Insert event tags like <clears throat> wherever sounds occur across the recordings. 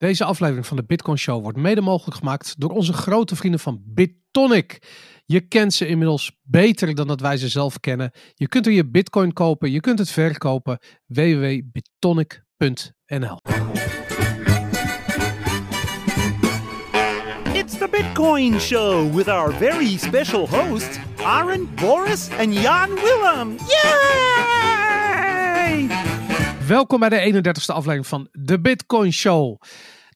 Deze aflevering van de Bitcoin Show wordt mede mogelijk gemaakt door onze grote vrienden van BitTonic. Je kent ze inmiddels beter dan dat wij ze zelf kennen. Je kunt er je Bitcoin kopen, je kunt het verkopen. www.bitonic.nl It's the Bitcoin Show with our very special hosts, Aaron, Boris, and Jan Willem. Yay! Welkom bij de 31ste aflevering van de Bitcoin Show.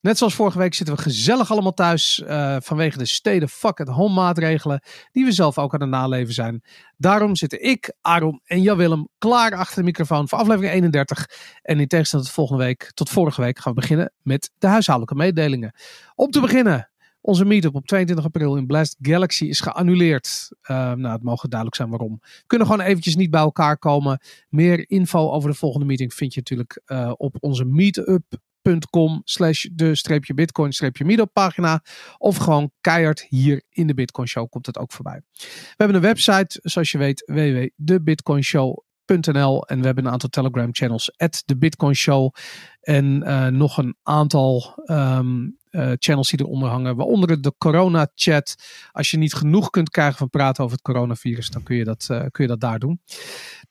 Net zoals vorige week zitten we gezellig allemaal thuis uh, vanwege de steden fuck at home maatregelen die we zelf ook aan het naleven zijn. Daarom zitten ik, Aaron en Jan Willem klaar achter de microfoon voor aflevering 31. En in tegenstelling tot week, tot vorige week, gaan we beginnen met de huishoudelijke mededelingen. Om te beginnen, onze meetup op 22 april in Blast Galaxy is geannuleerd. Uh, nou, het mogen duidelijk zijn waarom. Kunnen gewoon eventjes niet bij elkaar komen. Meer info over de volgende meeting vind je natuurlijk uh, op onze meetup.com slash de streepje bitcoin streepje meetup pagina. Of gewoon keihard hier in de Bitcoin Show komt het ook voorbij. We hebben een website, zoals je weet, www.debitcoinshow.nl en we hebben een aantal Telegram channels, at de Bitcoin Show. En uh, nog een aantal um, uh, channels die eronder hangen. Waaronder de corona chat. Als je niet genoeg kunt krijgen van praten over het coronavirus, dan kun je dat, uh, kun je dat daar doen.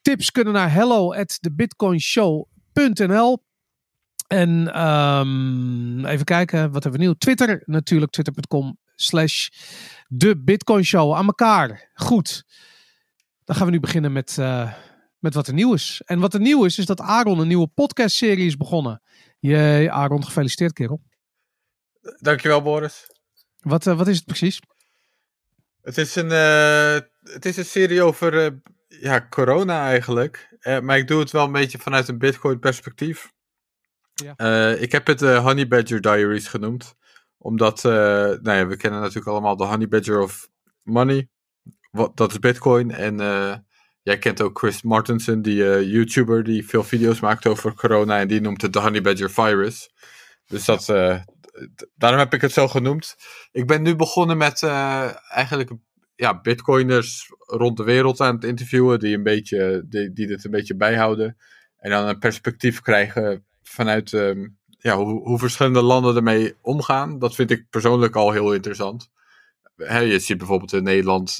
Tips kunnen naar hello at thebitcoinshow.nl En um, even kijken, wat hebben we nieuw? Twitter natuurlijk, twitter.com slash de aan elkaar. Goed, dan gaan we nu beginnen met, uh, met wat er nieuw is. En wat er nieuw is, is dat Aaron een nieuwe podcastserie is begonnen. Jee, Aaron, gefeliciteerd kerel. Dankjewel, Boris. Wat, uh, wat is het precies? Het is een, uh, het is een serie over uh, ja, corona eigenlijk. maar ik doe het wel een beetje vanuit een Bitcoin perspectief. Ja. ik heb het Honey Badger Diaries genoemd. Omdat, nou ja, we kennen natuurlijk allemaal de Honey Badger of Money. Wat, dat is Bitcoin. En jij kent ook Chris Martensen, die YouTuber die veel video's maakt over corona. En die noemt het de Honey Badger Virus. Dus dat, daarom heb ik het zo genoemd. Ik ben nu begonnen met uh, eigenlijk ja, bitcoiners rond de wereld aan het interviewen, die, een beetje, die, die dit een beetje bijhouden. En dan een perspectief krijgen vanuit um, ja, hoe, hoe, verschillende landen ermee omgaan. Dat vind ik persoonlijk al heel interessant. Je ziet bijvoorbeeld in Nederland,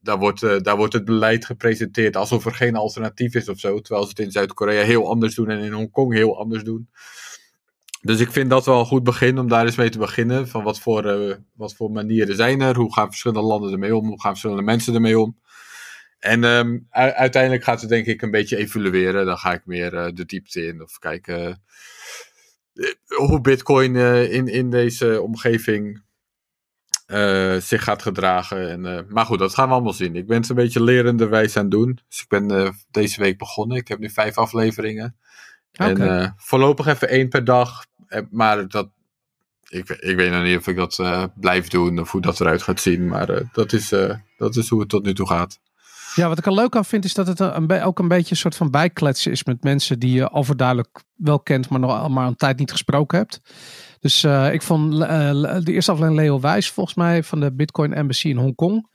daar wordt, uh, daar wordt het beleid gepresenteerd alsof er geen alternatief is of zo. Terwijl ze het in Zuid-Korea heel anders doen en in Hongkong heel anders doen. Dus ik vind dat wel een goed begin om daar eens mee te beginnen. Van wat voor, uh, wat voor manieren zijn er? Hoe gaan verschillende landen ermee om? Hoe gaan verschillende mensen ermee om? En um, uiteindelijk gaat het denk ik een beetje evolueren. Dan ga ik meer uh, de diepte in. Of kijken uh, hoe Bitcoin in, in deze omgeving zich gaat gedragen. En, maar goed, dat gaan we allemaal zien. Ik ben het een beetje lerenderwijs aan het doen. Dus ik ben deze week begonnen. Ik heb nu vijf afleveringen. Okay. En voorlopig even één per dag maar dat, ik, ik weet nog niet of ik dat uh, blijf doen of hoe dat eruit gaat zien. Maar uh, dat, is, dat is hoe het tot nu toe gaat. Ja, wat ik er leuk aan vind is dat het een ook een beetje een soort van bijkletsen is met mensen die je overduidelijk wel kent, maar nog maar een tijd niet gesproken hebt. Dus ik vond de eerste aflevering Leo Wijs volgens mij van de Bitcoin Embassy in Hongkong.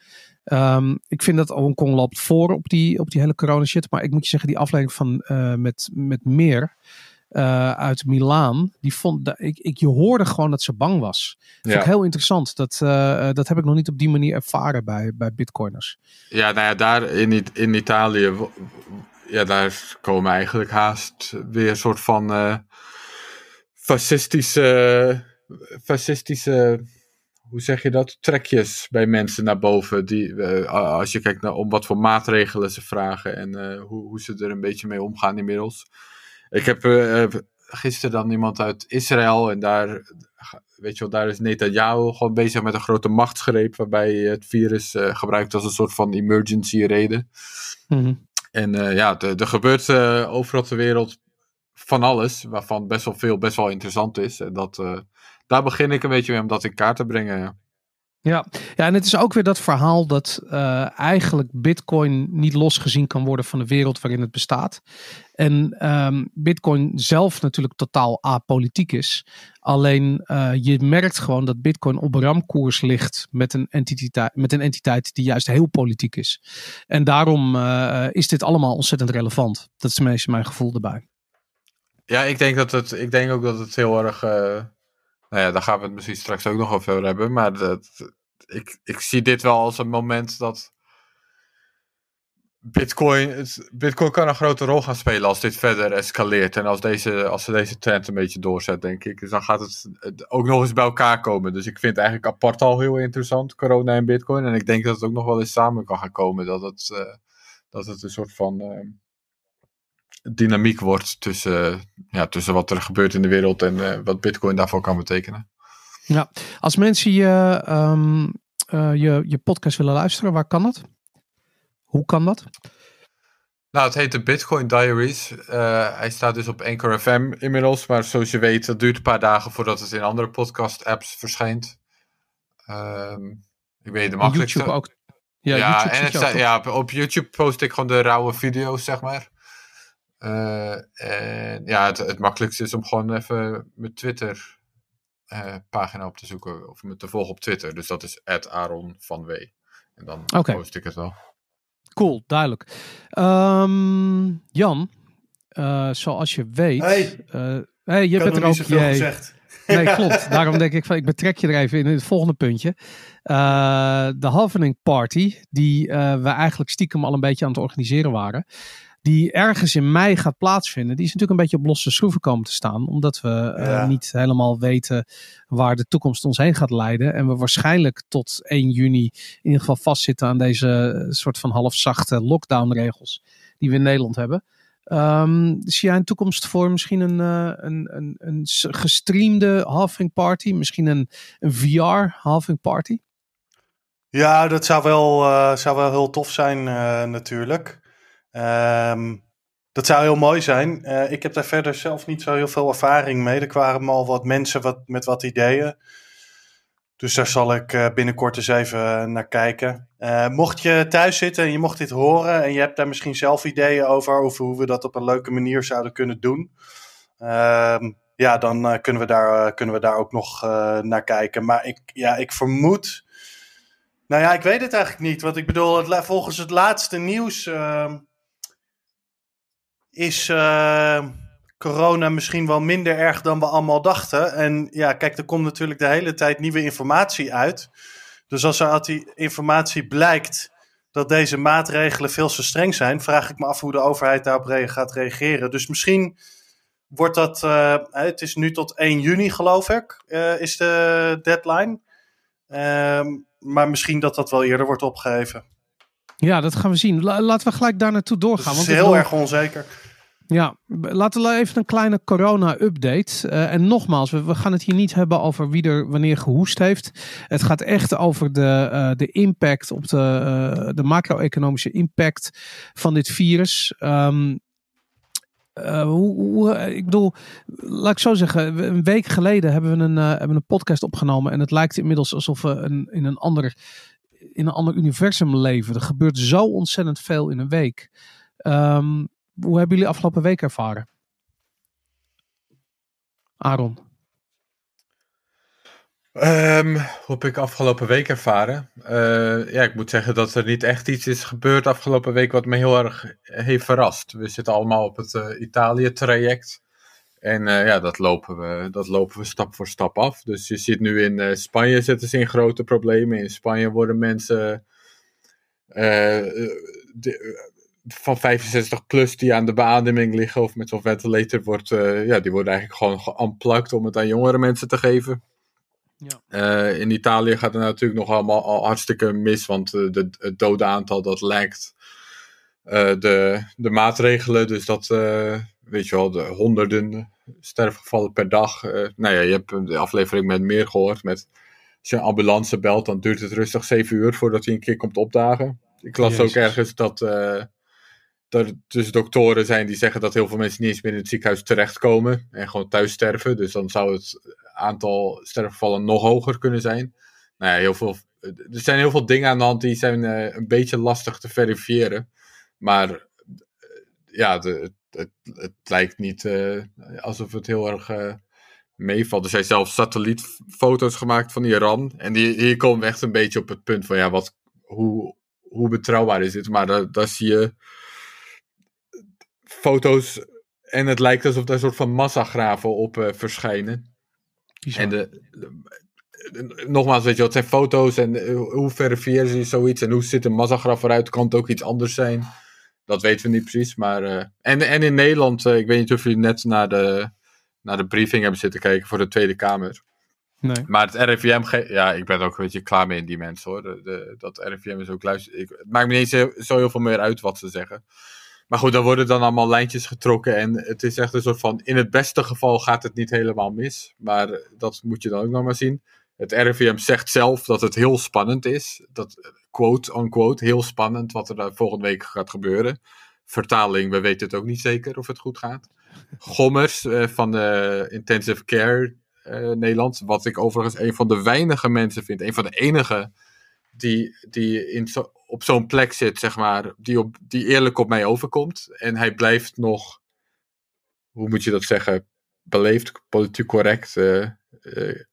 Um, ik vind dat Hongkong loopt voor op die, op die hele corona shit. Maar ik moet je zeggen, die aflevering van met, met meer uh, uit Milaan. Die vond, ik, ik, je hoorde gewoon dat ze bang was. Dat ja. heel interessant. Dat, uh, dat heb ik nog niet op die manier ervaren bij, bij bitcoiners. Ja, nou ja, daar in, in Italië, ja, daar komen eigenlijk haast weer een soort van uh, fascistische, fascistische, hoe zeg je dat, trekjes bij mensen naar boven. Die, als je kijkt naar om wat voor maatregelen ze vragen en hoe, hoe ze er een beetje mee omgaan inmiddels. Ik heb uh, gisteren dan iemand uit Israël en daar, weet je wel, daar is Netanyahu gewoon bezig met een grote machtsgreep waarbij het virus uh, gebruikt als een soort van emergency reden. Mm -hmm. En uh, ja, er gebeurt overal ter wereld van alles, waarvan best wel veel best wel interessant is. En dat, daar begin ik een beetje mee om dat in kaart te brengen. Ja. Ja. en het is ook weer dat verhaal dat uh, eigenlijk Bitcoin niet losgezien kan worden van de wereld waarin het bestaat. En um, Bitcoin zelf natuurlijk totaal apolitiek is. Alleen uh, je merkt gewoon dat Bitcoin op ramkoers ligt met een, entiteit, met een entiteit die juist heel politiek is. En daarom uh, is dit allemaal ontzettend relevant. Dat is meestal mijn gevoel erbij. Ja, ik denk, dat het, ik denk ook dat het heel erg nou ja, daar gaan we het misschien straks ook nog over hebben. Maar dat, ik, ik zie dit wel als een moment dat Bitcoin, Bitcoin kan een grote rol gaan spelen als dit verder escaleert. En als, deze, als ze deze trend een beetje doorzet, denk ik. Dus dan gaat het ook nog eens bij elkaar komen. Dus ik vind het eigenlijk apart al heel interessant, corona en Bitcoin. En ik denk dat het ook nog wel eens samen kan gaan komen. Dat het, uh, dat het een soort van uh, dynamiek wordt tussen, ja, tussen wat er gebeurt in de wereld en uh, wat Bitcoin daarvoor kan betekenen. Ja, als mensen je, um, je, je podcast willen luisteren, waar kan dat? Hoe kan dat? Nou, het heet de Bitcoin Diaries. Uh, hij staat dus op Anchor FM inmiddels. Maar zoals je weet, dat duurt een paar dagen voordat het in andere podcast-apps verschijnt. Uh, ik weet de makkelijkste. YouTube ook. Ja, ja, en het ja, op YouTube post ik gewoon de rauwe video's, zeg maar. Uh, en ja, het, het, makkelijkste is om gewoon even mijn Twitter uh, pagina op te zoeken. Of me te volgen op Twitter. Dus dat is Aaron van W. En dan okay. post ik het wel. Cool, duidelijk. Um, Jan, uh, zoals je weet. Hey, uh, hey je bent er ook. Jij, gezegd. Nee, <laughs> klopt. Daarom denk ik van ik betrek je er even in het volgende puntje. Uh, de Halvening Party, die we eigenlijk stiekem al een beetje aan het organiseren waren die ergens in mei gaat plaatsvinden, die is natuurlijk een beetje op losse schroeven komen te staan. Omdat we uh, niet helemaal weten waar de toekomst ons heen gaat leiden. En we waarschijnlijk tot 1 juni in ieder geval vastzitten aan deze soort van halfzachte lockdown regels die we in Nederland hebben. Um, zie jij een toekomst voor misschien een, uh, een, een, een gestreamde halving party? Misschien een, een VR halving party? Ja, dat zou wel, uh, zou wel heel tof zijn natuurlijk. Um, dat zou heel mooi zijn. Uh, ik heb daar verder zelf niet zo heel veel ervaring mee. Er kwamen al wat mensen wat, met wat ideeën. Dus daar zal ik uh, binnenkort eens even naar kijken. Uh, mocht je thuis zitten en je mocht dit horen en je hebt daar misschien zelf ideeën over, over hoe we dat op een leuke manier zouden kunnen doen. Ehm, ja, dan kunnen, we daar, kunnen we daar ook nog naar kijken. Maar ik, ja, ik vermoed. Nou ja, ik weet het eigenlijk niet. Want ik bedoel, het, volgens het laatste nieuws ehm, is uh, corona misschien wel minder erg dan we allemaal dachten. En ja, kijk, er komt natuurlijk de hele tijd nieuwe informatie uit. Dus als er uit die informatie blijkt dat deze maatregelen veel te streng zijn, vraag ik me af hoe de overheid daarop gaat reageren. Dus misschien wordt dat, uh, het is nu tot 1 juni geloof ik, uh, is de deadline. Uh, maar misschien dat dat wel eerder wordt opgeheven. Ja, dat gaan we zien. laten we gelijk daar naartoe doorgaan. Het is want heel erg onzeker. Ja, laten we even een kleine corona-update. Uh, en nogmaals, we, gaan het hier niet hebben over wie er wanneer gehoest heeft. Het gaat echt over de, uh, de impact op de, uh, de macro-economische impact van dit virus. Um, hoe, ik bedoel, laat ik zo zeggen, een week geleden hebben we een, hebben een podcast opgenomen. En het lijkt inmiddels alsof we een, in, een ander, in een ander universum leven. Er gebeurt zo ontzettend veel in een week. Um, hoe hebben jullie afgelopen week ervaren? Aaron. Um, hoe heb ik afgelopen week ervaren? Uh, ja, ik moet zeggen dat er niet echt iets is gebeurd afgelopen week wat me heel erg heeft verrast. We zitten allemaal op het uh, Italië-traject. En uh, ja, dat lopen, we, dat lopen we stap voor stap af. Dus je ziet nu in Spanje zitten ze in grote problemen. In Spanje worden mensen van 65 plus die aan de beademing liggen of met zo'n ventilator wordt, uh, ja, die worden eigenlijk gewoon geunplugged om het aan jongere mensen te geven. Ja. Uh, in Italië gaat het natuurlijk nog allemaal al hartstikke mis, want uh, de, het dode aantal dat lijkt de, de maatregelen. Dus dat, weet je wel, de honderden sterfgevallen per dag. nou ja, je hebt de aflevering met meer gehoord. Met, als je een ambulance belt, dan duurt het rustig 7 uur voordat hij een keer komt opdagen. Ik las ook ergens dat er dus doktoren zijn die zeggen dat heel veel mensen niet eens meer in het ziekenhuis terechtkomen en gewoon thuis sterven. Dus dan zou het aantal sterfgevallen nog hoger kunnen zijn. Nou ja, heel veel, er zijn heel veel dingen aan de hand die zijn uh, een beetje lastig te verifiëren. Maar uh, ja, het, het, lijkt niet uh, alsof het heel erg meevalt. Er zijn zelfs satellietfoto's gemaakt van Iran. En die, hier komen echt een beetje op het punt van ja, wat, hoe, hoe betrouwbaar is dit? Maar daar zie je foto's en het lijkt alsof daar een soort van massagraven op uh, verschijnen. Bizar. En de, nogmaals, weet je, wat zijn foto's en hoe verifiëren ze zoiets en hoe ziet een massagraf eruit? Kan het ook iets anders zijn? Dat weten we niet precies. Maar, uh, en, en in Nederland, ik weet niet of jullie net naar de, naar de briefing hebben zitten kijken voor de Tweede Kamer. Nee. Maar het RIVM, ja, ik ben ook een beetje klaar mee in die mensen hoor. De, dat RIVM is ook luister. Ik, het maakt me niet zo heel veel meer uit wat ze zeggen. Maar goed, dan worden dan allemaal lijntjes getrokken. En het is echt een soort van. In het beste geval gaat het niet helemaal mis. Maar dat moet je dan ook nog maar zien. Het RIVM zegt zelf dat het heel spannend is. Dat, quote unquote, heel spannend wat er volgende week gaat gebeuren. Vertaling, we weten het ook niet zeker of het goed gaat. Gommers uh, van de Intensive Care uh, Nederland. Wat ik overigens een van de weinige mensen vind. Een van de enige die, die in op zo'n plek zit, zeg maar. Die, op, die eerlijk op mij overkomt. En hij blijft nog, hoe moet je dat zeggen? Beleefd, politiek correct. Uh,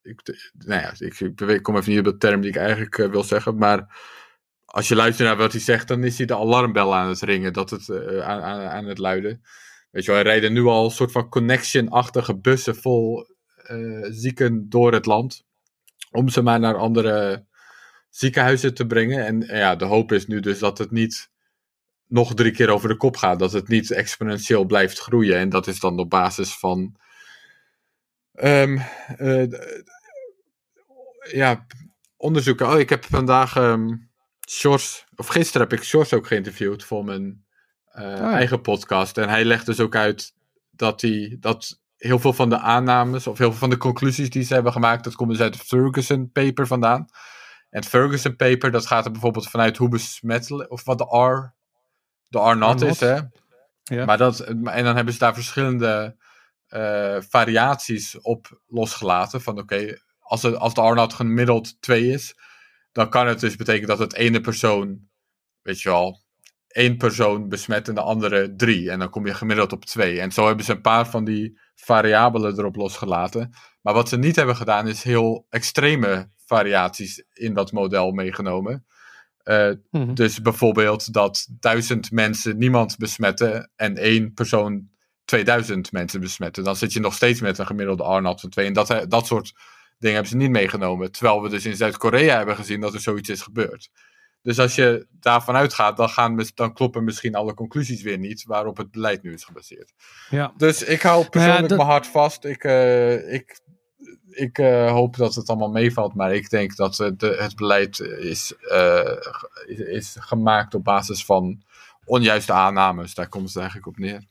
ik, nou ja, ik, ik, kom even niet op de term die ik eigenlijk wil zeggen. Maar als je luistert naar wat hij zegt, dan is hij de alarmbel aan het ringen. Dat het, aan, aan, het luiden. Weet je wel, hij rijden nu al een soort van connection-achtige bussen vol zieken door het land. Om ze maar naar andere ziekenhuizen te brengen. En, ja, de hoop is nu dus dat het niet nog drie keer over de kop gaat. Dat het niet exponentieel blijft groeien. En dat is dan op basis van. Um, uh, ja, onderzoeken. Oh, ik heb vandaag um, of gisteren heb ik Shores ook geïnterviewd voor mijn uh, eigen podcast. En hij legt dus ook uit dat, hij, dat heel veel van de aannames of heel veel van de conclusies die ze hebben gemaakt, dat komt dus uit het Ferguson paper vandaan. En het Ferguson paper, dat gaat er bijvoorbeeld vanuit hoe besmettelijk, of wat de R, de R not is, hè. Ja. Maar dat, en dan hebben ze daar verschillende uh, variaties op losgelaten. Van oké, als, het, als de R not gemiddeld 2 is, dan kan het dus betekenen dat het ene persoon, weet je wel, één persoon besmet en de andere drie. En dan kom je gemiddeld op twee. En zo hebben ze een paar van die variabelen erop losgelaten. Maar wat ze niet hebben gedaan is heel extreme variaties in dat model meegenomen. Uh, mm-hmm. Dus bijvoorbeeld dat duizend mensen niemand besmetten en één persoon 2000 mensen besmetten. Dan zit je nog steeds met een gemiddelde R-not van 2. En dat, dat soort dingen hebben ze niet meegenomen. Terwijl we dus in Zuid-Korea hebben gezien dat er zoiets is gebeurd. Dus als je daarvan uitgaat, dan, gaan, dan kloppen misschien alle conclusies weer niet waarop het beleid nu is gebaseerd. Ja. Dus ik hou nou persoonlijk mijn hart vast. Ik, uh, ik, ik uh, hoop dat het allemaal meevalt, maar ik denk dat uh, de, het beleid is, is, is, gemaakt op basis van onjuiste aannames. Daar komt het eigenlijk op neer.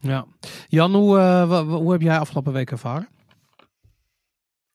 Ja. Jan, hoe, hoe heb jij afgelopen week ervaren?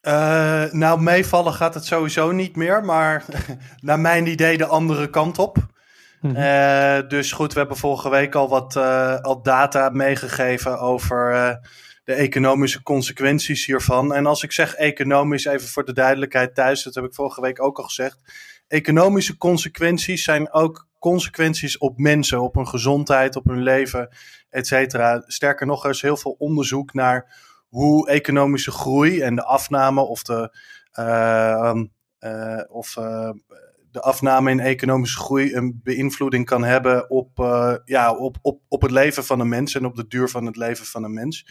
Uh, nou, meevallen gaat het sowieso niet meer, maar <laughs> naar mijn idee de andere kant op. Mm uh, dus goed, we hebben vorige week al wat uh, al data meegegeven over de economische consequenties hiervan. En als ik zeg economisch, even voor de duidelijkheid thuis, dat heb ik vorige week ook al gezegd. Economische consequenties zijn ook consequenties op mensen, op hun gezondheid, op hun leven, et cetera. Sterker nog, er is heel veel onderzoek naar hoe economische groei en de afname of de, uh, uh, of, uh, de afname in economische groei een beïnvloeding kan hebben op, ja, op, op, op het leven van een mens en op de duur van het leven van een mens.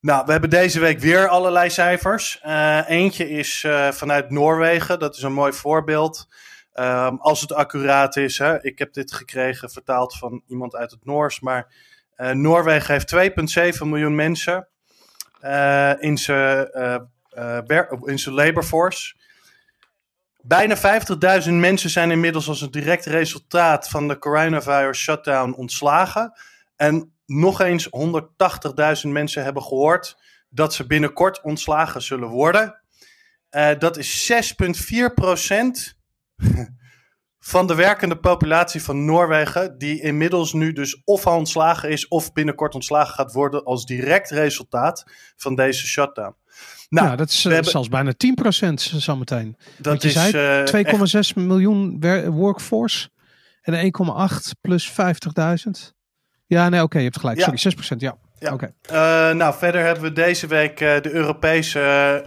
Nou, we hebben deze week weer allerlei cijfers. eentje is vanuit Noorwegen, dat is een mooi voorbeeld. Um, als het accuraat is, hè. ik heb dit gekregen vertaald van iemand uit het Noors, maar Noorwegen heeft 2,7 miljoen mensen. In zijn uh, in zijn labor force. Bijna 50.000 mensen zijn inmiddels als een direct resultaat van de coronavirus shutdown ontslagen. En nog eens 180.000 mensen hebben gehoord dat ze binnenkort ontslagen zullen worden. Uh, dat is 6,4 procent <laughs> van de werkende populatie van Noorwegen, die inmiddels nu dus of al ontslagen is of binnenkort ontslagen gaat worden als direct resultaat van deze shutdown. Nou, dat is uh, zelfs bijna 10% zometeen. Dat je is zei 2,6 uh, miljoen workforce en 1,8 plus 50.000. Ja, nee, oké, okay, je hebt gelijk. Ja. Sorry, 6%, ja. Ja. Okay. Uh, nou, verder hebben we deze week de Europese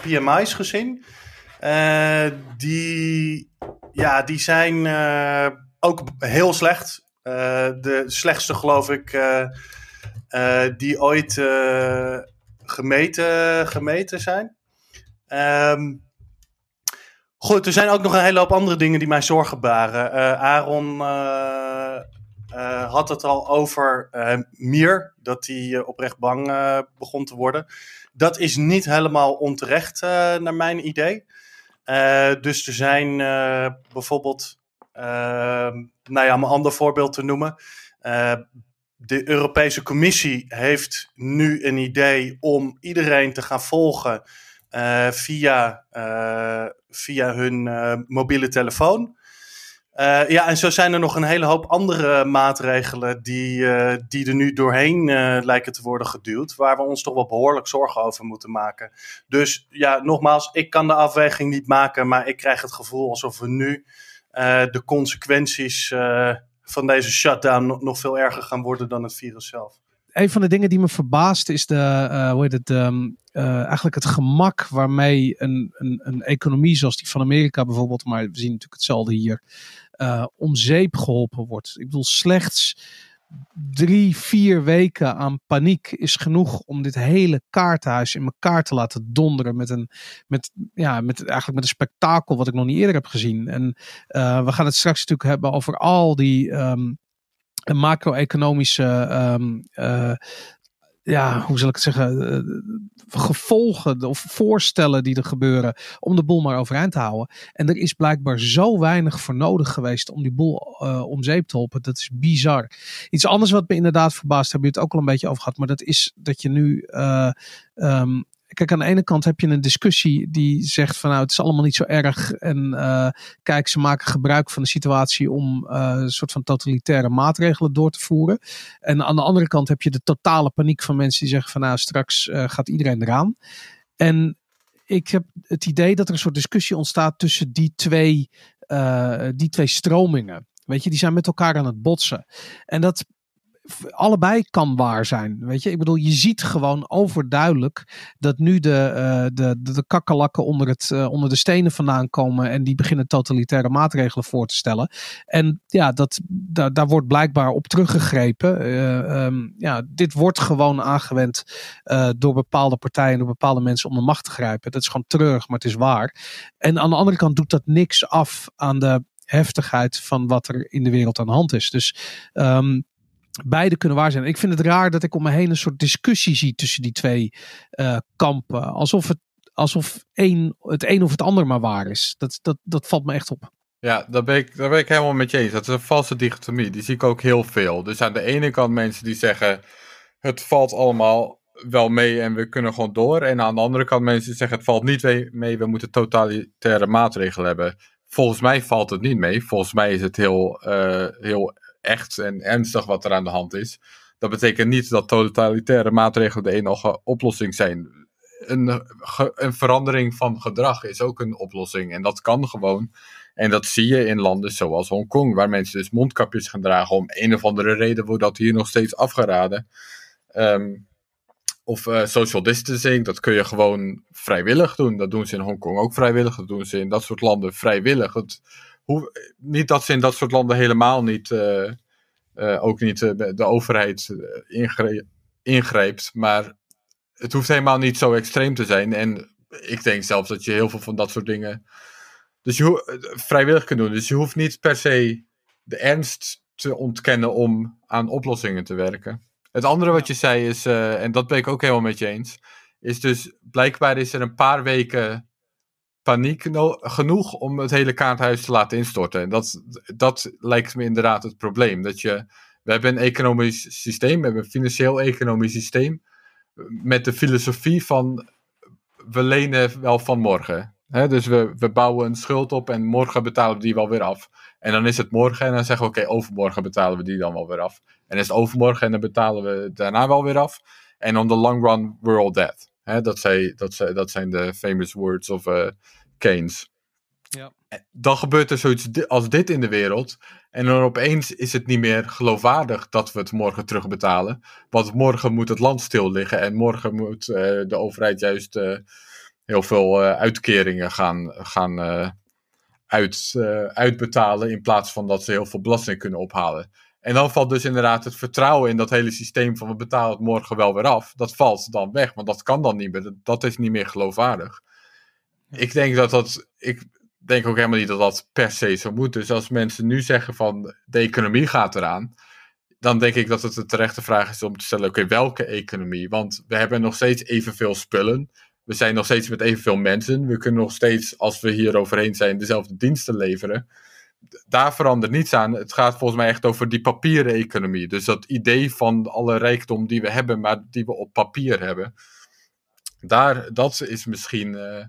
PMI's gezien. die ja, die zijn ook heel slecht. De slechtste, geloof ik, die ooit gemeten, gemeten zijn. Ehm, goed, er zijn ook nog een hele hoop andere dingen die mij zorgen baren. Aaron had het al over Mier, dat hij oprecht bang begon te worden. Dat is niet helemaal onterecht, naar mijn idee. dus er zijn bijvoorbeeld, ehm, nou ja, om een ander voorbeeld te noemen de Europese Commissie heeft nu een idee om iedereen te gaan volgen uh, via, uh, via hun uh, mobiele telefoon. ja, en zo zijn er nog een hele hoop andere maatregelen die, die er nu doorheen lijken te worden geduwd, waar we ons toch wel behoorlijk zorgen over moeten maken. Dus ja, nogmaals, ik kan de afweging niet maken, maar ik krijg het gevoel alsof we nu de consequenties van deze shutdown nog veel erger gaan worden dan het virus zelf. Een van de dingen die me verbaast is de, uh, hoe heet het, um, uh, eigenlijk het gemak waarmee een, een, een, economie zoals die van Amerika bijvoorbeeld, maar we zien natuurlijk hetzelfde hier, uh, om zeep geholpen wordt. Ik bedoel, slechts drie, vier weken aan paniek is genoeg om dit hele kaartenhuis in elkaar te laten donderen. Met een, met, ja, met, eigenlijk met een spektakel wat ik nog niet eerder heb gezien. En uh, we gaan het straks natuurlijk hebben over al die um, macro-economische um, uh, ja, hoe zal ik het zeggen, eh, gevolgen of voorstellen die er gebeuren om de boel maar overeind te houden. En er is blijkbaar zo weinig voor nodig geweest om die boel uh, om zeep te helpen. Dat is bizar. Iets anders wat me inderdaad verbaast, hebben we het ook al een beetje over gehad, maar dat is dat je nu um, kijk, aan de ene kant heb je een discussie die zegt van nou, het is allemaal niet zo erg. En uh, kijk, ze maken gebruik van de situatie om uh, een soort van totalitaire maatregelen door te voeren. En aan de andere kant heb je de totale paniek van mensen die zeggen van nou, straks uh, gaat iedereen eraan. En ik heb het idee dat er een soort discussie ontstaat tussen die twee, die twee stromingen. Weet je, die zijn met elkaar aan het botsen. En dat allebei kan waar zijn. Weet je, ik bedoel, je ziet gewoon overduidelijk dat nu de, uh, de, de, kakkelakken onder, het, uh, onder de stenen vandaan komen en die beginnen totalitaire maatregelen voor te stellen. En ja, dat, daar, daar wordt blijkbaar op teruggegrepen. Uh, um, ja, dit wordt gewoon aangewend door bepaalde partijen, door bepaalde mensen om de macht te grijpen. Dat is gewoon terug, maar het is waar. En aan de andere kant doet dat niks af aan de heftigheid van wat er in de wereld aan de hand is. Dus um, beide kunnen waar zijn. Ik vind het raar dat ik om me heen een soort discussie zie tussen die twee uh, kampen. Alsof, het, alsof een, het een of het ander maar waar is. Dat, dat, dat valt me echt op. Ja, daar ben, ik, daar ben ik helemaal met je eens. Dat is een valse dichotomie. Die zie ik ook heel veel. Dus aan de ene kant mensen die zeggen: het valt allemaal wel mee en we kunnen gewoon door. En aan de andere kant mensen die zeggen: het valt niet mee, we moeten totalitaire maatregelen hebben. Volgens mij valt het niet mee. Volgens mij is het heel, uh, heel echt en ernstig wat er aan de hand is. Dat betekent niet dat totalitaire maatregelen de enige oplossing zijn. Een, een verandering van gedrag is ook een oplossing. En dat kan gewoon. En dat zie je in landen zoals Hongkong, waar mensen dus mondkapjes gaan dragen. Om een of andere reden wordt dat hier nog steeds afgeraden. Um, of uh, social distancing, dat kun je gewoon vrijwillig doen. Dat doen ze in Hongkong ook vrijwillig. Dat doen ze in dat soort landen vrijwillig. Hoe, niet dat ze in dat soort landen helemaal niet, uh, uh, ook niet uh, de overheid ingre ingreep, maar het hoeft helemaal niet zo extreem te zijn. En ik denk zelfs dat je heel veel van dat soort dingen dus je vrijwillig kunt doen. Dus je hoeft niet per se de ernst te ontkennen om aan oplossingen te werken. Het andere wat je zei is, en dat ben ik ook helemaal met je eens, is dus blijkbaar is er een paar weken paniek genoeg om het hele kaarthuis te laten instorten. En dat, dat lijkt me inderdaad het probleem. Dat je, we hebben een economisch systeem, we hebben een financieel-economisch systeem. Met de filosofie van we lenen wel van morgen. dus we, we bouwen een schuld op en morgen betalen we die wel weer af. En dan is het morgen en dan zeggen we oké, overmorgen betalen we die dan wel weer af. En is het overmorgen en dan betalen we daarna wel weer af. En on the long run, we're all dead. Hè, dat, zei, dat, zei, dat zijn de famous words of uh, Keynes. Ja. Dan gebeurt er zoiets als dit in de wereld. En dan opeens is het niet meer geloofwaardig dat we het morgen terugbetalen. Want morgen moet het land stil liggen. En morgen moet uh, de overheid juist uh, heel veel uh, uitkeringen gaan, gaan uit, uitbetalen. In plaats van dat ze heel veel belasting kunnen ophalen. En dan valt dus inderdaad het vertrouwen in dat hele systeem van we betalen het morgen wel weer af. Dat valt dan weg, want dat kan dan niet meer. Dat is niet meer geloofwaardig. Ik denk dat dat. Ik denk ook helemaal niet dat dat per se zo moet. Dus als mensen nu zeggen van de economie gaat eraan. Dan denk ik dat het een terechte vraag is om te stellen: oké, welke economie? Want we hebben nog steeds evenveel spullen. We zijn nog steeds met evenveel mensen. We kunnen nog steeds, als we hier overheen zijn, dezelfde diensten leveren daar verandert niets aan. Het gaat volgens mij echt over die papieren economie. Dus dat idee van alle rijkdom die we hebben, maar die we op papier hebben. Daar, dat is misschien. Uh,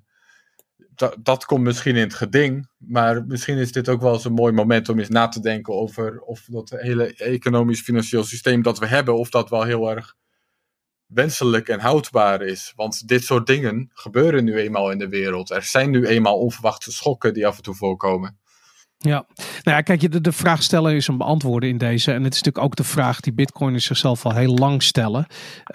dat komt misschien in het geding. Maar misschien is dit ook wel eens een mooi moment om eens na te denken over of dat hele economisch-financieel systeem dat we hebben, of dat wel heel erg wenselijk en houdbaar is. Want dit soort dingen gebeuren nu eenmaal in de wereld. Er zijn nu eenmaal onverwachte schokken die af en toe voorkomen. Ja, nou ja, kijk, de, de vraag stellen is een beantwoorden in deze. En het is natuurlijk ook de vraag die bitcoiners zichzelf al heel lang stellen.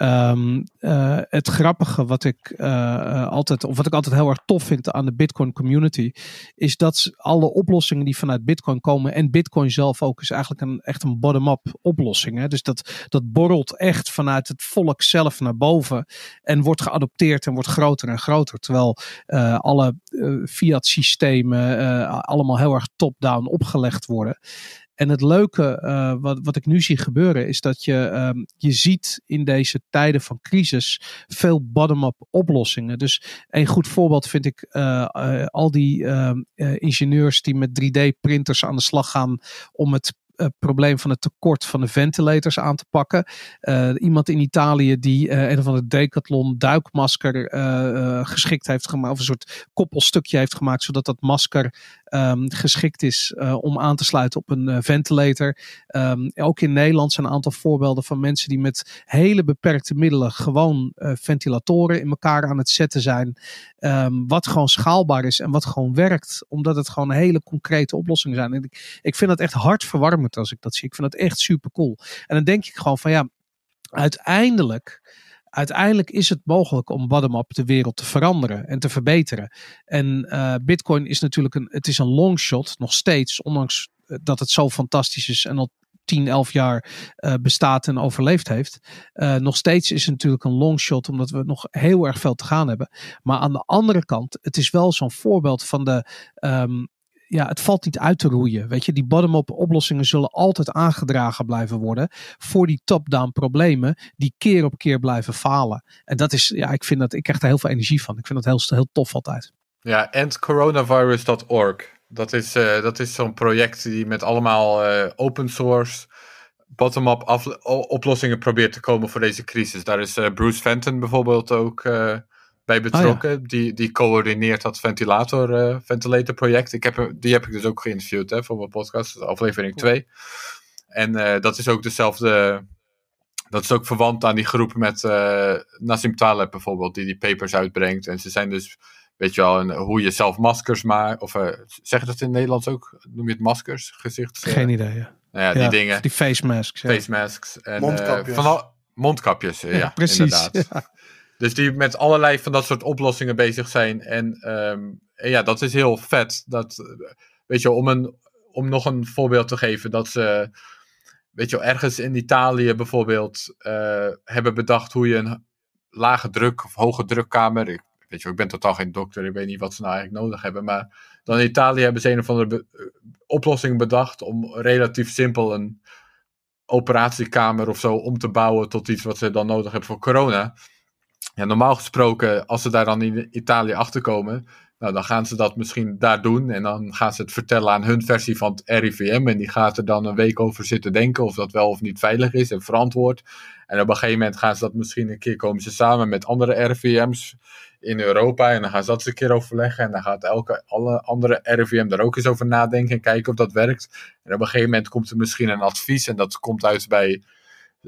Um, uh, het grappige wat ik uh, altijd, of wat ik altijd heel erg tof vind aan de bitcoin community, is dat alle oplossingen die vanuit bitcoin komen, en bitcoin zelf ook, is eigenlijk een, echt een bottom-up oplossing. Hè? Dus dat, dat borrelt echt vanuit het volk zelf naar boven en wordt geadopteerd en wordt groter en groter. Terwijl alle fiat systemen allemaal heel erg top down opgelegd worden. En het leuke uh, wat, wat ik nu zie gebeuren is dat je, um, je ziet in deze tijden van crisis veel bottom-up oplossingen. Dus een goed voorbeeld vind ik uh, uh, al die ehm, ingenieurs die met 3D printers aan de slag gaan om het probleem van het tekort van de ventilators aan te pakken. Iemand in Italië die een of andere decathlon duikmasker geschikt heeft gemaakt, of een soort koppelstukje heeft gemaakt, zodat dat masker um, geschikt is om aan te sluiten op een ventilator. Um, ook in Nederland zijn een aantal voorbeelden van mensen die met hele beperkte middelen gewoon ventilatoren in elkaar aan het zetten zijn. Um, wat gewoon schaalbaar is en wat gewoon werkt, omdat het gewoon hele concrete oplossingen zijn. En ik, ik vind dat echt hartverwarmend als ik dat zie. Ik vind dat echt super cool. En dan denk ik gewoon van ja, uiteindelijk uiteindelijk is het mogelijk om bottom-up de wereld te veranderen en te verbeteren. En uh, Bitcoin is natuurlijk een, het is een long shot nog steeds, ondanks eh, dat het zo fantastisch is en al 10, 11 jaar uh, bestaat en overleefd heeft. Uh, nog steeds is het natuurlijk een long shot, omdat we nog heel erg veel te gaan hebben. Maar aan de andere kant, het is wel zo'n voorbeeld van de um, ja, het valt niet uit te roeien. Weet je, die bottom-up oplossingen zullen altijd aangedragen blijven worden voor die top-down problemen die keer op keer blijven falen. En dat is, ja, ik vind dat, ik krijg er heel veel energie van. Ik vind dat heel, heel tof altijd. Ja, endcoronavirus.org. Dat is, uh, dat is zo'n project die met allemaal uh, open source bottom-up oplossingen probeert te komen voor deze crisis. Daar is uh, Bruce Fenton bijvoorbeeld ook bij oh betrokken. die, die coördineert dat ventilator, uh, ventilator project. Ik heb, die heb ik dus ook geïnterviewd hè, voor mijn podcast, aflevering 2. En uh, dat is ook dezelfde. Dat is ook verwant aan die groep met uh, Nassim Taleb bijvoorbeeld, die die papers uitbrengt. En ze zijn dus, weet je wel, een, hoe je zelf maskers maakt. Of zeg je dat in het Nederlands ook? Noem je het maskers? Gezicht? Geen idee, ja. Nou ja, die ja, dingen. Die face masks. Ja. Face masks. En, mondkapjes. van al, mondkapjes, ja, ja precies. Inderdaad. Dus die met allerlei van dat soort oplossingen bezig zijn. En, um, en ja, dat is heel vet. Dat, weet je, om, een, om nog een voorbeeld te geven, dat ze, weet je, ergens in Italië bijvoorbeeld uh, hebben bedacht hoe je een lage druk of hoge drukkamer. Ik, weet je, ik ben totaal geen dokter, ik weet niet wat ze nou eigenlijk nodig hebben. Maar dan in Italië hebben ze een of andere eh, oplossing bedacht om relatief simpel een operatiekamer of zo om te bouwen tot iets wat ze dan nodig hebben voor corona. Ja, normaal gesproken, als ze daar dan in Italië achter komen, nou, dan gaan ze dat misschien daar doen. En dan gaan ze het vertellen aan hun versie van het RIVM. En die gaat er dan een week over zitten denken of dat wel of niet veilig is en verantwoord. En op een gegeven moment gaan ze dat misschien een keer komen ze samen met andere RIVM's in Europa. En dan gaan ze dat eens een keer overleggen. En dan gaat elke alle andere RIVM daar ook eens over nadenken en kijken of dat werkt. En op een gegeven moment komt er misschien een advies. En dat komt uit bij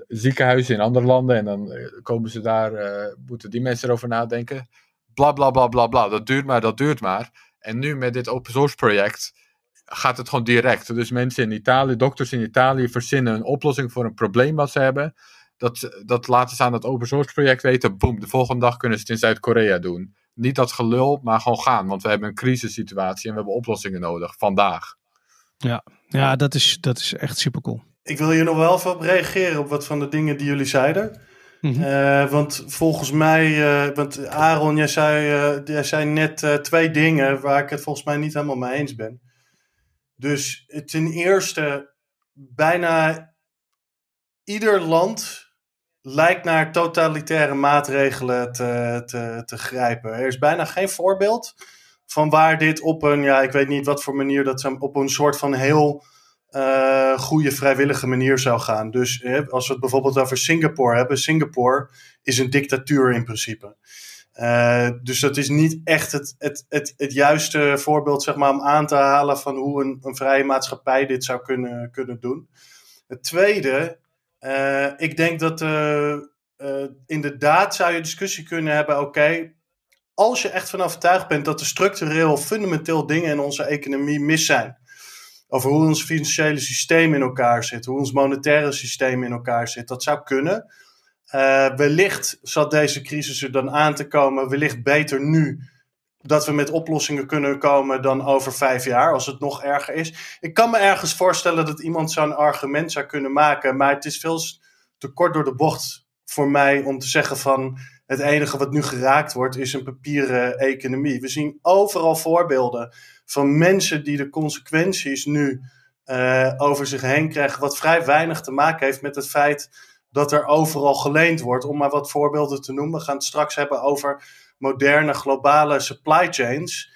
ziekenhuizen in andere landen. En dan eh, komen ze daar, uh, moeten die mensen erover nadenken. Bla bla bla bla bla. Dat duurt maar, dat duurt maar. En nu met dit open source project gaat het gewoon direct. Dus mensen in Italië, dokters in Italië, verzinnen een oplossing voor een probleem wat ze hebben. Dat, dat laten ze aan het open source project weten. Boom, de volgende dag kunnen ze het in Zuid-Korea doen. Niet dat gelul, maar gewoon gaan. Want we hebben een crisissituatie en we hebben oplossingen nodig vandaag. Ja, ja dat, is, dat is echt super cool ik wil hier nog wel even op reageren op wat van de dingen die jullie zeiden. Mhm. Eh, want volgens mij, uh, want Aaron, jij zei, uh, jij zei net twee dingen waar ik het volgens mij niet helemaal mee eens ben. Dus ten eerste, bijna ieder land lijkt naar totalitaire maatregelen te, te, te grijpen. Er is bijna geen voorbeeld van waar dit op een, ja, ik weet niet wat voor manier dat ze op een soort van heel uh, goede vrijwillige manier zou gaan. Dus als we het bijvoorbeeld over Singapore hebben, Singapore is een dictatuur in principe. Uh, dus dat is niet echt het, het, het, het juiste voorbeeld zeg maar, om aan te halen van hoe een, een vrije maatschappij dit zou kunnen, kunnen doen. Het tweede, uh, ik denk dat inderdaad zou je discussie kunnen hebben, oké, als je echt van overtuigd bent dat er structureel fundamenteel dingen in onze economie mis zijn over hoe ons financiële systeem in elkaar zit, hoe ons monetaire systeem in elkaar zit. Dat zou kunnen. Uh, wellicht zat deze crisis er dan aan te komen, wellicht beter nu dat we met oplossingen kunnen komen dan over vijf jaar, als het nog erger is. Ik kan me ergens voorstellen dat iemand zo'n argument zou kunnen maken, maar het is veel te kort door de bocht voor mij om te zeggen van het enige wat nu geraakt wordt is een papieren economie. We zien overal voorbeelden van mensen die de consequenties nu uh, over zich heen krijgen, wat vrij weinig te maken heeft met het feit dat er overal geleend wordt. Om maar wat voorbeelden te noemen. We gaan het straks hebben over moderne globale supply chains.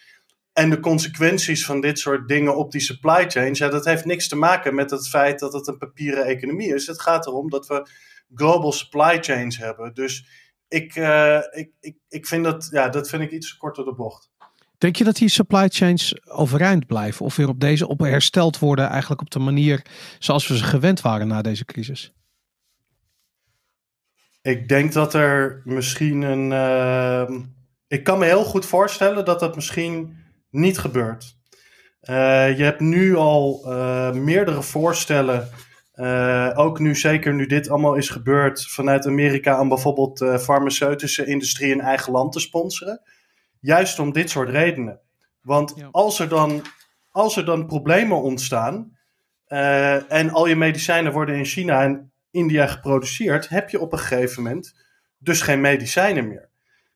En de consequenties van dit soort dingen op die supply chains, ja, dat heeft niks te maken met het feit dat het een papieren economie is. Het gaat erom dat we global supply chains hebben. Dus ik, uh, ik, ik, ik vind dat, ja, dat vind ik iets korter de bocht. Denk je dat die supply chains overeind blijven of weer op deze op hersteld worden, eigenlijk op de manier zoals we ze gewend waren na deze crisis? Ik denk dat er misschien een. Uh, ik kan me heel goed voorstellen dat dat misschien niet gebeurt. Uh, je hebt nu al uh, meerdere voorstellen. Uh, ook nu, zeker nu dit allemaal is gebeurd, vanuit Amerika om bijvoorbeeld de farmaceutische industrie in eigen land te sponsoren. Juist om dit soort redenen. Want als, er dan, als er dan problemen ontstaan uh, en al je medicijnen worden in China en India geproduceerd, heb je op een gegeven moment dus geen medicijnen meer.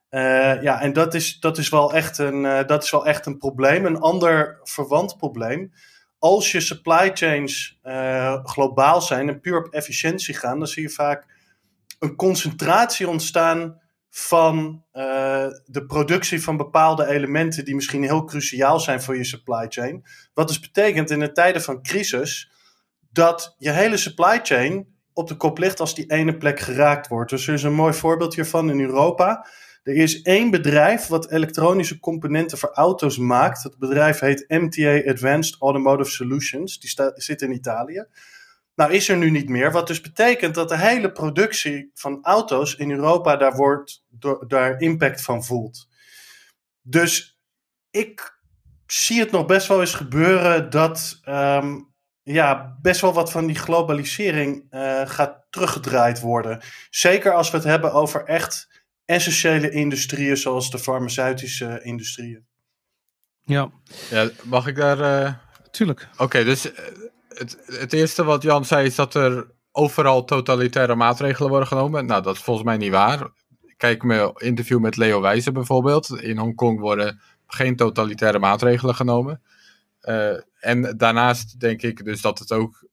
Uh, ja, en dat is, dat, is wel echt een, uh, dat is wel echt een probleem. Een ander verwant probleem. Als je supply chains globaal zijn en puur op efficiëntie gaan, dan zie je vaak een concentratie ontstaan van uh, de productie van bepaalde elementen die misschien heel cruciaal zijn voor je supply chain. Wat dus betekent in de tijden van crisis dat je hele supply chain op de kop ligt als die ene plek geraakt wordt. Dus er is een mooi voorbeeld hiervan in Europa. Er is één bedrijf wat elektronische componenten voor auto's maakt. Het bedrijf heet MTA Advanced Automotive Solutions. Die zit in Italië. Nou is er nu niet meer, wat dus betekent dat de hele productie van auto's in Europa daar, wordt, daar impact van voelt. Dus ik zie het nog best wel eens gebeuren dat um, ja, best wel wat van die globalisering uh, gaat teruggedraaid worden. Zeker als we het hebben over echt essentiële industrieën zoals de farmaceutische industrieën. Ja. ja mag ik daar... Uh... Tuurlijk. Oké, dus uh, het, het eerste wat Jan zei is dat er overal totalitaire maatregelen worden genomen. Nou, dat is volgens mij niet waar. Kijk mijn interview met Leo Wijzen bijvoorbeeld. In Hongkong worden geen totalitaire maatregelen genomen. Uh, en daarnaast denk ik dus dat het ook,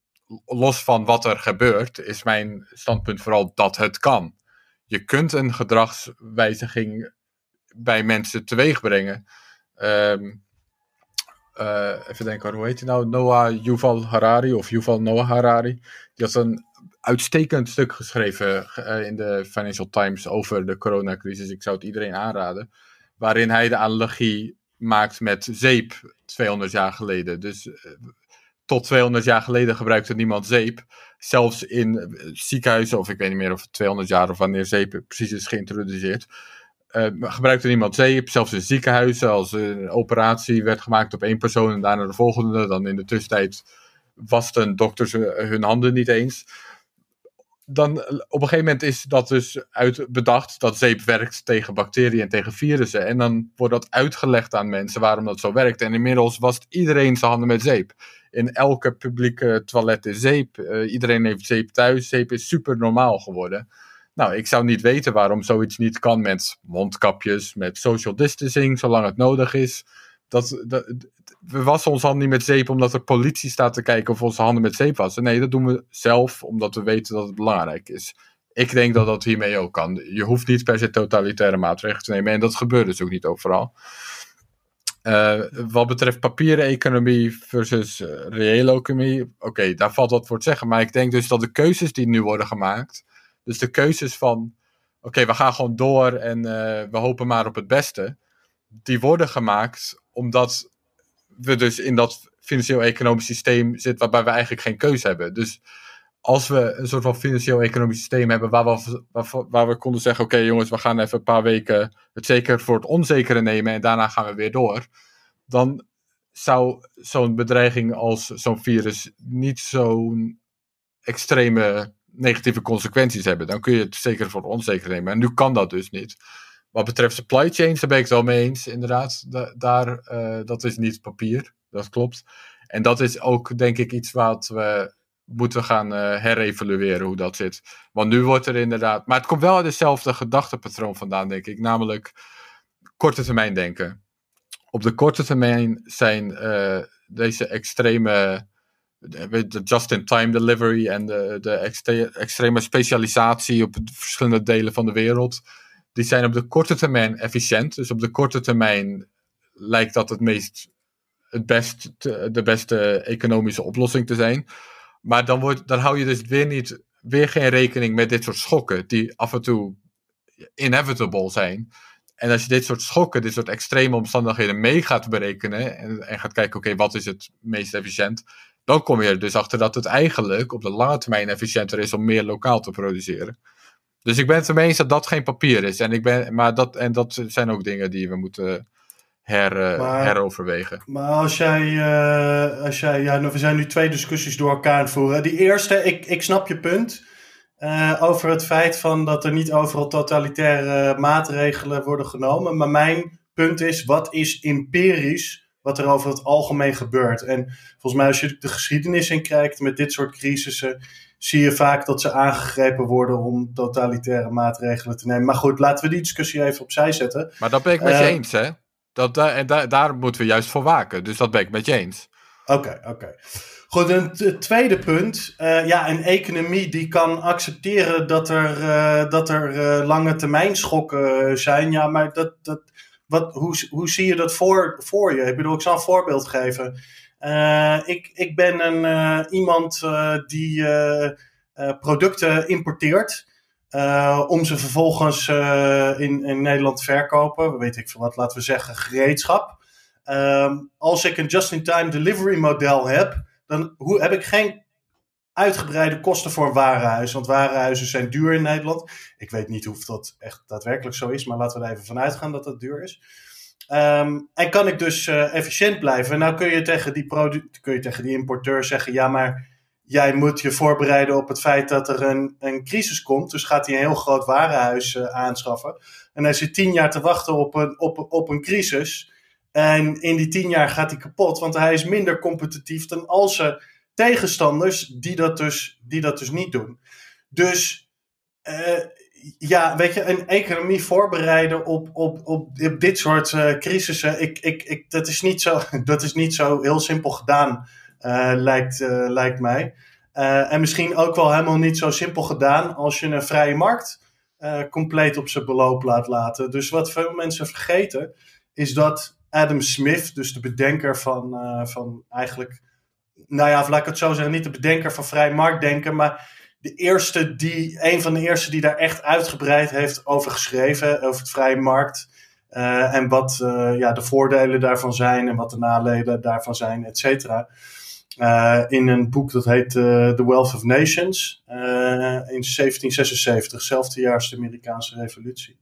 los van wat er gebeurt, is mijn standpunt vooral dat het kan. Je kunt een gedragswijziging bij mensen teweeg brengen. Um, uh, even denken, hoe heet hij nou? Noah Yuval Harari of Yuval Noah Harari. Die had een uitstekend stuk geschreven uh, in de Financial Times over de coronacrisis. Ik zou het iedereen aanraden. Waarin hij de analogie maakt met zeep 200 jaar geleden. Dus uh, tot 200 jaar geleden gebruikte niemand zeep. Zelfs in ziekenhuizen, of ik weet niet meer of het 200 jaar of wanneer zeep precies is geïntroduceerd uh, gebruikte niemand zeep, zelfs in ziekenhuizen, als een operatie werd gemaakt op één persoon en daarna de volgende, dan in de tussentijd wasten dokters hun handen niet eens. Dan op een gegeven moment is dat dus uit bedacht dat zeep werkt tegen bacteriën en tegen virussen. En dan wordt dat uitgelegd aan mensen waarom dat zo werkt. En inmiddels wast iedereen zijn handen met zeep. in elke publieke toilet is zeep. iedereen heeft zeep thuis. Zeep is super normaal geworden. Nou, ik zou niet weten waarom zoiets niet kan met mondkapjes, met social distancing, zolang het nodig is. Dat, dat, we wassen onze handen niet met zeep omdat er politie staat te kijken of onze handen met zeep wassen. Nee, dat doen we zelf omdat we weten dat het belangrijk is. Ik denk dat dat hiermee ook kan. Je hoeft niet per se totalitaire maatregelen te nemen en dat gebeurt dus ook niet overal. Uh, wat betreft papieren economie versus uh, reële economie, oké, daar valt wat voor te zeggen. Maar ik denk dus dat de keuzes die nu worden gemaakt, dus de keuzes van, oké, we gaan gewoon door en uh, we hopen maar op het beste, die worden gemaakt omdat we dus in dat financieel-economisch systeem zitten waarbij we eigenlijk geen keuze hebben. Dus als we een soort van financieel-economisch systeem hebben waar we, waar, waar we konden zeggen: Oké, jongens, we gaan even een paar weken het zeker voor het onzekere nemen en daarna gaan we weer door. Dan zou zo'n bedreiging als zo'n virus niet zo'n extreme negatieve consequenties hebben. Dan kun je het zeker voor onzeker nemen. En nu kan dat dus niet. Wat betreft supply chains, daar ben ik het wel mee eens, inderdaad. daar, uh, dat is niet papier, dat klopt. En dat is ook, denk ik, iets wat we moeten gaan uh, herevalueren, hoe dat zit. Want nu wordt er inderdaad... Maar het komt wel uit dezelfde gedachtepatroon vandaan, denk ik. Namelijk korte termijn denken. Op de korte termijn zijn uh, deze extreme de just-in-time delivery en de, de extreme specialisatie op verschillende delen van de wereld die zijn op de korte termijn efficiënt. Dus op de korte termijn lijkt dat het meest, het best, de beste economische oplossing te zijn. Maar dan, wordt, dan hou je dus weer, niet, weer geen rekening met dit soort schokken, die af en toe inevitable zijn. En als je dit soort schokken, dit soort extreme omstandigheden mee gaat berekenen en, en gaat kijken, oké, wat is het meest efficiënt, dan kom je er dus achter dat het eigenlijk op de lange termijn efficiënter is om meer lokaal te produceren. Dus ik ben het ermee eens dat dat geen papier is. En, ik ben, maar dat, en dat zijn ook dingen die we moeten her, eh, heroverwegen. Maar als jij, uh, als jij ja, nou, we zijn nu twee discussies door elkaar aan het voeren. Die eerste, ik, ik snap je punt. Uh, over het feit van dat er niet overal totalitaire maatregelen worden genomen. Maar mijn punt is, wat is empirisch wat er over het algemeen gebeurt? En volgens mij als je de geschiedenis in kijkt met dit soort crisissen zie je vaak dat ze aangegrepen worden om totalitaire maatregelen te nemen. Maar goed, laten we die discussie even opzij zetten. Maar dat ben ik met je eh, eens, hè? Dat, en daar, daar moeten we juist voor waken. Dus dat ben ik met je eens. Oké, oké. Goed, een tweede punt. Uh, ja, een economie die kan accepteren dat er, uh, dat er uh, lange termijn schokken zijn. Ja, maar dat, dat, wat, hoe, hoe zie je dat voor, voor je? Ik bedoel, ik zal een voorbeeld geven. Uh, ik, ik ben een, uh, iemand uh, die producten importeert. om ze vervolgens in, in Nederland te verkopen. Weet ik veel wat, laten we zeggen, gereedschap. Ehm, als ik een just-in-time delivery model heb, dan hoe, heb ik geen uitgebreide kosten voor een warenhuis. Want warenhuizen zijn duur in Nederland. Ik weet niet of dat echt daadwerkelijk zo is, maar laten we er even vanuit gaan dat dat duur is. Um, en kan ik dus uh, efficiënt blijven? Nou kun je, tegen die kun je tegen die importeur zeggen: ja, maar jij moet je voorbereiden op het feit dat er een, een crisis komt. Dus gaat hij een heel groot warenhuis uh, aanschaffen. En hij zit tien jaar te wachten op een, op, op een crisis. En in die tien jaar gaat hij kapot, want hij is minder competitief dan al zijn tegenstanders die dat dus, die dat dus niet doen. Dus uh, ja, weet je, een economie voorbereiden op, op, op, dit soort uh, crisissen, ik, ik, ik, dat, is niet zo, <laughs> dat is niet zo heel simpel gedaan, uh, lijkt, lijkt mij. en misschien ook wel helemaal niet zo simpel gedaan als je een vrije markt compleet op zijn beloop laat laten. Dus wat veel mensen vergeten, is dat Adam Smith, dus de bedenker van, van eigenlijk, nou ja, laat ik het zo zeggen, niet de bedenker van vrij marktdenken, maar de eerste die, een van de eerste die daar echt uitgebreid heeft over geschreven, over het vrije markt. Uh, en wat uh, ja, de voordelen daarvan zijn en wat de nadelen daarvan zijn, et cetera. Uh, in een boek dat heet The Wealth of Nations in 1776, zelfde jaar als de Amerikaanse Revolutie.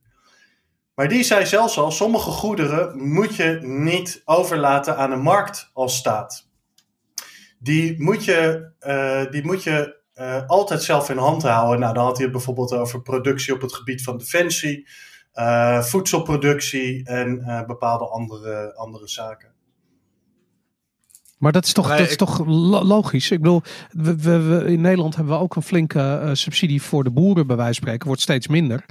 Maar die zei zelfs al, sommige goederen moet je niet overlaten aan een markt als staat. Die moet je, die moet je uh, altijd zelf in hand houden. Nou, dan had hij het bijvoorbeeld over productie op het gebied van defensie, uh, voedselproductie en uh, bepaalde andere, andere zaken. Maar dat is toch, dat is toch logisch? Ik bedoel, we, we, in Nederland hebben we ook een flinke uh, subsidie voor de boeren, bij wijze van spreken. Wordt steeds minder.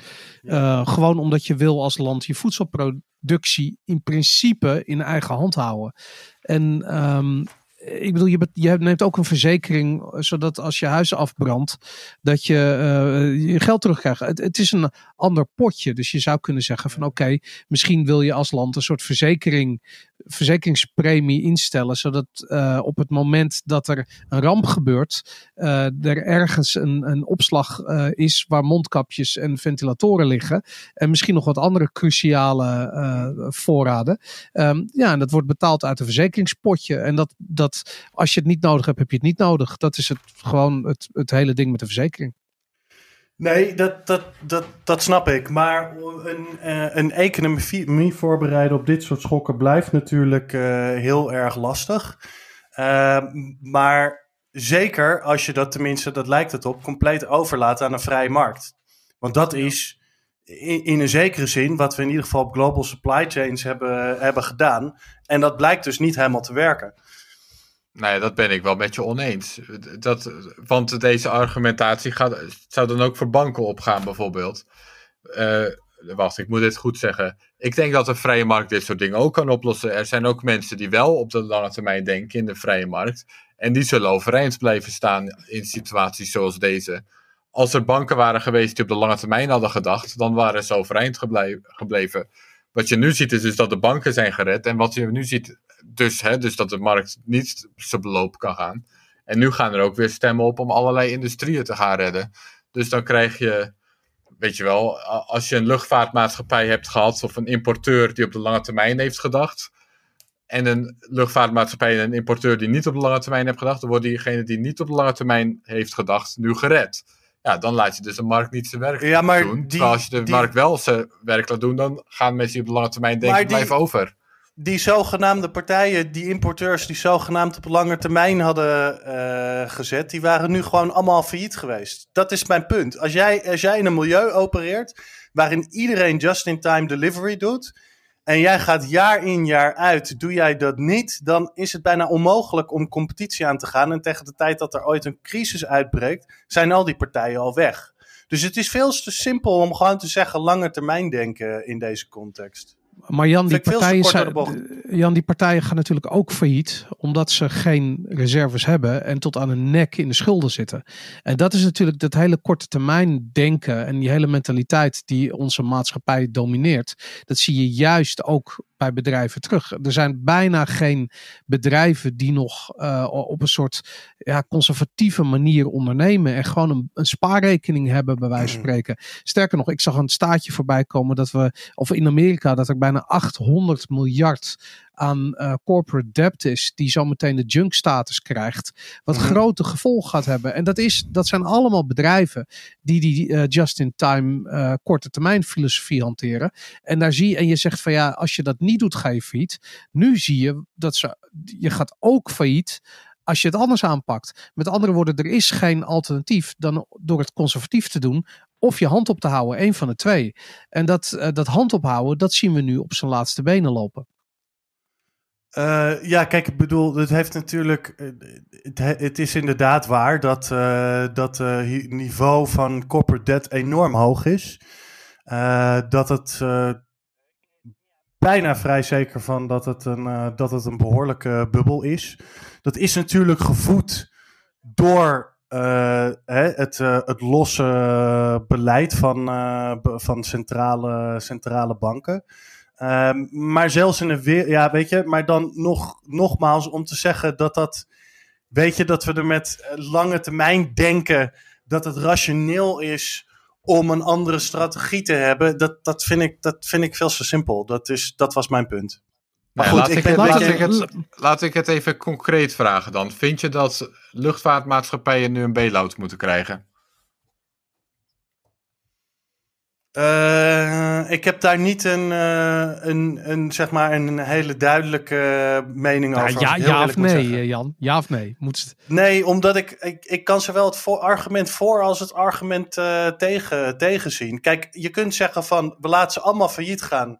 Uh, gewoon omdat je wil als land je voedselproductie in principe in eigen hand houden. En um, ik bedoel, je, je, neemt ook een verzekering, zodat als je huis afbrandt, dat je uh, je geld terugkrijgt. Het, het, is een ander potje. Dus je zou kunnen zeggen van oké, misschien wil je als land een soort verzekering verzekeringspremie instellen, zodat op het moment dat er een ramp gebeurt, er ergens een, een opslag is waar mondkapjes en ventilatoren liggen en misschien nog wat andere cruciale voorraden. Um, ja, en dat wordt betaald uit een verzekeringspotje. En dat, dat als je het niet nodig hebt, heb je het niet nodig. Dat is het, gewoon het, het hele ding met de verzekering. Nee, dat, dat, dat, dat snap ik. Maar een, uh, een economie voorbereiden op dit soort schokken blijft natuurlijk uh, heel erg lastig. Uh, maar zeker als je dat tenminste, dat lijkt het op, compleet overlaat aan een vrije markt. Want dat is in, in een zekere zin wat we in ieder geval op global supply chains hebben, hebben gedaan. En dat blijkt dus niet helemaal te werken. Nee, dat ben ik wel met je oneens. Dat, want deze argumentatie gaat, zou dan ook voor banken opgaan, bijvoorbeeld. Uh, wacht, ik moet dit goed zeggen. Ik denk dat de vrije markt dit soort dingen ook kan oplossen. Er zijn ook mensen die wel op de lange termijn denken in de vrije markt. En die zullen overeind blijven staan in situaties zoals deze. Als er banken waren geweest die op de lange termijn hadden gedacht, dan waren ze overeind gebleven. Wat je nu ziet is dus dat de banken zijn gered. En wat je nu ziet dus, hè, dus dat de markt niet zijn beloop kan gaan. En nu gaan er ook weer stemmen op om allerlei industrieën te gaan redden. Dus dan krijg je, weet je wel, als je een luchtvaartmaatschappij hebt gehad of een importeur die op de lange termijn heeft gedacht. En een luchtvaartmaatschappij en een importeur die niet op de lange termijn heeft gedacht, dan wordt diegene die niet op de lange termijn heeft gedacht nu gered. Ja, dan laat je dus de markt niet zijn werk ja, maar doen. Die, als je de markt wel zijn werk laat doen, dan gaan mensen die op de lange termijn denken, blijven over die zogenaamde partijen, die importeurs die zogenaamd op lange termijn hadden uh, gezet, die waren nu gewoon allemaal failliet geweest. Dat is mijn punt. Als jij, als jij in een milieu opereert waarin iedereen just-in-time delivery doet, en jij gaat jaar in jaar uit, doe jij dat niet, dan is het bijna onmogelijk om competitie aan te gaan. En tegen de tijd dat er ooit een crisis uitbreekt, zijn al die partijen al weg. Dus het is veel te simpel om gewoon te zeggen lange termijn denken in deze context. Maar Jan die, partijen zijn, Jan, die partijen gaan natuurlijk ook failliet, omdat ze geen reserves hebben en tot aan hun nek in de schulden zitten. En dat is natuurlijk dat hele korte termijn denken en die hele mentaliteit die onze maatschappij domineert. Dat zie je juist ook bij bedrijven terug. Er zijn bijna geen bedrijven die nog uh, op een soort ja, conservatieve manier ondernemen en gewoon een, een, spaarrekening hebben, bij wijze van mm. spreken. Sterker nog, ik zag een staatje voorbij komen dat we, of in Amerika, dat er bijna 800 miljard aan uh, corporate debt is, die zometeen de junk status krijgt, wat mhm. grote gevolgen gaat hebben. En dat, is, dat zijn allemaal bedrijven die die uh, just-in-time uh, korte termijn filosofie hanteren. En daar zie je, en je zegt van ja, als je dat niet doet, ga je failliet. Nu zie je dat ze, je gaat ook failliet als je het anders aanpakt. Met andere woorden, er is geen alternatief dan door het conservatief te doen of je hand op te houden. Een van de twee. En dat, uh, dat hand ophouden, dat zien we nu op zijn laatste benen lopen. Uh, ja, kijk, ik bedoel, het heeft natuurlijk. Eh, het, het is inderdaad waar dat uh, dat uh, niveau van corporate debt enorm hoog is. dat het bijna vrij zeker van dat het een, dat het een behoorlijke bubbel is. Dat is natuurlijk gevoed door hè, het, het losse beleid van, van centrale, centrale banken. Um, maar zelfs in een weer, ja, weet je, maar dan nog, nogmaals om te zeggen dat dat, weet je, dat we er met lange termijn denken dat het rationeel is om een andere strategie te hebben, dat, dat, vind, ik, dat vind ik veel te simpel. Dat, is, dat was mijn punt. Maar goed, ik, het, laat ik het even concreet vragen dan. Vind je dat luchtvaartmaatschappijen nu een bailout moeten krijgen? Uh, ik heb daar niet een, uh, een, een, zeg maar een hele duidelijke mening over. Ja, ja of nee, Jan? Ja of nee? Moet Nee, omdat ik, ik, ik kan zowel het voor, argument voor als het argument uh, tegen, tegen zien. Kijk, je kunt zeggen van we laten ze allemaal failliet gaan.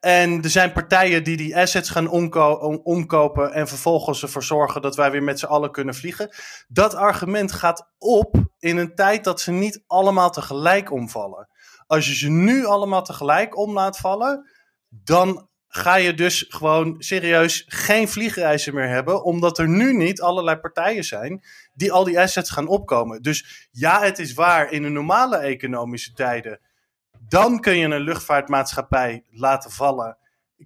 En er zijn partijen die die assets gaan omkopen en vervolgens ervoor zorgen dat wij weer met z'n allen kunnen vliegen. Dat argument gaat op in een tijd dat ze niet allemaal tegelijk omvallen. Als je ze nu allemaal tegelijk om laat vallen, dan ga je dus gewoon serieus geen vliegreizen meer hebben, omdat er nu niet allerlei partijen zijn die al die assets gaan opkomen. Dus ja, het is waar, in de normale economische tijden, dan kun je een luchtvaartmaatschappij laten vallen.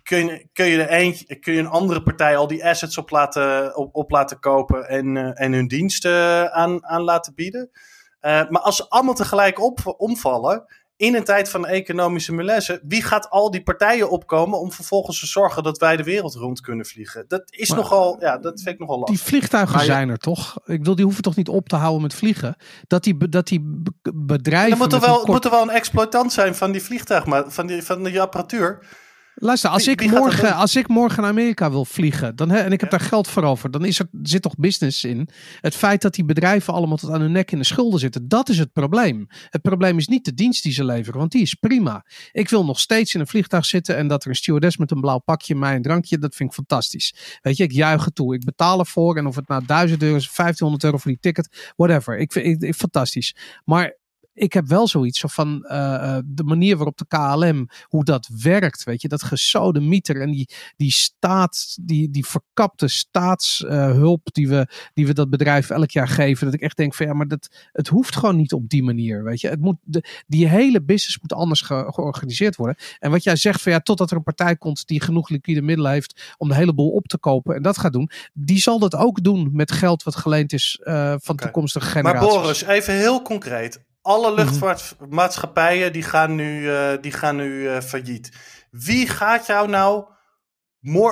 Kun je, kun je, eentje, kun je een andere partij al die assets op laten, op, laten kopen en, uh, en hun diensten aan, aan laten bieden. Uh, maar als ze allemaal tegelijk op, omvallen, in een tijd van economische malaise, wie gaat al die partijen opkomen om vervolgens te zorgen dat wij de wereld rond kunnen vliegen? Dat is nogal, ja, dat vind ik nogal lastig. Die vliegtuigen zijn er toch? Ik bedoel, die hoeven toch niet op te houden met vliegen? Dat die, dat die bedrijven. Er moet er wel, moet er wel een exploitant zijn van die vliegtuig, van die, van die apparatuur. Luister, als, ik morgen, als ik morgen naar Amerika wil vliegen dan, hè, en ik heb daar geld voor over, dan is er, zit toch business in. Het feit dat die bedrijven allemaal tot aan hun nek in de schulden zitten, dat is het probleem. Het probleem is niet de dienst die ze leveren, want die is prima. Ik wil nog steeds in een vliegtuig zitten en dat er een stewardess met een blauw pakje mij een drankje, dat vind ik fantastisch. Weet je, ik juich het toe. Ik betaal ervoor en of het nou 1000 euro is, 1500 euro voor die ticket, whatever. Ik vind het fantastisch. Maar ik heb wel zoiets van uh, de manier waarop de KLM, hoe dat werkt, weet je, dat gesode mieter en die, die staat, die, die verkapte staatshulp uh, die, we, die we dat bedrijf elk jaar geven, dat ik echt denk van ja, maar dat, het hoeft gewoon niet op die manier, weet je. Het moet, de, die hele business moet anders ge, georganiseerd worden. En wat jij zegt van ja, totdat er een partij komt die genoeg liquide middelen heeft om de hele boel op te kopen en dat gaat doen, die zal dat ook doen met geld wat geleend is uh, van okay. toekomstige generaties. Maar Boris, even heel concreet alle mhm. luchtvaartmaatschappijen die gaan nu, uh, die gaan nu uh, failliet. Wie gaat jou nou.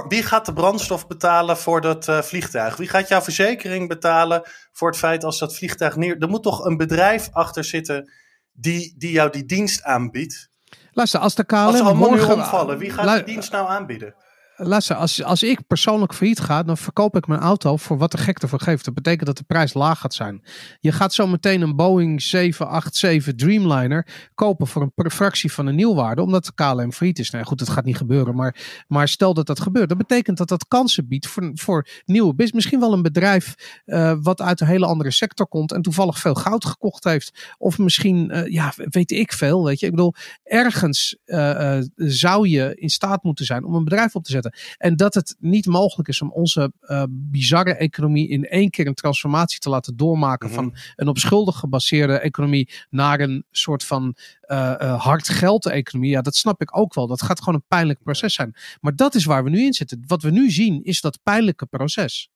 Wie gaat de brandstof betalen voor dat uh, vliegtuig? Wie gaat jouw verzekering betalen voor het feit als dat vliegtuig neer. Er moet toch een bedrijf achter zitten die, die jou die dienst aanbiedt? Luister, als de KLM als allemaal morgen... omvallen, wie gaat die dienst nou aanbieden? Luister, als, als ik persoonlijk failliet ga, dan verkoop ik mijn auto voor wat de gek ervoor geeft. Dat betekent dat de prijs laag gaat zijn. Je gaat zo meteen een Boeing 787 Dreamliner kopen voor een fractie van een nieuwwaarde, omdat de KLM failliet is. Nou goed, dat gaat niet gebeuren, maar, maar stel dat dat gebeurt. Dat betekent dat dat kansen biedt voor, voor nieuwe business. Misschien wel een bedrijf uh, wat uit een hele andere sector komt en toevallig veel goud gekocht heeft. Of misschien, uh, ja, weet ik veel, weet je. Ik bedoel, ergens uh, zou je in staat moeten zijn om een bedrijf op te zetten. En dat het niet mogelijk is om onze uh, bizarre economie in één keer een transformatie te laten doormaken mm -hmm. van een op schulden gebaseerde economie naar een soort van uh, uh, hard geld economie. Ja, dat snap ik ook wel. Dat gaat gewoon een pijnlijk proces zijn. Maar dat is waar we nu in zitten. Wat we nu zien is dat pijnlijke proces.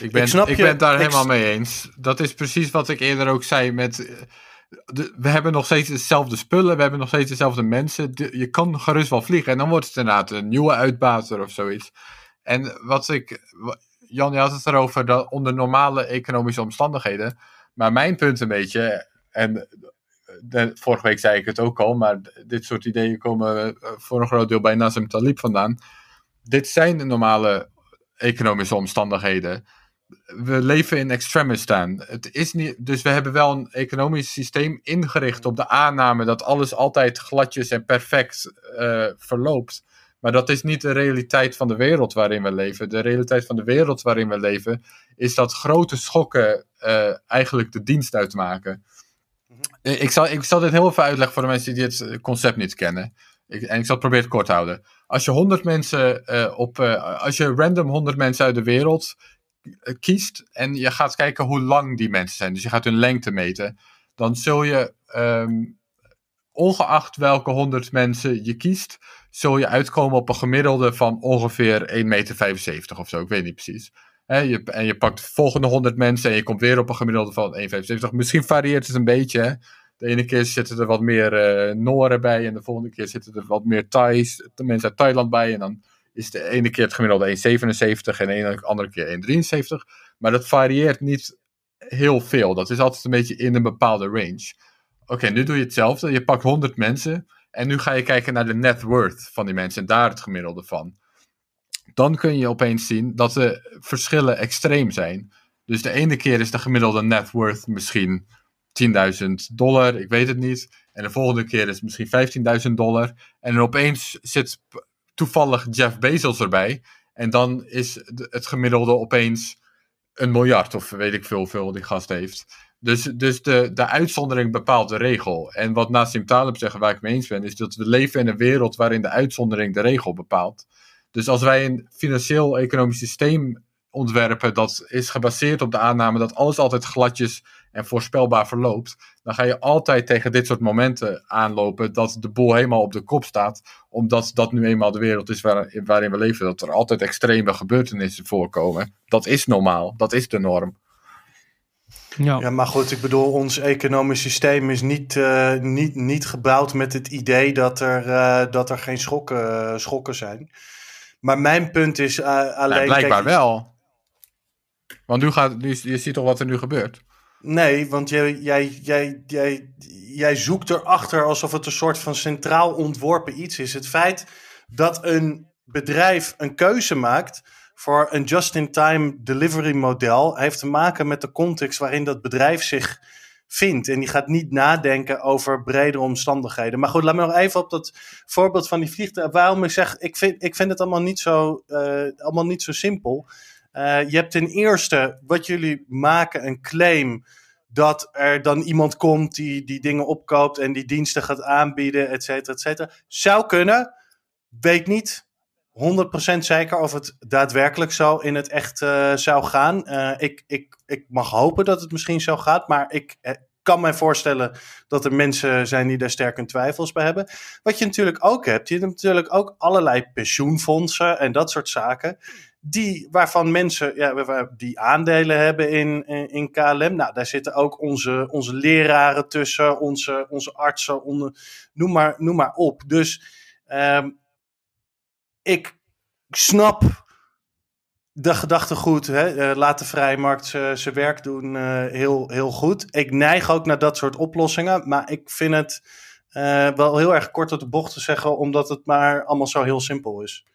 Ik ben, ik, ik ben het daar helemaal mee eens. Dat is precies wat ik eerder ook zei met we hebben nog steeds dezelfde spullen, we hebben nog steeds dezelfde mensen. je kan gerust wel vliegen. En dan wordt het inderdaad een nieuwe uitbater of zoiets. En wat ik. Jan, je had het erover dat onder normale economische omstandigheden. Maar mijn punt een beetje. En de, vorige week zei ik het ook al, maar dit soort ideeën komen voor een groot deel bij Nassim Talib vandaan. Dit zijn de normale economische omstandigheden we leven in extremistan. Het is niet, dus we hebben wel een economisch systeem ingericht op de aanname dat alles altijd gladjes en perfect uh, verloopt. Maar dat is niet de realiteit van de wereld waarin we leven. De realiteit van de wereld waarin we leven is dat grote schokken uh, eigenlijk de dienst uitmaken. Mm -hmm. ik, zal, ik zal dit heel even uitleggen voor de mensen die dit concept niet kennen. Ik, en ik zal het proberen kort te houden. Als je 100 mensen uh, op. als je random 100 mensen uit de wereld eh, kiest en je gaat kijken hoe lang die mensen zijn, dus je gaat hun lengte meten, dan zul je, um, ongeacht welke 100 mensen je kiest, zul je uitkomen op een gemiddelde van ongeveer 1,75 meter of zo. Ik weet niet precies. He, je, en je pakt de volgende 100 mensen en je komt weer op een gemiddelde van 1,75. Misschien varieert het een beetje. De ene keer zitten er wat meer uh, Noren bij en de volgende keer zitten er wat meer Thais, de mensen uit Thailand bij. En dan is de ene keer het gemiddelde 1,77 en de andere keer 1,73. Maar dat varieert niet heel veel. Dat is altijd een beetje in een bepaalde range. Oké, nu doe je hetzelfde. Je pakt 100 mensen en nu ga je kijken naar de net worth van die mensen en daar het gemiddelde van. Dan kun je opeens zien dat de verschillen extreem zijn. Dus de ene keer is de gemiddelde net worth misschien 10.000 dollar, ik weet het niet. En de volgende keer is het misschien 15.000 dollar. En opeens zit toevallig Jeff Bezos erbij. En dan is het gemiddelde opeens een miljard of weet ik veel veel die gast heeft. Dus, dus de, de uitzondering bepaalt de regel. En wat Nassim Taleb zegt, waar ik mee eens ben, is dat we leven in een wereld waarin de uitzondering de regel bepaalt. Dus als wij een financieel-economisch systeem ontwerpen dat is gebaseerd op de aanname dat alles altijd gladjes en voorspelbaar verloopt, dan ga je altijd tegen dit soort momenten aanlopen dat de boel helemaal op de kop staat, omdat dat nu eenmaal de wereld is waarin we leven, dat er altijd extreme gebeurtenissen voorkomen. Dat is normaal, dat is de norm. Ja. ja, maar goed, ik bedoel, ons economisch systeem is niet, uh, niet, niet gebouwd met het idee dat er, uh, dat er geen schokken, schokken zijn. Maar mijn punt is uh, alleen. Ja, blijkbaar wel. Want nu gaat, nu, je ziet toch wat er nu gebeurt? Nee, want jij, jij, jij, jij, jij zoekt erachter alsof het een soort van centraal ontworpen iets is. Het feit dat een bedrijf een keuze maakt voor een just-in-time delivery model heeft te maken met de context waarin dat bedrijf zich vindt. En die gaat niet nadenken over bredere omstandigheden. Maar goed, laat me nog even op dat voorbeeld van die vliegtuig. Waarom ik zeg, ik vind, ik vind het allemaal niet zo, uh, allemaal niet zo simpel. Uh, je hebt ten eerste, wat jullie maken, een claim dat er dan iemand komt die die dingen opkoopt en die diensten gaat aanbieden, et cetera, et cetera. Zou kunnen, weet niet. 100% zeker of het daadwerkelijk zo in het echt uh, zou gaan. Uh, ik, ik, ik mag hopen dat het misschien zo gaat, maar ik kan mij voorstellen dat er mensen zijn die daar sterk hun twijfels bij hebben. Wat je natuurlijk ook hebt, je hebt natuurlijk ook allerlei pensioenfondsen en dat soort zaken die, waarvan mensen ja, die aandelen hebben in, in, KLM. Nou, daar zitten ook onze, onze leraren tussen, onze, onze artsen, onder, noem, maar, noem maar op. Dus um, ik snap de gedachtegoed, hè, uh, laat de vrije markt zijn werk doen, uh, heel, heel goed. Ik neig ook naar dat soort oplossingen, maar ik vind het uh, wel heel erg kort op de bocht te zeggen, omdat het maar allemaal zo heel simpel is.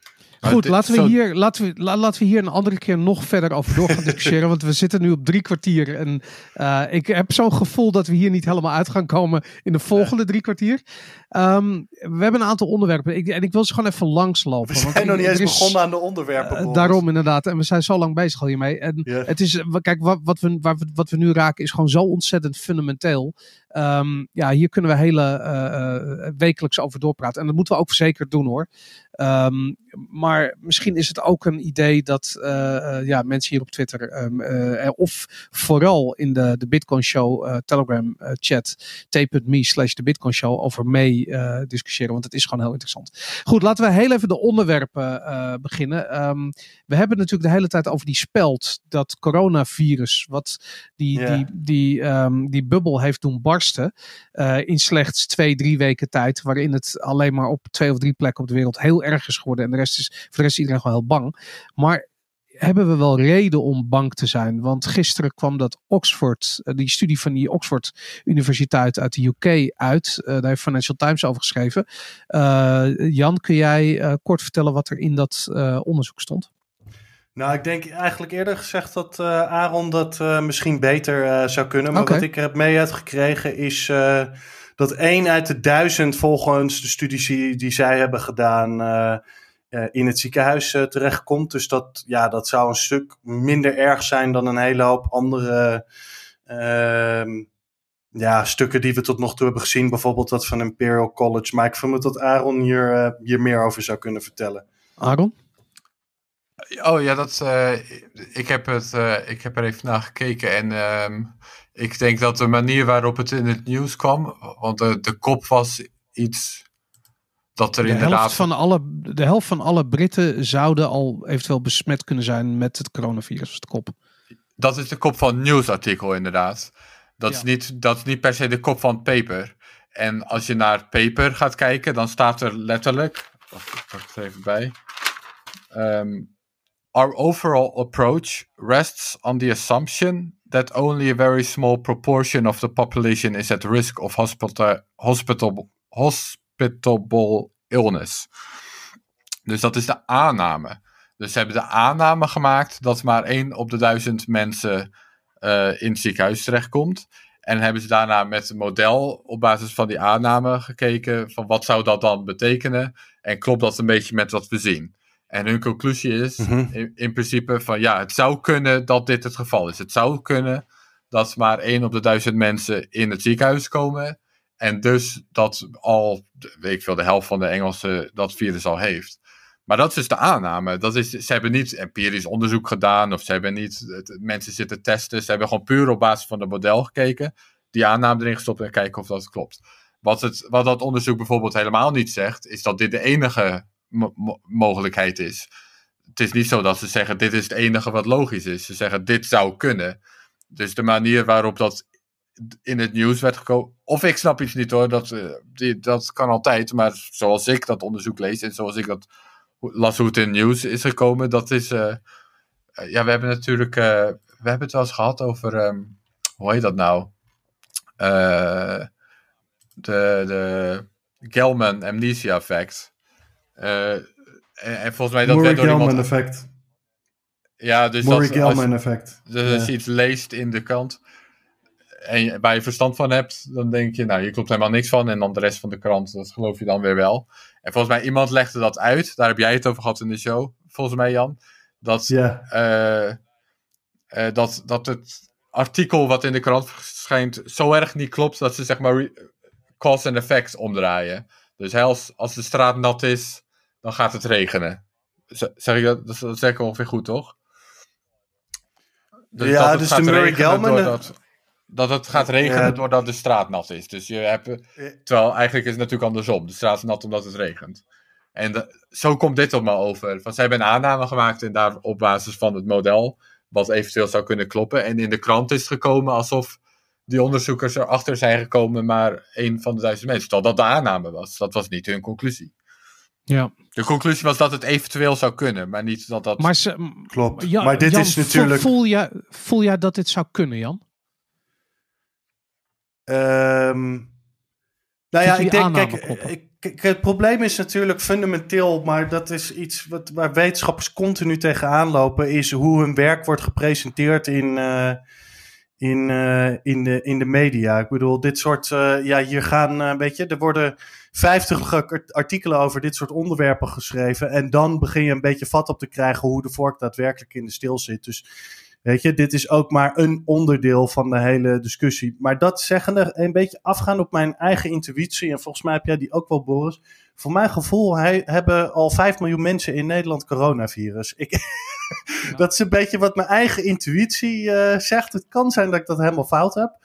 Goed, laten we, hier, laten, we, laten we hier een andere keer nog verder over door gaan discussiëren. want we zitten nu op drie kwartier. En uh, ik heb zo'n gevoel dat we hier niet helemaal uit gaan komen in de volgende drie kwartier. Um, we hebben een aantal onderwerpen. Ik, en ik wil ze gewoon even langslopen. We zijn want nog niet eens begonnen aan de onderwerpen. Uh, daarom inderdaad. En we zijn zo lang bezig al hiermee. En yeah. het is, kijk, wat, wat, we, waar we, wat we nu raken is gewoon zo ontzettend fundamenteel. Um, ja, hier kunnen we hele uh, wekelijks over doorpraten. En dat moeten we ook zeker doen hoor. Um, maar misschien is het ook een idee dat uh, ja, mensen hier op Twitter um, uh, of vooral in de, de Bitcoin Show Telegram chat t.me slash de Bitcoin Show over mee discussiëren. Want het is gewoon heel interessant. Goed, laten we heel even de onderwerpen beginnen. Um, we hebben natuurlijk de hele tijd over die speld, dat coronavirus, wat die, yeah. die, die, die bubbel heeft doen barsten. In slechts twee, drie weken tijd. Waarin het alleen maar op twee of drie plekken op de wereld heel erg is geworden. En de rest is, voor de rest is iedereen gewoon heel bang. Maar hebben we wel reden om bang te zijn? Want gisteren kwam dat Oxford, eh, die studie van die Oxford Universiteit uit de UK uit. Uh, daar heeft Financial Times over geschreven. Jan, kun jij kort vertellen wat er in dat onderzoek stond? Nou, ik denk eigenlijk eerder gezegd dat Aaron dat misschien beter zou kunnen. Maar okay. wat ik er heb mee uitgekregen is dat één uit de duizend volgens de studies die, zij hebben gedaan in het ziekenhuis terechtkomt. Dus dat, ja, dat zou een stuk minder erg zijn dan een hele hoop andere ehm, ja, stukken die we tot nog toe hebben gezien. Bijvoorbeeld dat van Imperial College. Maar ik vermoed dat Aaron hier, hier meer over zou kunnen vertellen. Aaron? Oh ja, dat, ik, heb het, ik heb er even naar gekeken en ehm, ik denk dat de manier waarop het in het nieuws kwam, want de, de kop was iets dat er de inderdaad. Helft van alle, de helft van alle Britten zouden al eventueel besmet kunnen zijn met het coronavirus, de kop. Dat is de kop van een nieuwsartikel, inderdaad. Dat, ja. is niet, dat is niet per se de kop van het paper. En als je naar het paper gaat kijken, dan staat er letterlijk. Wacht, ik pak het even bij. Um, Our overall approach rests on the assumption that only a very small proportion of the population is at risk of hospital, hospital, hospitable illness. Dus dat is de aanname. Dus ze hebben de aanname gemaakt dat maar één op de duizend mensen uh, in het ziekenhuis terechtkomt. En hebben ze daarna met een model op basis van die aanname gekeken van wat zou dat dan betekenen en klopt dat een beetje met wat we zien. En hun conclusie is Mhm. in, in principe van ja, het zou kunnen dat dit het geval is. Het zou kunnen dat maar één op de duizend mensen in het ziekenhuis komen. En dus dat al, weet ik veel, de helft van de Engelsen dat virus al heeft. Maar dat is dus de aanname. Dat is, ze hebben niet empirisch onderzoek gedaan of ze hebben niet het- mensen zitten testen. Ze hebben gewoon puur op basis van het model gekeken, die aanname erin gestopt en kijken of dat klopt. Wat, het, wat dat onderzoek bijvoorbeeld helemaal niet zegt, is dat dit de enige mo- mo- mogelijkheid is. Het is niet zo dat ze zeggen: dit is het enige wat logisch is. Ze zeggen: dit zou kunnen. Dus de manier waarop dat in het nieuws werd gekomen. Of ik snap iets niet hoor, dat, eh, dat kan altijd. Maar zoals ik dat onderzoek lees en zoals ik dat las hoe het in het nieuws is gekomen, dat is. eh, eh, ja, we hebben natuurlijk. we hebben het wel eens gehad over. ehm, hoe heet dat nou? De, de Gelman Amnesia Effect. Eh, en, en volgens mij dat Murray werd door iemand... effect. Ja, dus Murray dat, als, Gelman effect. dus als je iets leest in de krant en je, waar je verstand van hebt, dan denk je, nou, hier klopt helemaal niks van. En dan de rest van de krant, dat geloof je dan weer wel. En volgens mij, iemand legde dat uit. Daar heb jij het over gehad in de show, volgens mij, Jan. Dat, eh, eh, dat, dat het artikel wat in de krant verschijnt zo erg niet klopt dat ze zeg maar cause and effect omdraaien. Dus hè, als, als de straat nat is, dan gaat het regenen. Z- Zeg ik dat? Dat dat zeg ik ongeveer goed, toch? Ja, het dus de Murray Gell-Man, eh, doordat, dat het gaat regenen Ja. doordat de straat nat is. Dus je hebt, terwijl eigenlijk is het natuurlijk andersom. De straat is nat omdat het regent. En de- zo komt dit op me over. Van, zij hebben een aanname gemaakt en daar op basis van het model, wat eventueel zou kunnen kloppen. En in de krant is het gekomen alsof die onderzoekers erachter zijn gekomen, maar één van de duizend mensen. Terwijl dat de aanname was. Dat was niet hun conclusie. Ja. De conclusie was dat het eventueel zou kunnen, maar niet dat dat. Maar, ze, Klopt. Ja, maar dit Jan, is voel- natuurlijk. Voel, jij, voel jij dat dit zou kunnen, Jan? Ehm, nou ja, je ik denk, ik, kijk, het probleem is natuurlijk fundamenteel, maar dat is iets wat, waar wetenschappers continu tegenaan lopen, is hoe hun werk wordt gepresenteerd in, eh, in, eh, in, de, in de media. Ik bedoel, dit soort, eh, ja, hier gaan, eh, weet je, er worden 50 art- artikelen over dit soort onderwerpen geschreven en dan begin je een beetje vat op te krijgen hoe de vork daadwerkelijk in de stil zit. Dus Weet je, dit is ook maar een onderdeel van de hele discussie. Maar dat zeggende, een beetje afgaan op mijn eigen intuïtie. En volgens mij heb jij die ook wel, Boris. Voor mijn gevoel hij, hebben al 5 miljoen mensen in Nederland coronavirus. Ik, <laughs> Dat is een beetje wat mijn eigen intuïtie eh, zegt. Het kan zijn dat ik dat helemaal fout heb.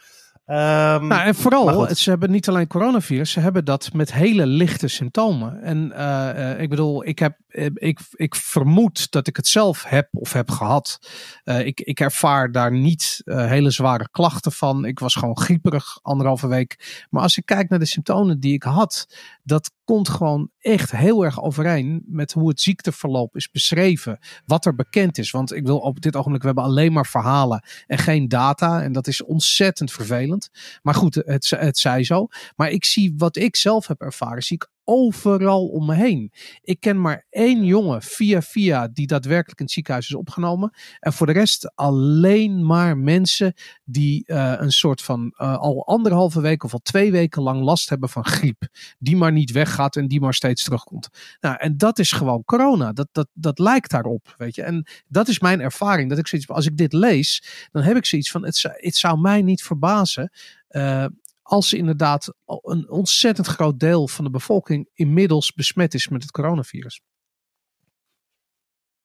Ehm, Nou, en vooral, ze hebben niet alleen coronavirus, ze hebben dat met hele lichte symptomen. En eh, eh, ik bedoel, ik, heb, eh, ik, ik vermoed dat ik het zelf heb of heb gehad. Eh, ik, ik ervaar daar niet hele zware klachten van. Ik was gewoon grieperig anderhalve week. Maar als ik kijk naar de symptomen die ik had, dat komt gewoon echt heel erg overeen met hoe het ziekteverloop is beschreven. Wat er bekend is. Want ik wil op dit ogenblik, we hebben alleen maar verhalen en geen data. En dat is ontzettend vervelend. Maar goed, het, het zij zo. Maar ik zie wat ik zelf heb ervaren, zie ik overal om me heen. Ik ken maar één jongen via via die daadwerkelijk in het ziekenhuis is opgenomen. En voor de rest alleen maar mensen die eh, een soort van eh, al anderhalve week of al twee weken lang last hebben van griep. Die maar niet weggaat en die maar steeds terugkomt. Nou, en dat is gewoon corona. Dat, dat, dat lijkt daarop, weet je. En dat is mijn ervaring. Dat ik zoiets als ik dit lees, dan heb ik zoiets van, het, zou- het zou mij niet verbazen eh, als inderdaad een ontzettend groot deel van de bevolking inmiddels besmet is met het coronavirus.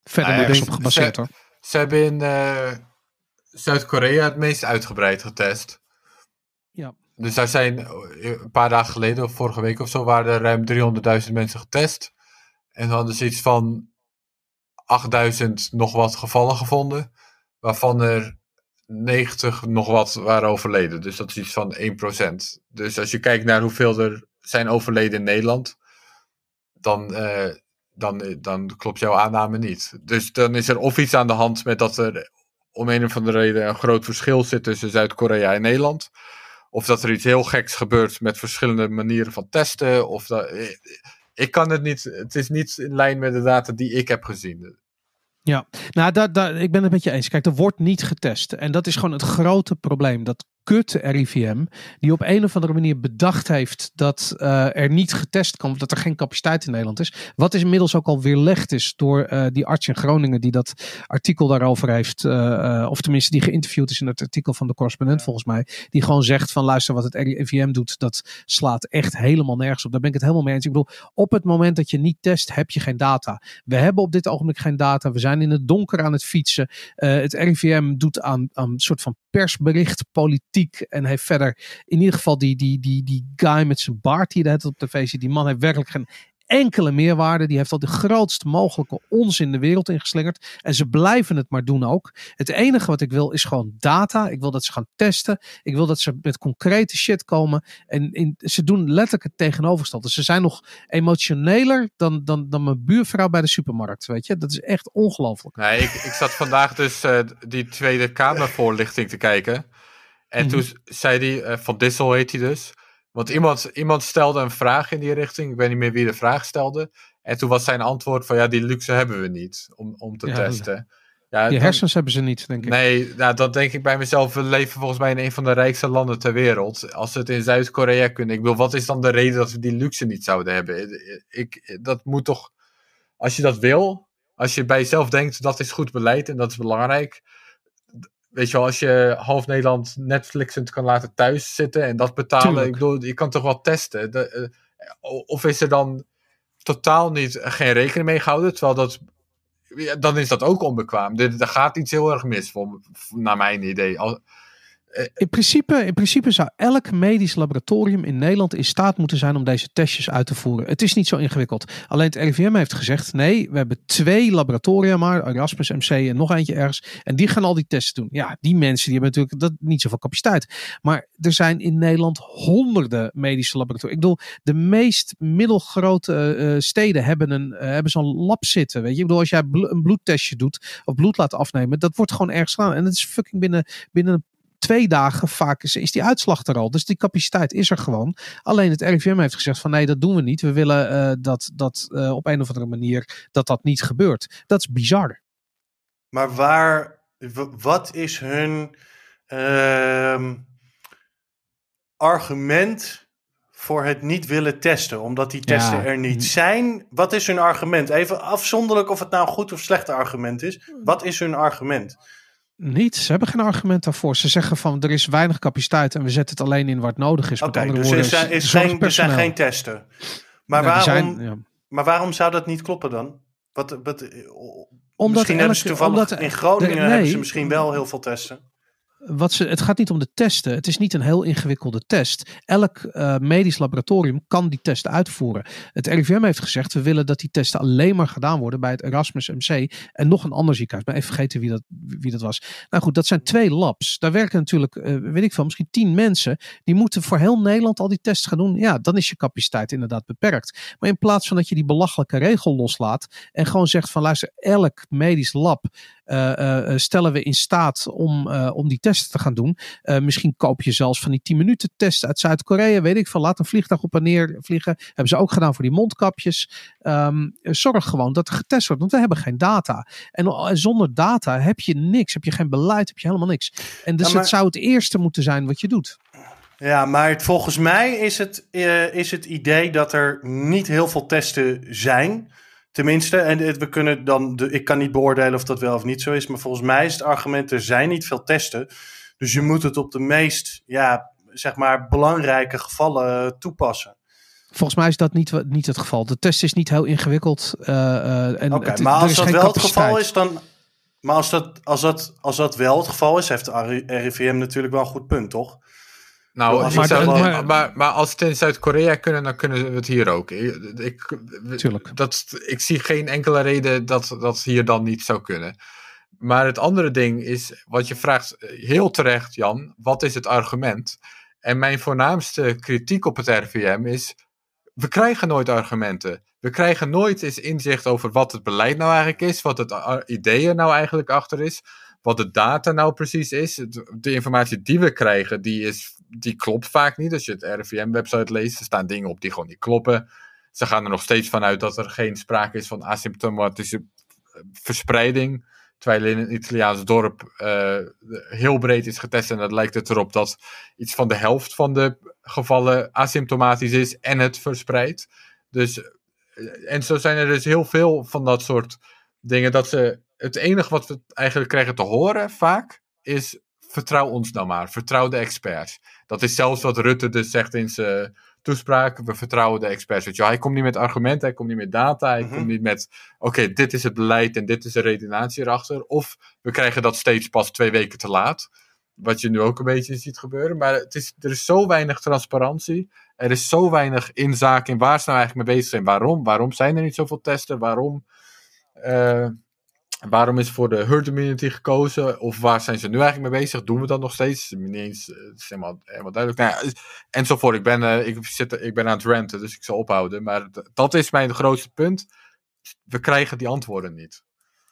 Verder Nou ja, op gebaseerd ze- hoor. Ze hebben in eh, Zuid-Korea het meest uitgebreid getest. Ja. Dus daar zijn eh, een paar dagen geleden, of vorige week of zo, waren er ruim 300.000 mensen getest. En hadden ze iets van 8000 nog wat gevallen gevonden. Waarvan er 90 nog wat waren overleden. Dus dat is iets van 1%. Dus als je kijkt naar hoeveel er zijn overleden in Nederland, dan, eh, dan, dan klopt jouw aanname niet. Dus dan is er of iets aan de hand met dat er om een of andere reden een groot verschil zit tussen Zuid-Korea en Nederland. Of dat er iets heel geks gebeurt met verschillende manieren van testen. Of dat, eh, ik kan het niet. Het is niet in lijn met de data die ik heb gezien. Nou, daar, daar, ik ben het met je eens. Kijk, er wordt niet getest. En dat is gewoon het grote probleem. Dat kut RIVM, die op een of andere manier bedacht heeft dat uh, er niet getest kan, dat er geen capaciteit in Nederland is. Wat is inmiddels ook al weerlegd is door uh, die arts in Groningen die dat artikel daarover heeft, uh, of tenminste die geïnterviewd is in het artikel van de correspondent volgens mij, die gewoon zegt van luister wat het RIVM doet, dat slaat echt helemaal nergens op. Daar ben ik het helemaal mee eens. Ik bedoel, op het moment dat je niet test, heb je geen data. We hebben op dit ogenblik geen data. We zijn in het donker aan het fietsen. het RIVM doet aan, aan een soort van persbericht, politiek. En heeft verder in ieder geval die, die, die, die guy met zijn baard die het op tv ziet. Die man heeft werkelijk geen enkele meerwaarde. Die heeft al de grootst mogelijke onzin de wereld ingeslingerd. En ze blijven het maar doen ook. Het enige wat ik wil is gewoon data. Ik wil dat ze gaan testen. Ik wil dat ze met concrete shit komen. En in, ze doen letterlijk het tegenovergestelde. Ze zijn nog emotioneler dan, dan, dan mijn buurvrouw bij de supermarkt. Weet je, dat is echt ongelooflijk. Nee, ik, ik zat vandaag dus uh, die Tweede Kamervoorlichting te kijken. En toen mhm. zei hij, uh, Van Dissel heet hij dus. Want iemand, iemand stelde een vraag in die richting. Ik weet niet meer wie de vraag stelde. En toen was zijn antwoord van ja, die luxe hebben we niet om, om te testen. Ja, die hersens hebben ze niet, denk ik. Nee, nou, dat denk ik bij mezelf. We leven volgens mij in een van de rijkste landen ter wereld. Als we het in Zuid-Korea kunnen. Ik bedoel, wat is dan de reden dat we die luxe niet zouden hebben? Ik, dat moet toch, als je dat wil, als je bij jezelf denkt dat is goed beleid en dat is belangrijk weet je wel, als je half Nederland Netflixend kan laten thuis zitten en dat betalen, ik bedoel, je kan toch wel testen. De, uh, of is er dan totaal niet geen rekening mee gehouden, terwijl dat, dan is dat ook onbekwaam. Er, er gaat iets heel erg mis, voor, naar mijn idee. Al, in principe, in principe zou elk medisch laboratorium in Nederland in staat moeten zijn om deze testjes uit te voeren. Het is niet zo ingewikkeld. Alleen het RIVM heeft gezegd: nee, we hebben twee laboratoria maar, Erasmus MC en nog eentje ergens. En die gaan al die testen doen. Ja, die mensen die hebben natuurlijk dat, niet zoveel capaciteit. Maar er zijn in Nederland honderden medische laboratoria. Ik bedoel, de meest middelgrote uh, steden hebben, een, hebben zo'n lab zitten. Weet je, ik bedoel, als jij een bloedtestje doet of bloed laat afnemen, dat wordt gewoon ergens gedaan. En dat is fucking binnen, binnen een twee dagen vaak is, is die uitslag er al. Dus die capaciteit is er gewoon. Alleen het RIVM heeft gezegd van nee, dat doen we niet. We willen uh, dat, dat uh, op een of andere manier dat dat niet gebeurt. Dat is bizar. Maar waar, wat is hun uh, argument voor het niet willen testen? Omdat die testen er niet zijn. Wat is hun argument? Even afzonderlijk of het nou een goed of slecht argument is. Wat is hun argument? Niet. Ze hebben geen argument daarvoor. Ze zeggen van er is weinig capaciteit en we zetten het alleen in het nodig is. Oké, okay, dus er zijn, is geen, er zijn geen testen. Maar, waarom, zijn, ja. maar waarom zou dat niet kloppen dan? Wat, wat, omdat misschien hebben ze toevallig omdat, in Groningen nee, hebben ze misschien wel heel veel testen wat ze, het gaat niet om de testen. Het is niet een heel ingewikkelde test. Elk uh, medisch laboratorium kan die testen uitvoeren. Het RIVM heeft gezegd, we willen dat die testen alleen maar gedaan worden bij het Erasmus MC en nog een ander ziekenhuis. Ben even vergeten wie dat, wie dat was. Nou goed, dat zijn twee labs. Daar werken natuurlijk, uh, weet ik veel, misschien tien mensen. Die moeten voor heel Nederland al die tests gaan doen. Ja, dan is je capaciteit inderdaad beperkt. Maar in plaats van dat je die belachelijke regel loslaat en gewoon zegt van luister, elk medisch lab stellen we in staat om, om die testen te gaan doen. misschien koop je zelfs van die 10 minuten test uit Zuid-Korea, weet ik veel. Laat een vliegtuig op en neer vliegen. Hebben ze ook gedaan voor die mondkapjes. Um, zorg gewoon dat er getest wordt, want we hebben geen data. En zonder data heb je niks, heb je geen beleid, heb je helemaal niks. En dus het zou het eerste moeten zijn wat je doet. Ja, maar volgens mij is het, uh, is het idee dat er niet heel veel testen zijn. Tenminste, en we kunnen dan, de, ik kan niet beoordelen of dat wel of niet zo is, maar volgens mij is het argument, er zijn niet veel testen. Dus je moet het op de meest, ja, zeg maar, belangrijke gevallen toepassen. Volgens mij is dat niet, niet het geval. De test is niet heel ingewikkeld. Uh, uh, Oké, maar als dat wel het geval is, dan. Maar als dat, als, dat, als dat wel het geval is, heeft de RIVM natuurlijk wel een goed punt, toch? Nou, maar, maar, maar, als het in Zuid-Korea kunnen, dan kunnen we het hier ook. Ik, Tuurlijk. Dat, ik zie geen enkele reden dat dat hier dan niet zou kunnen. Maar het andere ding is, wat je vraagt, heel terecht Jan, wat is het argument? En mijn voornaamste kritiek op het RVM is, we krijgen nooit argumenten. We krijgen nooit eens inzicht over wat het beleid nou eigenlijk is, wat het idee er nou eigenlijk achter is, wat de data nou precies is. De informatie die we krijgen, die is die klopt vaak niet. Als je het RIVM-website leest, er staan dingen op die gewoon niet kloppen. Ze gaan er nog steeds vanuit dat er geen sprake is van asymptomatische eh, verspreiding. terwijl in een Italiaans dorp uh, heel breed is getest. En dat lijkt het erop dat iets van de helft van de gevallen asymptomatisch is en het verspreidt. Dus, en zo zijn er dus heel veel van dat soort dingen. Dat ze, het enige wat we eigenlijk krijgen te horen vaak is vertrouw ons nou maar. Vertrouw de experts. Dat is zelfs wat Rutte dus zegt in zijn toespraak. We vertrouwen de experts. Weet je, hij komt niet met argumenten, hij komt niet met data, hij komt mhm. niet met: oké, dit is het beleid en dit is de redenatie erachter. Of we krijgen dat steeds pas twee weken te laat. Wat je nu ook een beetje ziet gebeuren. Maar het is, er is zo weinig transparantie. Er is zo weinig inzaak in waar ze nou eigenlijk mee bezig zijn. Waarom? Waarom zijn er niet zoveel testen? Waarom? Uh, Waarom is voor de herd immunity gekozen? Of waar zijn ze nu eigenlijk mee bezig? Doen we dat nog steeds? Niet eens, eh, het is helemaal, helemaal duidelijk. Nou ja, enzovoort. Ik ben, uh, ik, zit, ik ben aan het ranten, dus ik zal ophouden. Maar dat is mijn grootste punt. We krijgen die antwoorden niet.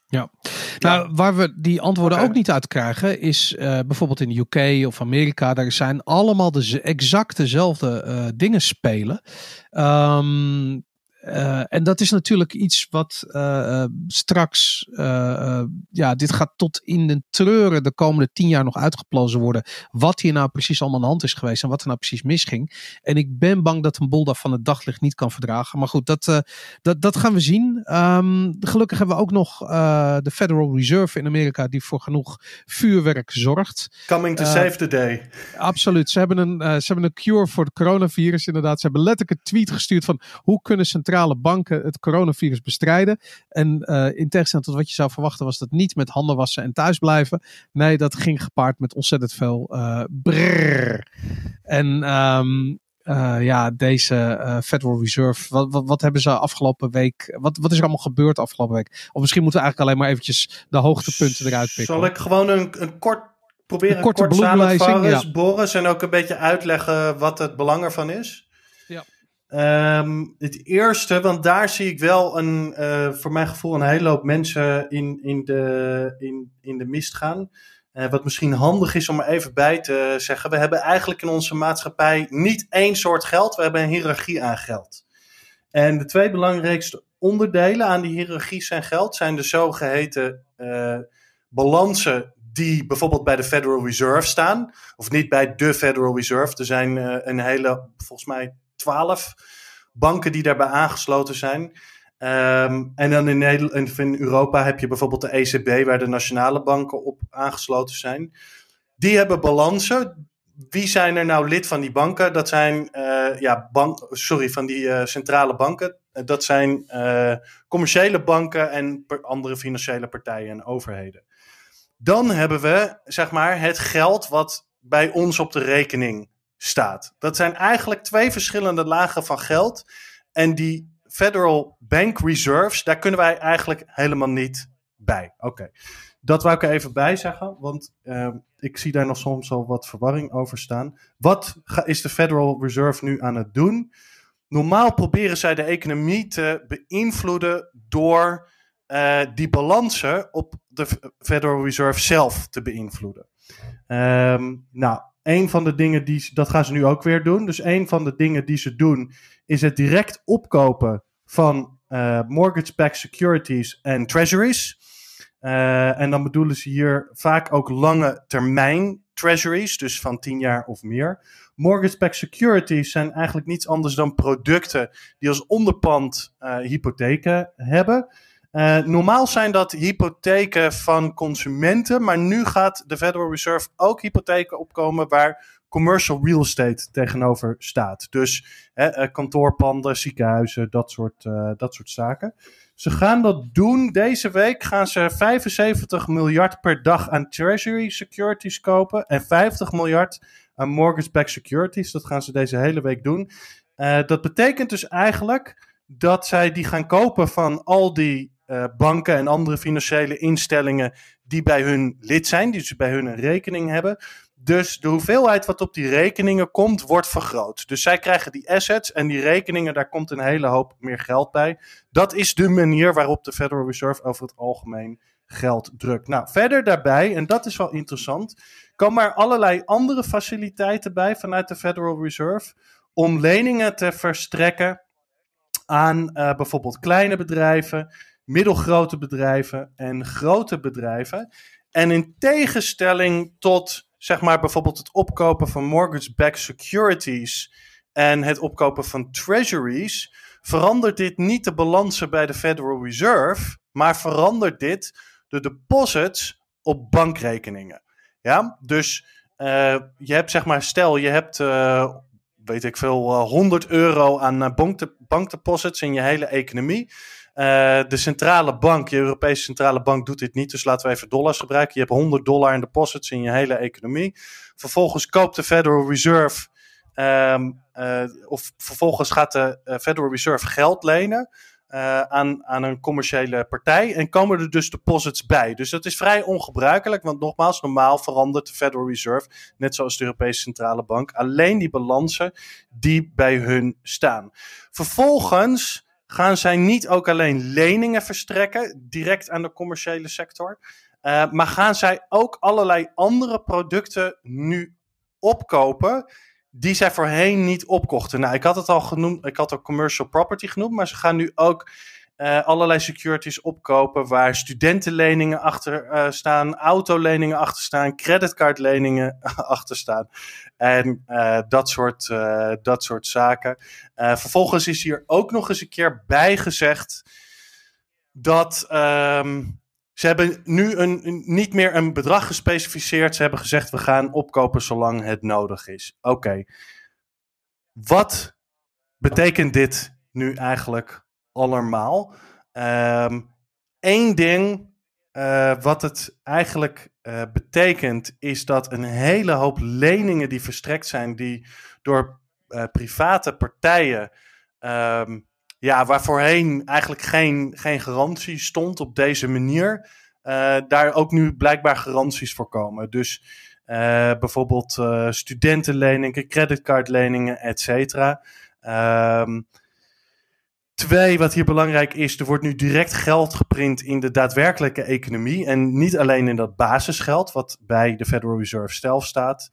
Ja, nou waar we die antwoorden ook niet uit krijgen is uh, bijvoorbeeld in de UK of Amerika. Daar zijn allemaal de exact dezelfde uh, dingen spelen. Um, uh, en dat is natuurlijk iets wat uh, straks, uh, ja, dit gaat tot in de treuren de komende tien jaar nog uitgeplozen worden. Wat hier nou precies allemaal aan de hand is geweest en wat er nou precies misging. En ik ben bang dat een bol daar van het daglicht niet kan verdragen. Maar goed, dat, dat, dat gaan we zien. Um, gelukkig hebben we ook nog de Federal Reserve in Amerika die voor genoeg vuurwerk zorgt. Coming to save the day. Absoluut. Ze hebben, een, ze hebben een cure voor het coronavirus inderdaad. Ze hebben letterlijk een tweet gestuurd van hoe kunnen centrale centrale banken het coronavirus bestrijden. En uh, in tegenstelling tot wat je zou verwachten, was dat niet met handen wassen en thuis blijven. Nee, dat ging gepaard met ontzettend veel uh, brrr. En um, uh, ja, deze uh, Federal Reserve, wat, wat, wat, hebben ze afgelopen week, wat, wat is er allemaal gebeurd afgelopen week? Of misschien moeten we eigenlijk alleen maar eventjes de hoogtepunten eruit pikken. Zal ik gewoon een, een kort proberen, een korte kort ja. Boris, en ook een beetje uitleggen wat het belang ervan is? Um, het eerste, want daar zie ik wel een, uh, voor mijn gevoel een hele hoop mensen in, in, de, in, in de mist gaan. Uh, wat misschien handig is om er even bij te zeggen. We hebben eigenlijk in onze maatschappij niet één soort geld. We hebben een hiërarchie aan geld. En de twee belangrijkste onderdelen aan die hiërarchie zijn geld zijn de zogeheten uh, balansen die bijvoorbeeld bij de Federal Reserve staan. Of niet bij de Federal Reserve. Er zijn een hele, volgens mij twaalf banken die daarbij aangesloten zijn. Um, en dan in, Nederland, in Europa heb je bijvoorbeeld de ECB, waar de nationale banken op aangesloten zijn. Die hebben balansen. Wie zijn er nou lid van die banken? Dat zijn, uh, ja, bank, sorry, van die uh, centrale banken. Dat zijn commerciële banken en andere financiële partijen en overheden. Dan hebben we, zeg maar, het geld wat bij ons op de rekening staat. Dat zijn eigenlijk twee verschillende lagen van geld. En die Federal Bank Reserves, daar kunnen wij eigenlijk helemaal niet bij. Oké, dat wou ik er even bij zeggen, want uh, ik zie daar nog soms al wat verwarring over staan. Wat is de Federal Reserve nu aan het doen? Normaal proberen zij de economie te beïnvloeden door uh, die balansen op de Federal Reserve zelf te beïnvloeden. Um, nou, een van de dingen die dat gaan ze nu ook weer doen. Dus een van de dingen die ze doen is het direct opkopen van uh, mortgage-backed securities en treasuries. Uh, en dan bedoelen ze hier vaak ook lange termijn treasuries, dus van 10 jaar of meer. Mortgage-backed securities zijn eigenlijk niets anders dan producten die als onderpand uh, hypotheken hebben. Uh, normaal zijn dat hypotheken van consumenten, maar nu gaat de Federal Reserve ook hypotheken opkomen waar commercial real estate tegenover staat. Dus hè, uh, kantoorpanden, ziekenhuizen, dat soort, uh, dat soort zaken. Ze gaan dat doen. Deze week gaan ze 75 miljard per dag aan Treasury securities kopen en 50 miljard aan mortgage-backed securities. Dat gaan ze deze hele week doen. dat betekent dus eigenlijk dat zij die gaan kopen van al die uh, banken en andere financiële instellingen die bij hun lid zijn, die ze bij hun een rekening hebben. Dus de hoeveelheid wat op die rekeningen komt, wordt vergroot. Dus zij krijgen die assets en die rekeningen, daar komt een hele hoop meer geld bij. Dat is de manier waarop de Federal Reserve over het algemeen geld drukt. Nou, verder daarbij, en dat is wel interessant, komen er allerlei andere faciliteiten bij vanuit de Federal Reserve om leningen te verstrekken aan uh, bijvoorbeeld kleine bedrijven middelgrote bedrijven en grote bedrijven. En in tegenstelling tot, zeg maar, bijvoorbeeld het opkopen van mortgage-backed securities en het opkopen van treasuries, verandert dit niet de balansen bij de Federal Reserve, maar verandert dit de deposits op bankrekeningen. Ja, dus uh, je hebt zeg maar, stel je hebt, uh, weet ik veel, uh, 100 euro aan bank bankdeposits in je hele economie. De centrale bank, je Europese centrale bank, doet dit niet. Dus laten we even dollars gebruiken. Je hebt 100 dollar in deposits in je hele economie. Vervolgens koopt de Federal Reserve. Um, of vervolgens gaat de Federal Reserve geld lenen. Aan, aan een commerciële partij. En komen er dus deposits bij. Dus dat is vrij ongebruikelijk. Want nogmaals, normaal verandert de Federal Reserve, net zoals de Europese Centrale Bank, alleen die balansen die bij hun staan. Vervolgens gaan zij niet ook alleen leningen verstrekken, direct aan de commerciële sector. Uh, maar gaan zij ook allerlei andere producten nu opkopen die zij voorheen niet opkochten. Nou, ik had het al genoemd, ik had al commercial property genoemd, maar ze gaan nu ook uh, allerlei securities opkopen waar studentenleningen achter uh, staan, autoleningen achter staan, creditcardleningen <laughs> achter staan en uh, dat, soort, dat soort zaken. vervolgens is hier ook nog eens een keer bijgezegd dat um, ze hebben nu een, niet meer een bedrag gespecificeerd. Ze hebben gezegd: we gaan opkopen zolang het nodig is. Oké. Wat betekent dit nu eigenlijk allemaal? Eén ehm, ding uh, wat het eigenlijk uh, betekent, is dat een hele hoop leningen die verstrekt zijn, die door uh, private partijen um, ja, waar voorheen eigenlijk geen, geen garantie stond op deze manier, daar ook nu blijkbaar garanties voor komen. Dus bijvoorbeeld studentenleningen, creditcardleningen, et cetera. Um, Twee, wat hier belangrijk is, er wordt nu direct geld geprint in de daadwerkelijke economie. En niet alleen in dat basisgeld, wat bij de Federal Reserve zelf staat.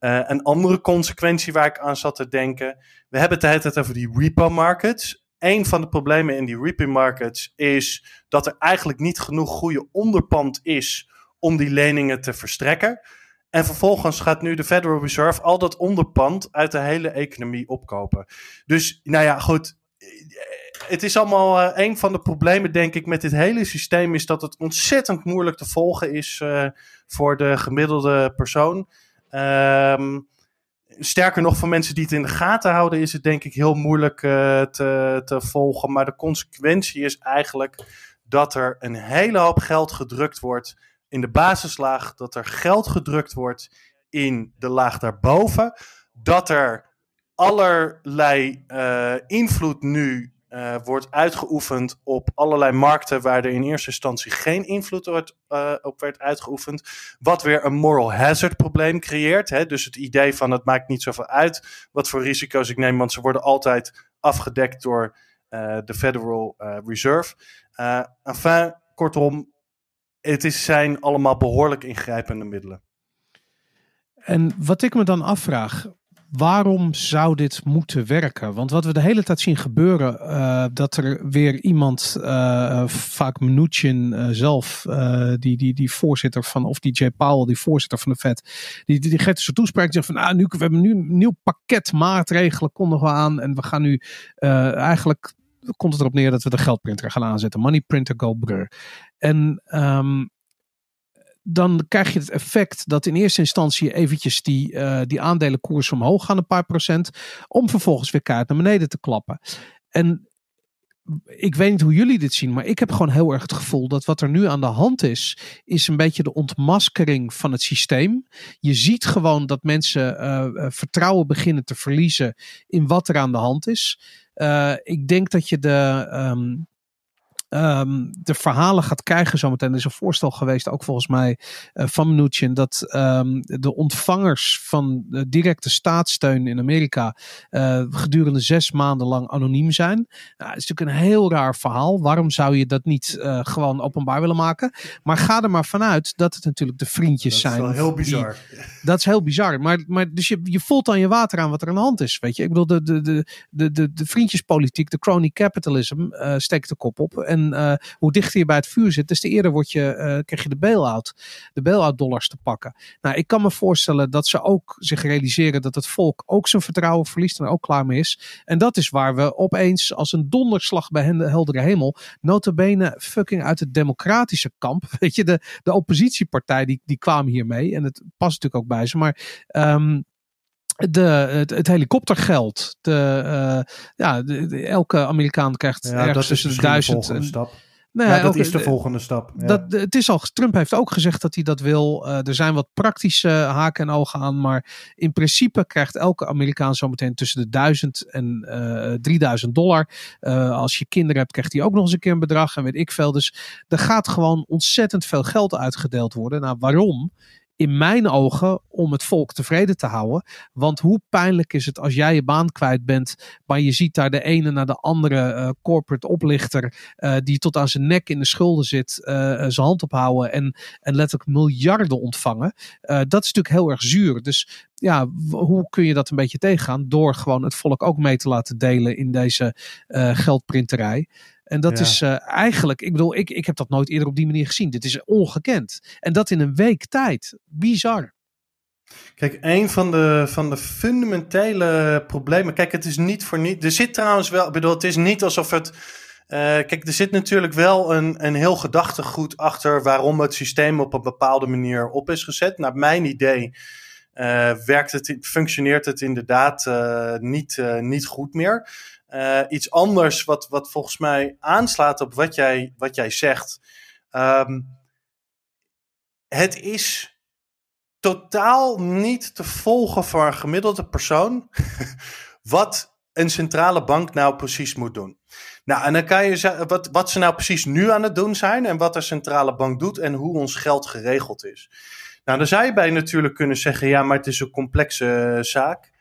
Uh, een andere consequentie waar ik aan zat te denken. We hebben het de over die repo markets een van de problemen in die repo markets is dat er eigenlijk niet genoeg goede onderpand is om die leningen te verstrekken. En vervolgens gaat nu de Federal Reserve al dat onderpand uit de hele economie opkopen. Dus nou ja, goed. Het is allemaal uh, een van de problemen, denk ik, met dit hele systeem. Is dat het ontzettend moeilijk te volgen is uh, voor de gemiddelde persoon. Um, sterker nog, voor mensen die het in de gaten houden, is het denk ik heel moeilijk uh, te, te volgen. Maar de consequentie is eigenlijk dat er een hele hoop geld gedrukt wordt in de basislaag. Dat er geld gedrukt wordt in de laag daarboven. Dat er allerlei invloed nu uh, wordt uitgeoefend op allerlei markten waar er in eerste instantie geen invloed wordt, uh, op werd uitgeoefend. Wat weer een moral hazard probleem creëert. Hè? Dus het idee van het maakt niet zoveel uit wat voor risico's ik neem, want ze worden altijd afgedekt door uh, de Federal Reserve. enfin, kortom, het is, zijn allemaal behoorlijk ingrijpende middelen. En wat ik me dan afvraag, waarom zou dit moeten werken? Want wat we de hele tijd zien gebeuren, uh, dat er weer iemand, uh, vaak Mnuchin uh, zelf, die, die, die voorzitter van, of die Jay Powell, die voorzitter van de Fed, die, die, die geeft dus een toespraak zegt van, ah, nu, we hebben nu een nieuw pakket maatregelen kondigen we aan en we gaan nu eigenlijk komt het erop neer dat we de geldprinter gaan aanzetten. Money printer go brr. En um, dan krijg je het effect dat in eerste instantie eventjes die, uh, die aandelenkoers omhoog gaan een paar procent. Om vervolgens weer kaart naar beneden te klappen. En ik weet niet hoe jullie dit zien, maar ik heb gewoon heel erg het gevoel dat wat er nu aan de hand is, is een beetje de ontmaskering van het systeem. Je ziet gewoon dat mensen uh, vertrouwen beginnen te verliezen in wat er aan de hand is. Ik denk dat je de, um, um, de verhalen gaat krijgen zometeen. Er is een voorstel geweest, ook volgens mij uh, van Mnuchin, dat um, de ontvangers van de directe staatssteun in Amerika uh, gedurende zes maanden lang anoniem zijn. Nou, dat is natuurlijk een heel raar verhaal. Waarom zou je dat niet uh, gewoon openbaar willen maken? Maar ga er maar vanuit dat het natuurlijk de vriendjes zijn. Dat is wel heel bizar. Dat is heel bizar. Maar, maar dus je, je voelt aan je water aan wat er aan de hand is. Weet je, ik bedoel, de, de, de, de, de, de vriendjespolitiek, de crony capitalism, steekt de kop op. En en uh, hoe dichter je bij het vuur zit, des te eerder word je, uh, krijg je de bail-out, de bail-out dollars te pakken. Nou, ik kan me voorstellen dat ze ook zich realiseren dat het volk ook zijn vertrouwen verliest en ook klaar mee is. En dat is waar we opeens als een donderslag bij hen de heldere hemel, notabene fucking uit het democratische kamp, <laughs> weet je, de, de oppositiepartij die, die kwamen hiermee en het past natuurlijk ook bij ze, maar um, de, het, het, helikoptergeld. De, uh, ja, de, elke Amerikaan krijgt ja, ergens tussen de duizend. En, stap. Nou ja, dat is de volgende stap. Ja. Dat, het is al, Trump heeft ook gezegd dat hij dat wil. Uh, er zijn wat praktische haken en ogen aan. Maar in principe krijgt elke Amerikaan zometeen tussen de 1000 en uh, 3000 dollar. Uh, als je kinderen hebt, krijgt hij ook nog eens een keer een bedrag. En weet ik veel. Dus er gaat gewoon ontzettend veel geld uitgedeeld worden. Nou, waarom? In mijn ogen om het volk tevreden te houden. Want hoe pijnlijk is het als jij je baan kwijt bent, maar je ziet daar de ene naar de andere uh, corporate oplichter uh, die tot aan zijn nek in de schulden zit, uh, zijn hand ophouden en, en letterlijk miljarden ontvangen. dat is natuurlijk heel erg zuur. Dus ja, hoe kun je dat een beetje tegengaan? Door gewoon het volk ook mee te laten delen in deze geldprinterij. En dat is uh, eigenlijk, ik bedoel, ik, ik heb dat nooit eerder op die manier gezien. Dit is ongekend. En dat in een week tijd. Bizar. Kijk, een van de, van de fundamentele problemen. Kijk, het is niet voor niet. Er zit trouwens wel. Ik bedoel, het is niet alsof het. Uh, kijk, er zit natuurlijk wel een, een heel gedachtegoed achter waarom het systeem op een bepaalde manier op is gezet. Naar mijn idee uh, werkt het, functioneert het inderdaad uh, niet, niet goed meer. Uh, iets anders wat, wat volgens mij aanslaat op wat jij, wat jij zegt. Um, het is totaal niet te volgen voor een gemiddelde persoon <laughs> wat een centrale bank nou precies moet doen. Nou, en dan kan je wat, wat ze nou precies nu aan het doen zijn en wat de centrale bank doet en hoe ons geld geregeld is. Nou, dan zou je bij natuurlijk kunnen zeggen, ja, maar het is een complexe zaak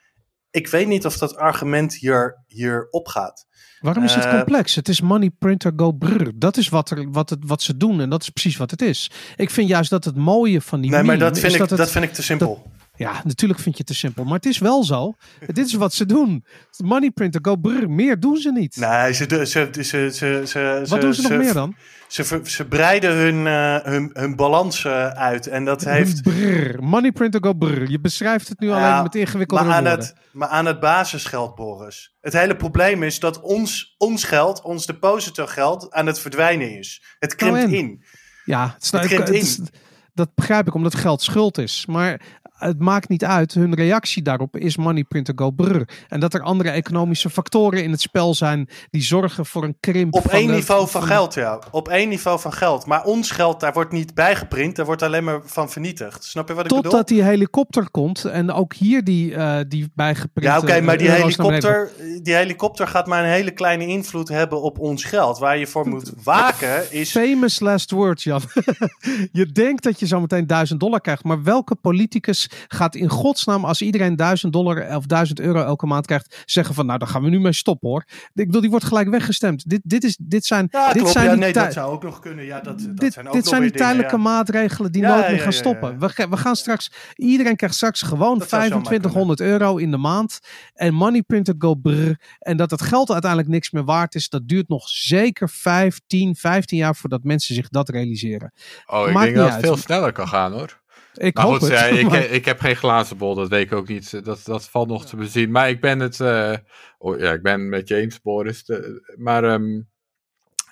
ik weet niet of dat argument hier, hier opgaat. Waarom is het uh, complex? Het is money printer go brr. Dat is wat, er, wat, het, wat ze doen en dat is precies wat het is. Ik vind juist dat het mooie van die Nee, maar dat vind, ik, dat, het, dat vind ik te simpel. Dat, ja, natuurlijk vind je het te simpel. Maar het is wel zo. Dit is wat ze doen. Money printer, go brr. Meer doen ze niet. Nee, ze, ze, ze, ze, ze, wat doen ze, nog meer dan? Ze, ze breiden hun, uh, hun, hun balans uh, uit. En dat heeft... Brrr. Money printer, go brr. Je beschrijft het nu ja, alleen met ingewikkelde maar aan woorden. Het, maar aan het basisgeld, Boris. Het hele probleem is dat ons, ons geld, ons depositorgeld, aan het verdwijnen is. Het krimpt nou in. Ja, het, het krimpt in. Dat begrijp ik, omdat geld schuld is. Maar het maakt niet uit. Hun reactie daarop is money printer go brr. En dat er andere economische factoren in het spel zijn die zorgen voor een krimp. Op één niveau van, geld, ja. Op één niveau van geld. Maar ons geld, daar wordt niet bijgeprint. Daar wordt alleen maar van vernietigd. Snap je wat ik Totdat bedoel? Totdat die helikopter komt en ook hier die, uh, die bijgeprint. Ja, oké, okay, maar die helikopter, die helikopter gaat maar een hele kleine invloed hebben op ons geld. Waar je voor moet waken is... Famous last word, Jan. <laughs> je denkt dat je zo meteen duizend dollar krijgt. Maar welke politicus gaat in godsnaam, als iedereen 1000 dollar of 1000 euro elke maand krijgt, zeggen van nou, daar gaan we nu mee stoppen hoor. Ik bedoel, die wordt gelijk weggestemd. Dit, dit, is, dit zijn. Ja, dit klopt. zijn ja, die nee, dat zou ook nog kunnen. Ja, dat, dat dit, zijn ook dit zijn die tijdelijke dingen, maatregelen die nooit meer gaan stoppen. We, we gaan straks, iedereen krijgt straks gewoon 2500 euro in de maand. En money printer go brr. En dat het geld uiteindelijk niks meer waard is, dat duurt nog zeker 15, 15 jaar voordat mensen zich dat realiseren. Oh, ik Maakt denk dat het uit. veel sneller kan gaan hoor. Ik maar hoop goed, het. ja, <laughs> ik, maar- ik heb geen glazen bol, dat weet ik ook niet. Dat, dat valt nog te bezien. Maar ik ben het, eh, oh, ja, ik ben met je eens, Boris. De- maar ehm,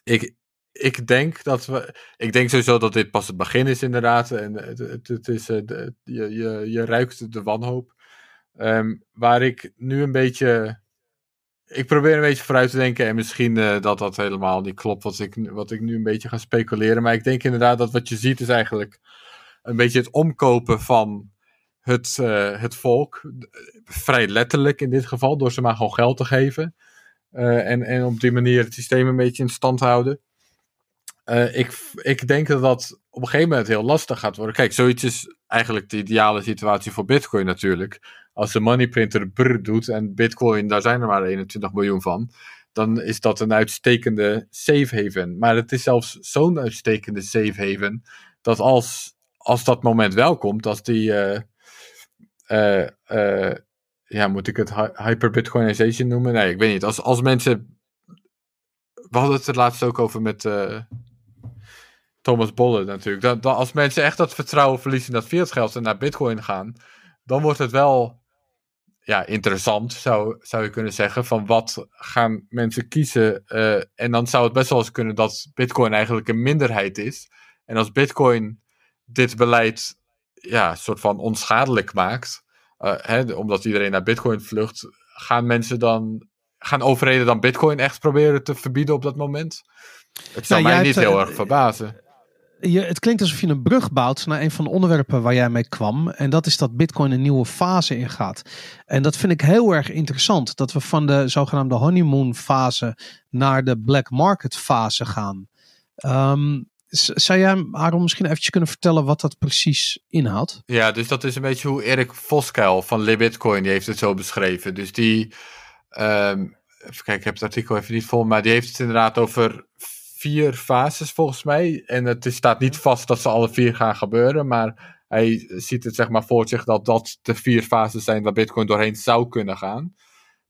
ik, ik denk dat we, ik denk sowieso dat dit pas het begin is inderdaad. En het, het, het is, eh, de- je, je, je ruikt de wanhoop. Ehm, waar ik nu een beetje, ik probeer een beetje vooruit te denken en misschien eh, dat dat helemaal niet klopt wat ik, wat ik nu een beetje ga speculeren. Maar ik denk inderdaad dat wat je ziet is eigenlijk een beetje het omkopen van het, eh, het volk. Vrij letterlijk in dit geval, door ze maar gewoon geld te geven. Eh, en, en op die manier het systeem een beetje in stand houden. Eh, ik, ik denk dat dat op een gegeven moment heel lastig gaat worden. Kijk, zoiets is eigenlijk de ideale situatie voor Bitcoin natuurlijk. Als de money printer brr doet en Bitcoin, daar zijn er maar 21 miljoen van. Dan is dat een uitstekende safe haven. Maar het is zelfs zo'n uitstekende safe haven. Dat als, als dat moment wel komt, als die. eh, eh, eh, ja, moet ik het hy- hyperbitcoinization noemen? Nee, ik weet niet. Als, als mensen we hadden het er laatst ook over met Thomas Bolle natuurlijk. Dat, als mensen echt dat vertrouwen verliezen in dat fiat geld en naar bitcoin gaan, dan wordt het wel ja, interessant, zou, zou je kunnen zeggen. Van wat gaan mensen kiezen? En dan zou het best wel eens kunnen dat bitcoin eigenlijk een minderheid is. En als bitcoin dit beleid ja, soort van onschadelijk maakt, uh, hè, omdat iedereen naar bitcoin vlucht, gaan mensen dan, gaan overheden dan bitcoin echt proberen te verbieden op dat moment? Het zou nou, mij niet heel erg verbazen je, het klinkt alsof je een brug bouwt naar een van de onderwerpen waar jij mee kwam. En dat is dat Bitcoin een nieuwe fase ingaat. En dat vind ik heel erg interessant. Dat we van de zogenaamde honeymoon fase naar de black market fase gaan. Um, zou jij Aaron misschien eventjes kunnen vertellen wat dat precies inhoudt? Ja, dus dat is een beetje hoe Erik Voskuil van LibBitcoin die heeft het zo beschreven. Dus die, um, even kijken, ik heb het artikel even niet vol, maar die heeft het inderdaad over vier fases volgens mij. En het staat niet vast dat ze alle vier gaan gebeuren, maar hij ziet het zeg maar voor zich dat dat de vier fases zijn waar Bitcoin doorheen zou kunnen gaan.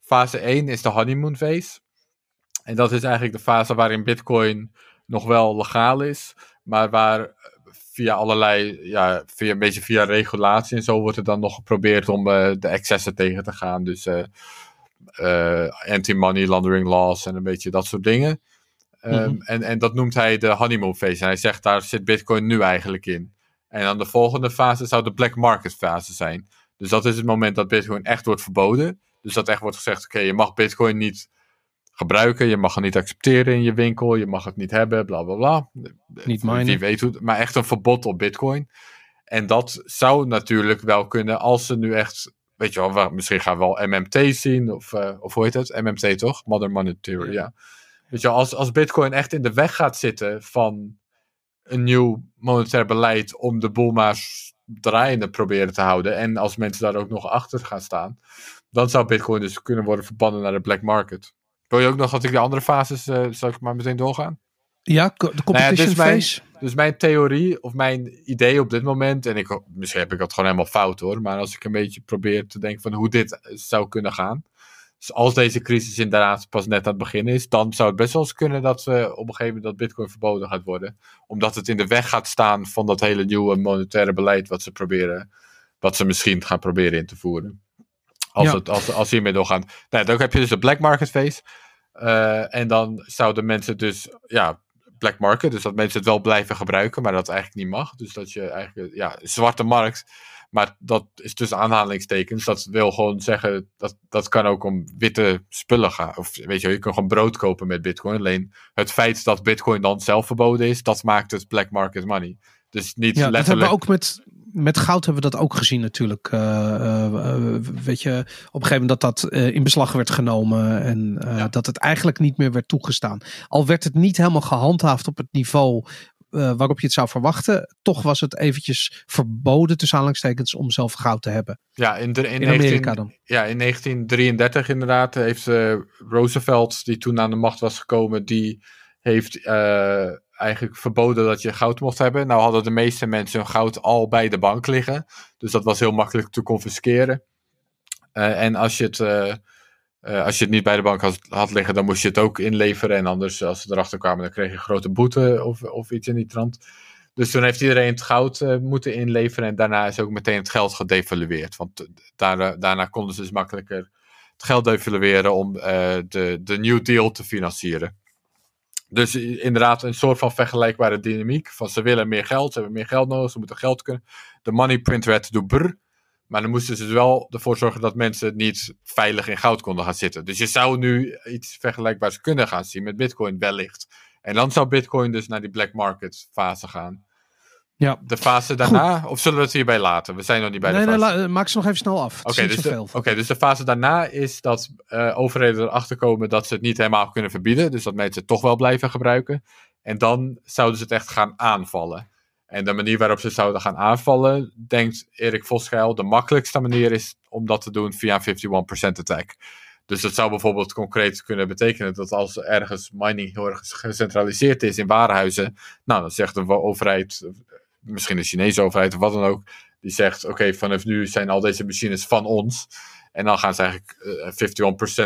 Fase 1 is de honeymoon phase. En dat is eigenlijk de fase waarin Bitcoin nog wel legaal is, maar waar via allerlei, ja, via, een beetje via regulatie en zo wordt er dan nog geprobeerd om uh, de excessen tegen te gaan. Dus uh, uh, anti-money laundering laws en een beetje dat soort dingen. Ehm, mhm. en, en dat noemt hij de honeymoon phase. En hij zegt daar zit Bitcoin nu eigenlijk in. En dan de volgende fase zou de black market fase zijn. Dus dat is het moment dat Bitcoin echt wordt verboden. Dus dat echt wordt gezegd: oké, je mag Bitcoin niet gebruiken, je mag het niet accepteren in je winkel, je mag het niet hebben, bla bla bla. Niet minen. Wie weet hoe, maar echt een verbod op Bitcoin. En dat zou natuurlijk wel kunnen als ze nu echt, weet je wel, misschien gaan we wel MMT zien, of, uh, of hoe heet het? MMT toch? Modern Monetary, ja. Weet je, als, als Bitcoin echt in de weg gaat zitten van een nieuw monetair beleid om de boel maar draaiende proberen te houden. En als mensen daar ook nog achter gaan staan, dan zou Bitcoin dus kunnen worden verbannen naar de black market. Wil je ook nog dat ik de andere fases, uh, zal ik maar meteen doorgaan? Ja, de nou competition nou phase. Mijn, dus mijn theorie of mijn idee op dit moment, en ik, misschien heb ik dat gewoon helemaal fout hoor, maar als ik een beetje probeer te denken van hoe dit zou kunnen gaan, dus als deze crisis inderdaad pas net aan het begin is, dan zou het best wel eens kunnen dat we op een gegeven moment dat Bitcoin verboden gaat worden. Omdat het in de weg gaat staan van dat hele nieuwe monetaire beleid wat ze proberen, wat ze misschien gaan proberen in te voeren. Als, het, als, als hiermee doorgaan. Nou, dan heb je dus de black market phase. Uh, en dan zouden mensen dus, ja, black market, dus dat mensen het wel blijven gebruiken, maar dat eigenlijk niet mag. Dus dat je eigenlijk, ja, zwarte markt maar dat is tussen aanhalingstekens. Dat wil gewoon zeggen, dat, dat kan ook om witte spullen gaan. Of weet je, je kan gewoon brood kopen met bitcoin. Alleen het feit dat bitcoin dan zelf verboden is, dat maakt het black market money. Dus niet ja, letterlijk... Dat hebben we ook met, met goud hebben we dat ook gezien natuurlijk. Uh, weet je, op een gegeven moment dat dat in beslag werd genomen en dat het eigenlijk niet meer werd toegestaan. Al werd het niet helemaal gehandhaafd op het niveau waarop je het zou verwachten. Toch was het eventjes verboden tussen aanhalingstekens om zelf goud te hebben. Ja, in, de, in, Amerika dan. Ja, in 1933 inderdaad heeft Roosevelt, die toen aan de macht was gekomen, die heeft eigenlijk verboden dat je goud mocht hebben. Nou hadden de meeste mensen hun goud al bij de bank liggen. Dus dat was heel makkelijk te confisceren. en als je het uh, als je het niet bij de bank had, had, liggen, dan moest je het ook inleveren. En anders, als ze erachter kwamen, dan kreeg je grote boete of, of iets in die trant. Dus toen heeft iedereen het goud moeten inleveren. En daarna is ook meteen het geld gedevalueerd. Want daarna, konden ze dus makkelijker het geld devalueren om de, de New Deal te financieren. Dus inderdaad, een soort van vergelijkbare dynamiek. Van ze willen meer geld, ze hebben meer geld nodig, ze moeten geld kunnen. De money print werd door brr. Maar dan moesten ze dus wel ervoor zorgen dat mensen niet veilig in goud konden gaan zitten. Dus je zou nu iets vergelijkbaars kunnen gaan zien met Bitcoin, wellicht. En dan zou Bitcoin dus naar die black market fase gaan. Ja. De fase daarna, of zullen we het hierbij laten? We zijn nog niet bij nee, de fase. Nee, maak ze nog even snel af. Oké, dus, de, dus de fase daarna is dat uh, overheden erachter komen dat ze het niet helemaal kunnen verbieden. Dus dat mensen het toch wel blijven gebruiken. En dan zouden ze het echt gaan aanvallen. En de manier waarop ze zouden gaan aanvallen, denkt Erik Vosgeil, de makkelijkste manier is om dat te doen via een 51% attack. Dus dat zou bijvoorbeeld concreet kunnen betekenen dat als ergens mining heel erg gecentraliseerd is in warenhuizen, nou dan zegt de overheid, misschien de Chinese overheid of wat dan ook, die zegt oké, vanaf nu zijn al deze machines van ons. En dan gaan ze eigenlijk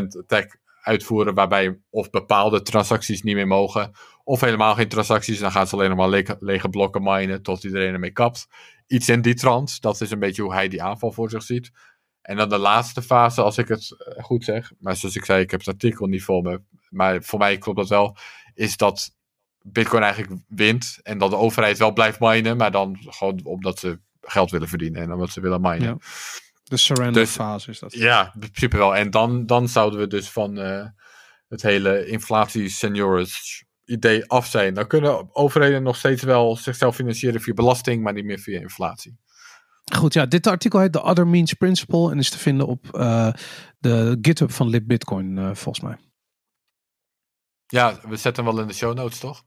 51% eh, attack uitvoeren waarbij of bepaalde transacties niet meer mogen, of helemaal geen transacties. Dan gaan ze alleen maar lege, lege blokken minen tot iedereen ermee kapt. Iets in die trant, dat is een beetje hoe hij die aanval voor zich ziet. En dan de laatste fase, als ik het eh, goed zeg, maar zoals ik zei, ik heb het artikel niet voor me, maar voor mij klopt dat wel, is dat Bitcoin eigenlijk wint en dat de overheid wel blijft minen, maar dan gewoon omdat ze geld willen verdienen en omdat ze willen minen. Ja. De surrender dus, fase is dat. Ja, in principe wel. En dan, dan zouden we dus van uh, het hele inflatie seniors idee af zijn. Dan kunnen overheden nog steeds wel zichzelf financieren via belasting, maar niet meer via inflatie. Goed, ja, dit artikel heet The Other Means Principle en is te vinden op uh, de GitHub van Lib Bitcoin, uh, volgens mij. Ja, we zetten hem wel in de show notes, toch?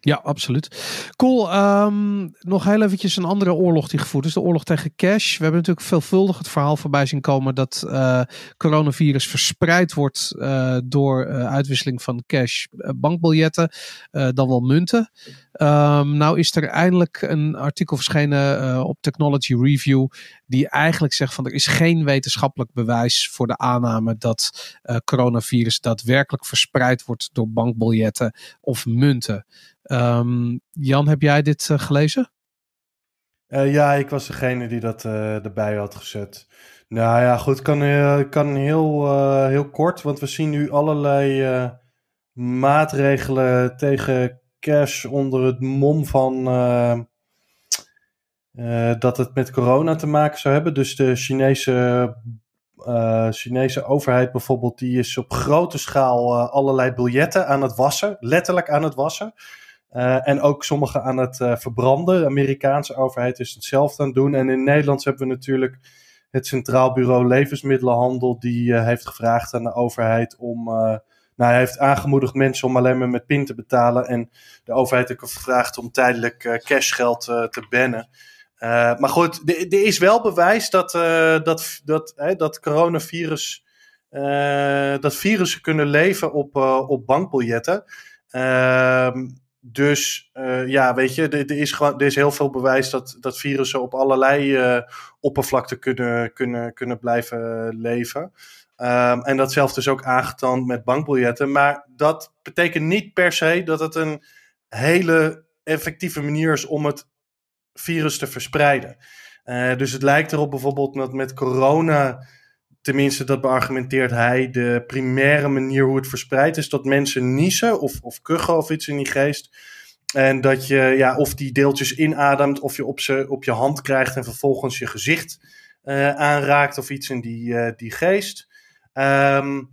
Ja, absoluut. Cool. Um, nog heel eventjes een andere oorlog die gevoerd is. De oorlog tegen cash. We hebben natuurlijk veelvuldig het verhaal voorbij zien komen dat uh, coronavirus verspreid wordt uh, door uh, uitwisseling van cash, bankbiljetten, dan wel munten. Um, nou is er eindelijk een artikel verschenen op Technology Review die eigenlijk zegt van er is geen wetenschappelijk bewijs voor de aanname dat coronavirus daadwerkelijk verspreid wordt door bankbiljetten of munten. Um, Jan, heb jij dit uh, gelezen? Uh, ja, ik was degene die dat uh, erbij had gezet. Nou ja, goed, kan, kan heel, heel kort, want we zien nu allerlei maatregelen tegen cash onder het mom van dat het met corona te maken zou hebben. Dus de Chinese, Chinese overheid bijvoorbeeld, die is op grote schaal allerlei biljetten aan het wassen, letterlijk aan het wassen. Uh, en ook sommige aan het uh, verbranden. De Amerikaanse overheid is hetzelfde aan het doen. En in Nederland hebben we natuurlijk het Centraal Bureau Levensmiddelenhandel. Die uh, heeft gevraagd aan de overheid om. nou, hij heeft aangemoedigd mensen om alleen maar met PIN te betalen. En de overheid heeft gevraagd om tijdelijk cashgeld te bannen. maar goed, er is wel bewijs dat, dat, dat, dat coronavirus. dat virussen kunnen leven op, op bankbiljetten. Ehm dus uh, ja, weet je, er, is gewoon, er is heel veel bewijs dat, dat virussen op allerlei uh, oppervlakten kunnen, kunnen, kunnen blijven leven. Um, en datzelfde is ook aangetoond met bankbiljetten. Maar dat betekent niet per se dat het een hele effectieve manier is om het virus te verspreiden. Dus het lijkt erop bijvoorbeeld dat met corona tenminste dat beargumenteert hij, de primaire manier hoe het verspreidt is dat mensen niezen of, of kuchen of iets in die geest. En dat je ja, of die deeltjes inademt of je op, ze, op je hand krijgt en vervolgens je gezicht uh, aanraakt of iets in die, uh, die geest. Um,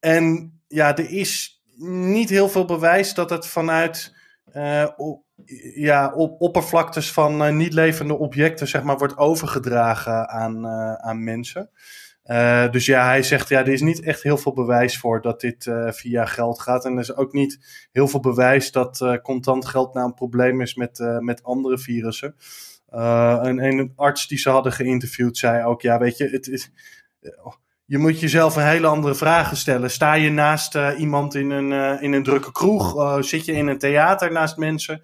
en ja, er is niet heel veel bewijs dat het vanuit uh, ja, op oppervlaktes van niet levende objecten zeg maar, wordt overgedragen aan, aan mensen. Uh, dus ja, hij zegt, ja, er is niet echt heel veel bewijs voor dat dit uh, via geld gaat. En er is ook niet heel veel bewijs dat uh, contant geld nou een probleem is met, met andere virussen. en een arts die ze hadden geïnterviewd zei ook, ja, weet je, het je moet jezelf een hele andere vragen stellen. Sta je naast iemand in een, in een drukke kroeg? zit je in een theater naast mensen?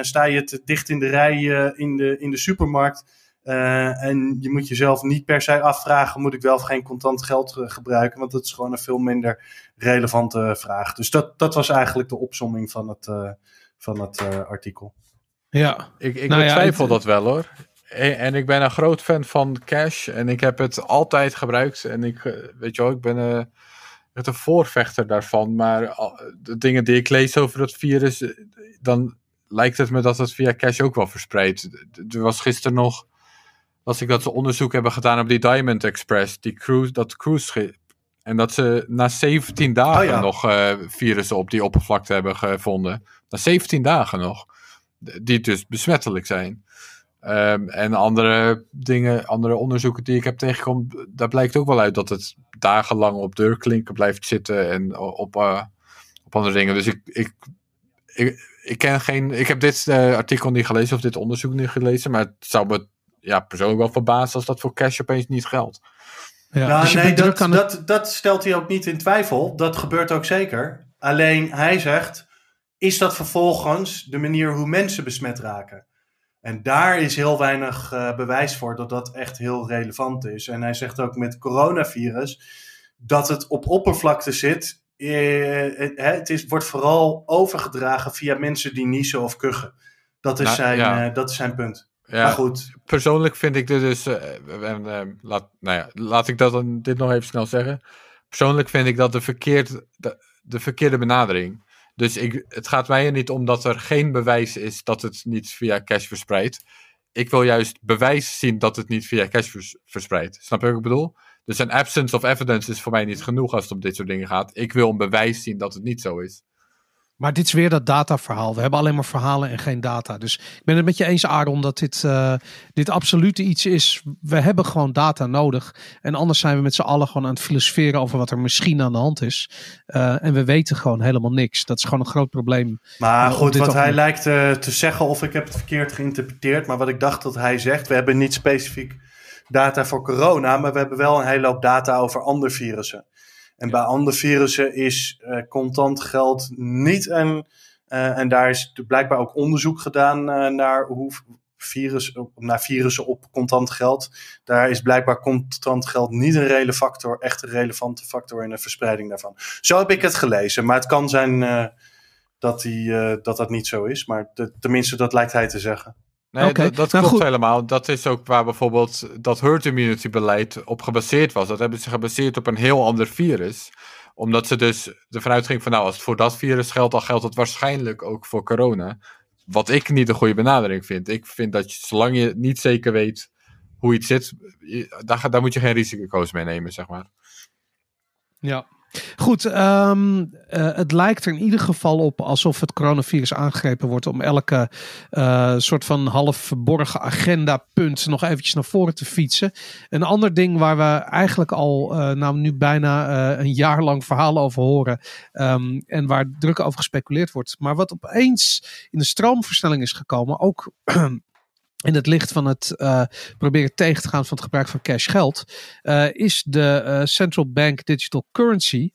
sta je te dicht in de rij in, de, in de supermarkt? Uh, en je moet jezelf niet per se afvragen: moet ik wel of geen contant geld uh, gebruiken? Want dat is gewoon een veel minder relevante vraag. Dus dat, dat was eigenlijk de opsomming van het, uh, van het artikel. Ja, ik, ik nou betwijfel ja, dat wel hoor. En, en, ik ben een groot fan van Cash en ik heb het altijd gebruikt. En ik, weet je wel, ik ben een voorvechter daarvan. Maar de dingen die ik lees over dat virus, dan lijkt het me dat het via Cash ook wel verspreidt. Er was gisteren nog als ik dat ze onderzoek hebben gedaan op die Diamond Express, die cruise, dat cruise schip. En dat ze na 17 dagen oh nog uh, virussen op die oppervlakte hebben gevonden. Na 17 dagen nog. Die dus besmettelijk zijn. Um, en andere dingen, andere onderzoeken die ik heb tegengekomen, daar blijkt ook wel uit dat het dagenlang op deurklinken blijft zitten en op, uh, op andere dingen. Dus ik, ik, ik, ik ken geen, ik heb dit uh, artikel niet gelezen of dit onderzoek niet gelezen, maar het zou me ja, persoonlijk wel verbaasd als dat voor cash opeens niet geldt. Ja, nou, dus nee, dat, dat, dat stelt hij ook niet in twijfel. Dat gebeurt ook zeker. Alleen hij zegt: is dat vervolgens de manier hoe mensen besmet raken? En daar is heel weinig uh, bewijs voor dat dat echt heel relevant is. En hij zegt ook met coronavirus dat het op oppervlakte zit het, het is, wordt vooral overgedragen via mensen die niezen of kuchen. Dat is, nou, zijn, dat is zijn punt. Ja, maar goed. Persoonlijk vind ik dit dus. en, laat, nou ja, laat ik dat dan, dit nog even snel zeggen. Persoonlijk vind ik dat de, verkeerd, de, de verkeerde benadering. Dus ik, het gaat mij er niet om dat er geen bewijs is dat het niet via cash verspreidt. Ik wil juist bewijs zien dat het niet via cash verspreidt. Snap je wat ik bedoel? Dus een absence of evidence is voor mij niet genoeg als het om dit soort dingen gaat. Ik wil een bewijs zien dat het niet zo is. Maar dit is weer dat dataverhaal. We hebben alleen maar verhalen en geen data. Dus ik ben het met je eens, Aaron, dat dit, uh, dit absoluut iets is. We hebben gewoon data nodig. En anders zijn we met z'n allen gewoon aan het filosoferen over wat er misschien aan de hand is. Uh, en we weten gewoon helemaal niks. Dat is gewoon een groot probleem. Maar uh, goed, wat hij lijkt te zeggen, of ik heb het verkeerd geïnterpreteerd. Maar wat ik dacht dat hij zegt, we hebben niet specifiek data voor corona. Maar we hebben wel een hele hoop data over andere virussen. En bij andere virussen is uh, contant geld niet een. Uh, en daar is blijkbaar ook onderzoek gedaan uh, naar hoe virus, naar virussen op contant geld. Daar is blijkbaar contant geld niet een reële factor, echt een relevante factor in de verspreiding daarvan. Zo heb ik het gelezen, maar het kan zijn dat, die, dat dat niet zo is. Maar tenminste, dat lijkt hij te zeggen. Nee, dat, dat nou, klopt helemaal. Dat is ook waar bijvoorbeeld dat herd immunity beleid op gebaseerd was. Dat hebben ze gebaseerd op een heel ander virus. Omdat ze dus ervan uitging van nou, als het voor dat virus geldt, dan geldt het waarschijnlijk ook voor corona. Wat ik niet een goede benadering vind. Ik vind dat je, zolang je niet zeker weet hoe iets zit, daar, daar moet je geen risico's mee nemen, zeg maar. Ja, Goed, um, uh, het lijkt er in ieder geval op alsof het coronavirus aangegrepen wordt om elke uh, soort van half verborgen agendapunt nog eventjes naar voren te fietsen. Een ander ding waar we eigenlijk al uh, nou nu bijna een jaar lang verhalen over horen um, en waar druk over gespeculeerd wordt, maar wat opeens in de stroomversnelling is gekomen, ook <clears throat> in het licht van het uh, proberen tegen te gaan van het gebruik van cash geld, uh, is de uh, central bank digital currency.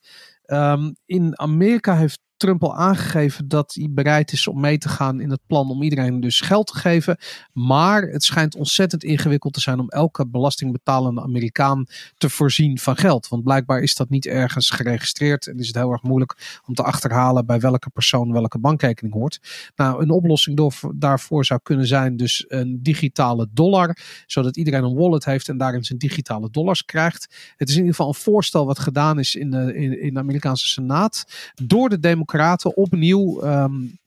Um, in Amerika heeft Trump al aangegeven dat hij bereid is om mee te gaan in het plan om iedereen dus geld te geven. Maar het schijnt ontzettend ingewikkeld te zijn om elke belastingbetalende Amerikaan te voorzien van geld. Want blijkbaar is dat niet ergens geregistreerd en is het heel erg moeilijk om te achterhalen bij welke persoon welke bankrekening hoort. Nou, een oplossing daarvoor zou kunnen zijn dus een digitale dollar, zodat iedereen een wallet heeft en daarin zijn digitale dollars krijgt. Het is in ieder geval een voorstel wat gedaan is in de, in, in de Amerikaanse Senaat door de Democraten democraten opnieuw um,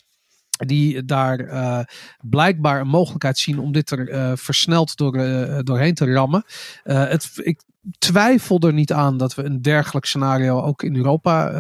die daar uh, blijkbaar een mogelijkheid zien om dit er uh, versneld door, uh, doorheen te rammen. het, ik twijfel er niet aan dat we een dergelijk scenario ook in Europa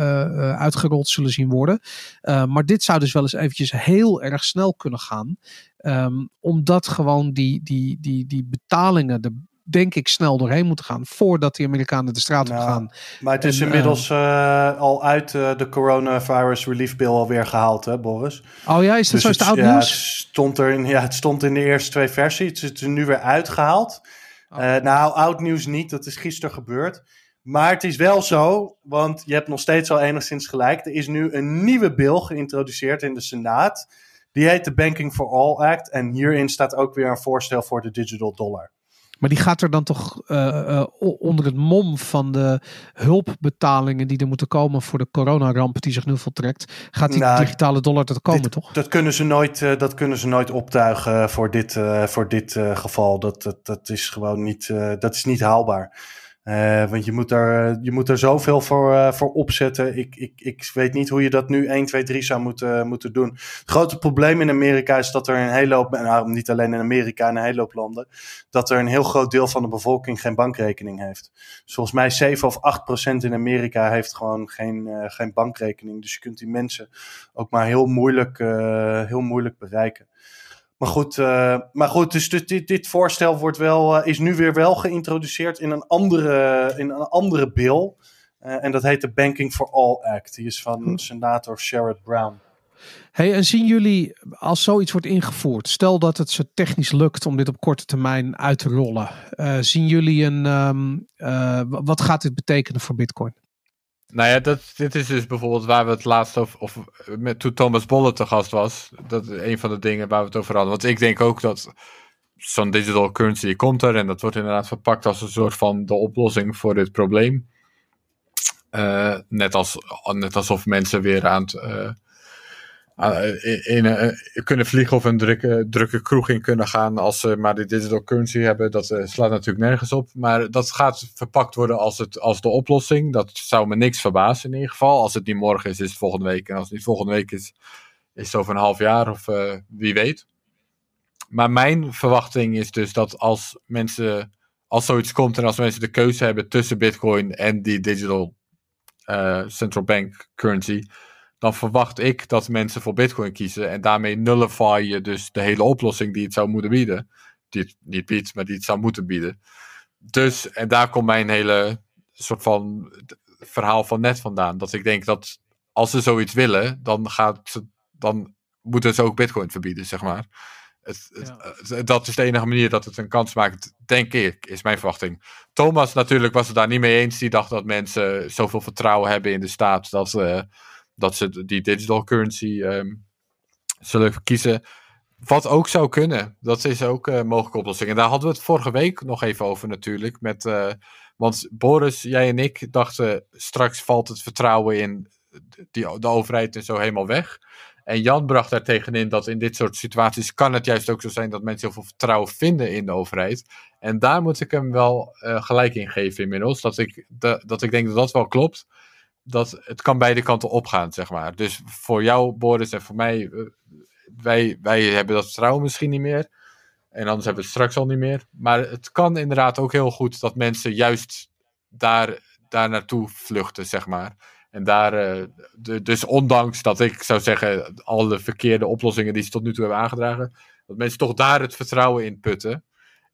uitgerold zullen zien worden. maar dit zou dus wel eens eventjes heel erg snel kunnen gaan. Um, omdat gewoon die, die, die, die betalingen, de denk ik snel doorheen moeten gaan voordat die Amerikanen de straat op nou, gaan. Maar het is inmiddels uh, al uit uh, de coronavirus relief bill alweer gehaald, hè, Boris? Oh ja, is dat dus zo? Is het oud ja, nieuws? Het stond er in, ja, het stond in de eerste twee versies. Het is er nu weer uitgehaald. Oh. Uh, nou, oud nieuws niet. Dat is gisteren gebeurd. Maar het is wel zo, want je hebt nog steeds al enigszins gelijk. Er is nu een nieuwe bill geïntroduceerd in de Senaat. Die heet de Banking for All Act. En hierin staat ook weer een voorstel voor de digital dollar. Maar die gaat er dan toch uh, uh, onder het mom van de hulpbetalingen die er moeten komen voor de coronaramp die zich nu voltrekt. Gaat die nou, digitale dollar er komen, toch? Dat kunnen ze nooit, uh, dat kunnen ze nooit optuigen voor dit, voor dit geval. Dat, dat, dat is gewoon niet, dat is niet haalbaar. Uh, want je moet, er, je moet er zoveel voor, uh, voor opzetten. Ik, ik, ik weet niet hoe je dat nu 1, 2, 3 zou moeten, moeten doen. Het grote probleem in Amerika is dat er een hele hoop, nou niet alleen in Amerika, in een hele hoop landen, dat er een heel groot deel van de bevolking geen bankrekening heeft. Dus volgens mij 7 of 8 procent in Amerika heeft gewoon geen, geen bankrekening. Dus je kunt die mensen ook maar heel moeilijk, heel moeilijk bereiken. Maar goed, uh, maar goed dus dit, dit, voorstel wordt wel, uh, is nu weer wel geïntroduceerd in een andere, in een andere bill. Uh, en dat heet de Banking for All Act. Die is van hm. senator Sherrod Brown. Hey, en zien jullie, als zoiets wordt ingevoerd, stel dat het zo technisch lukt om dit op korte termijn uit te rollen, zien jullie een, um, wat gaat dit betekenen voor Bitcoin? Nou ja, dat, dit is dus bijvoorbeeld waar we het laatst over, of met, toen Thomas Bolle te gast was, dat een van de dingen waar we het over hadden. Want ik denk ook dat zo'n digital currency komt er en dat wordt inderdaad verpakt als een soort van de oplossing voor dit probleem. net, als, net alsof mensen weer aan het in, in, kunnen vliegen of een drukke, drukke kroeg in kunnen gaan als ze maar de digital currency hebben. Dat slaat natuurlijk nergens op. Maar dat gaat verpakt worden als, het, als de oplossing. Dat zou me niks verbazen in ieder geval. Als het niet morgen is, is het volgende week. En als het niet volgende week is, is het over een half jaar of wie weet. Maar mijn verwachting is dus dat als mensen, als zoiets komt en als mensen de keuze hebben tussen Bitcoin en die digital central bank currency, dan verwacht ik dat mensen voor Bitcoin kiezen. En daarmee nullify je dus de hele oplossing die het zou moeten bieden. Die het niet biedt, maar die het zou moeten bieden. Dus, en daar komt mijn hele soort van verhaal van net vandaan. Dat ik denk dat als ze zoiets willen, dan, gaat ze, dan moeten ze ook Bitcoin verbieden, zeg maar. Het, dat is de enige manier dat het een kans maakt, denk ik, is mijn verwachting. Thomas natuurlijk was het daar niet mee eens. Die dacht dat mensen zoveel vertrouwen hebben in de staat dat, uh, dat ze die digital currency um, zullen kiezen. Wat ook zou kunnen. Dat is ook een mogelijke oplossing. En daar hadden we het vorige week nog even over natuurlijk. Met, uh, want Boris, jij en ik dachten straks valt het vertrouwen in die, de overheid en zo helemaal weg. En Jan bracht daar tegenin dat in dit soort situaties kan het juist ook zo zijn dat mensen heel veel vertrouwen vinden in de overheid. En daar moet ik hem wel uh, gelijk in geven inmiddels. Dat ik, dat ik denk dat dat wel klopt. Dat het kan beide kanten opgaan, zeg maar. Dus voor jou, Boris, en voor mij, uh, wij, wij hebben dat vertrouwen misschien niet meer. En anders hebben we het straks al niet meer. Maar het kan inderdaad ook heel goed dat mensen juist daar, daar naartoe vluchten, zeg maar. En daar, uh, de, dus ondanks dat ik zou zeggen, alle verkeerde oplossingen die ze tot nu toe hebben aangedragen, dat mensen toch daar het vertrouwen in putten.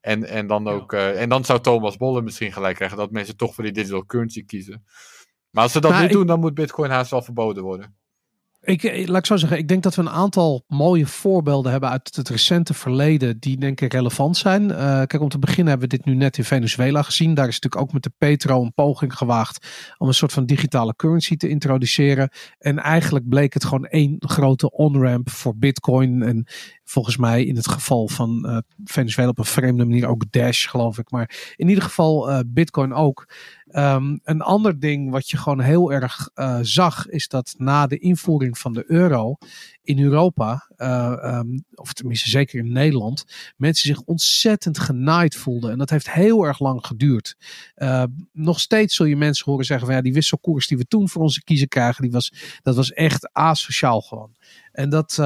En, en, dan ook, uh, en dan zou Thomas Bolle misschien gelijk krijgen dat mensen toch voor die digital currency kiezen. Maar als ze dat maar niet ik... doen, dan moet Bitcoin haast wel verboden worden. Ik, eh, laat ik zo zeggen, ik denk dat we een aantal mooie voorbeelden hebben uit het recente verleden die denk ik relevant zijn. Uh, kijk, om te beginnen hebben we dit nu net in Venezuela gezien. Daar is natuurlijk ook met de Petro een poging gewaagd om een soort van digitale currency te introduceren. En eigenlijk bleek het gewoon één grote on-ramp voor Bitcoin. En volgens mij in het geval van uh, Venezuela op een vreemde manier ook Dash, geloof ik. Maar in ieder geval uh, Bitcoin ook. Um, een ander ding wat je gewoon heel erg uh, zag, is dat na de invoering van de euro in Europa, uh, um, of tenminste zeker in Nederland, mensen zich ontzettend genaaid voelden. En dat heeft heel erg lang geduurd. Uh, nog steeds zul je mensen horen zeggen van ja, die wisselkoers die we toen voor onze kiezen krijgen, die was, dat was echt asociaal gewoon. En dat,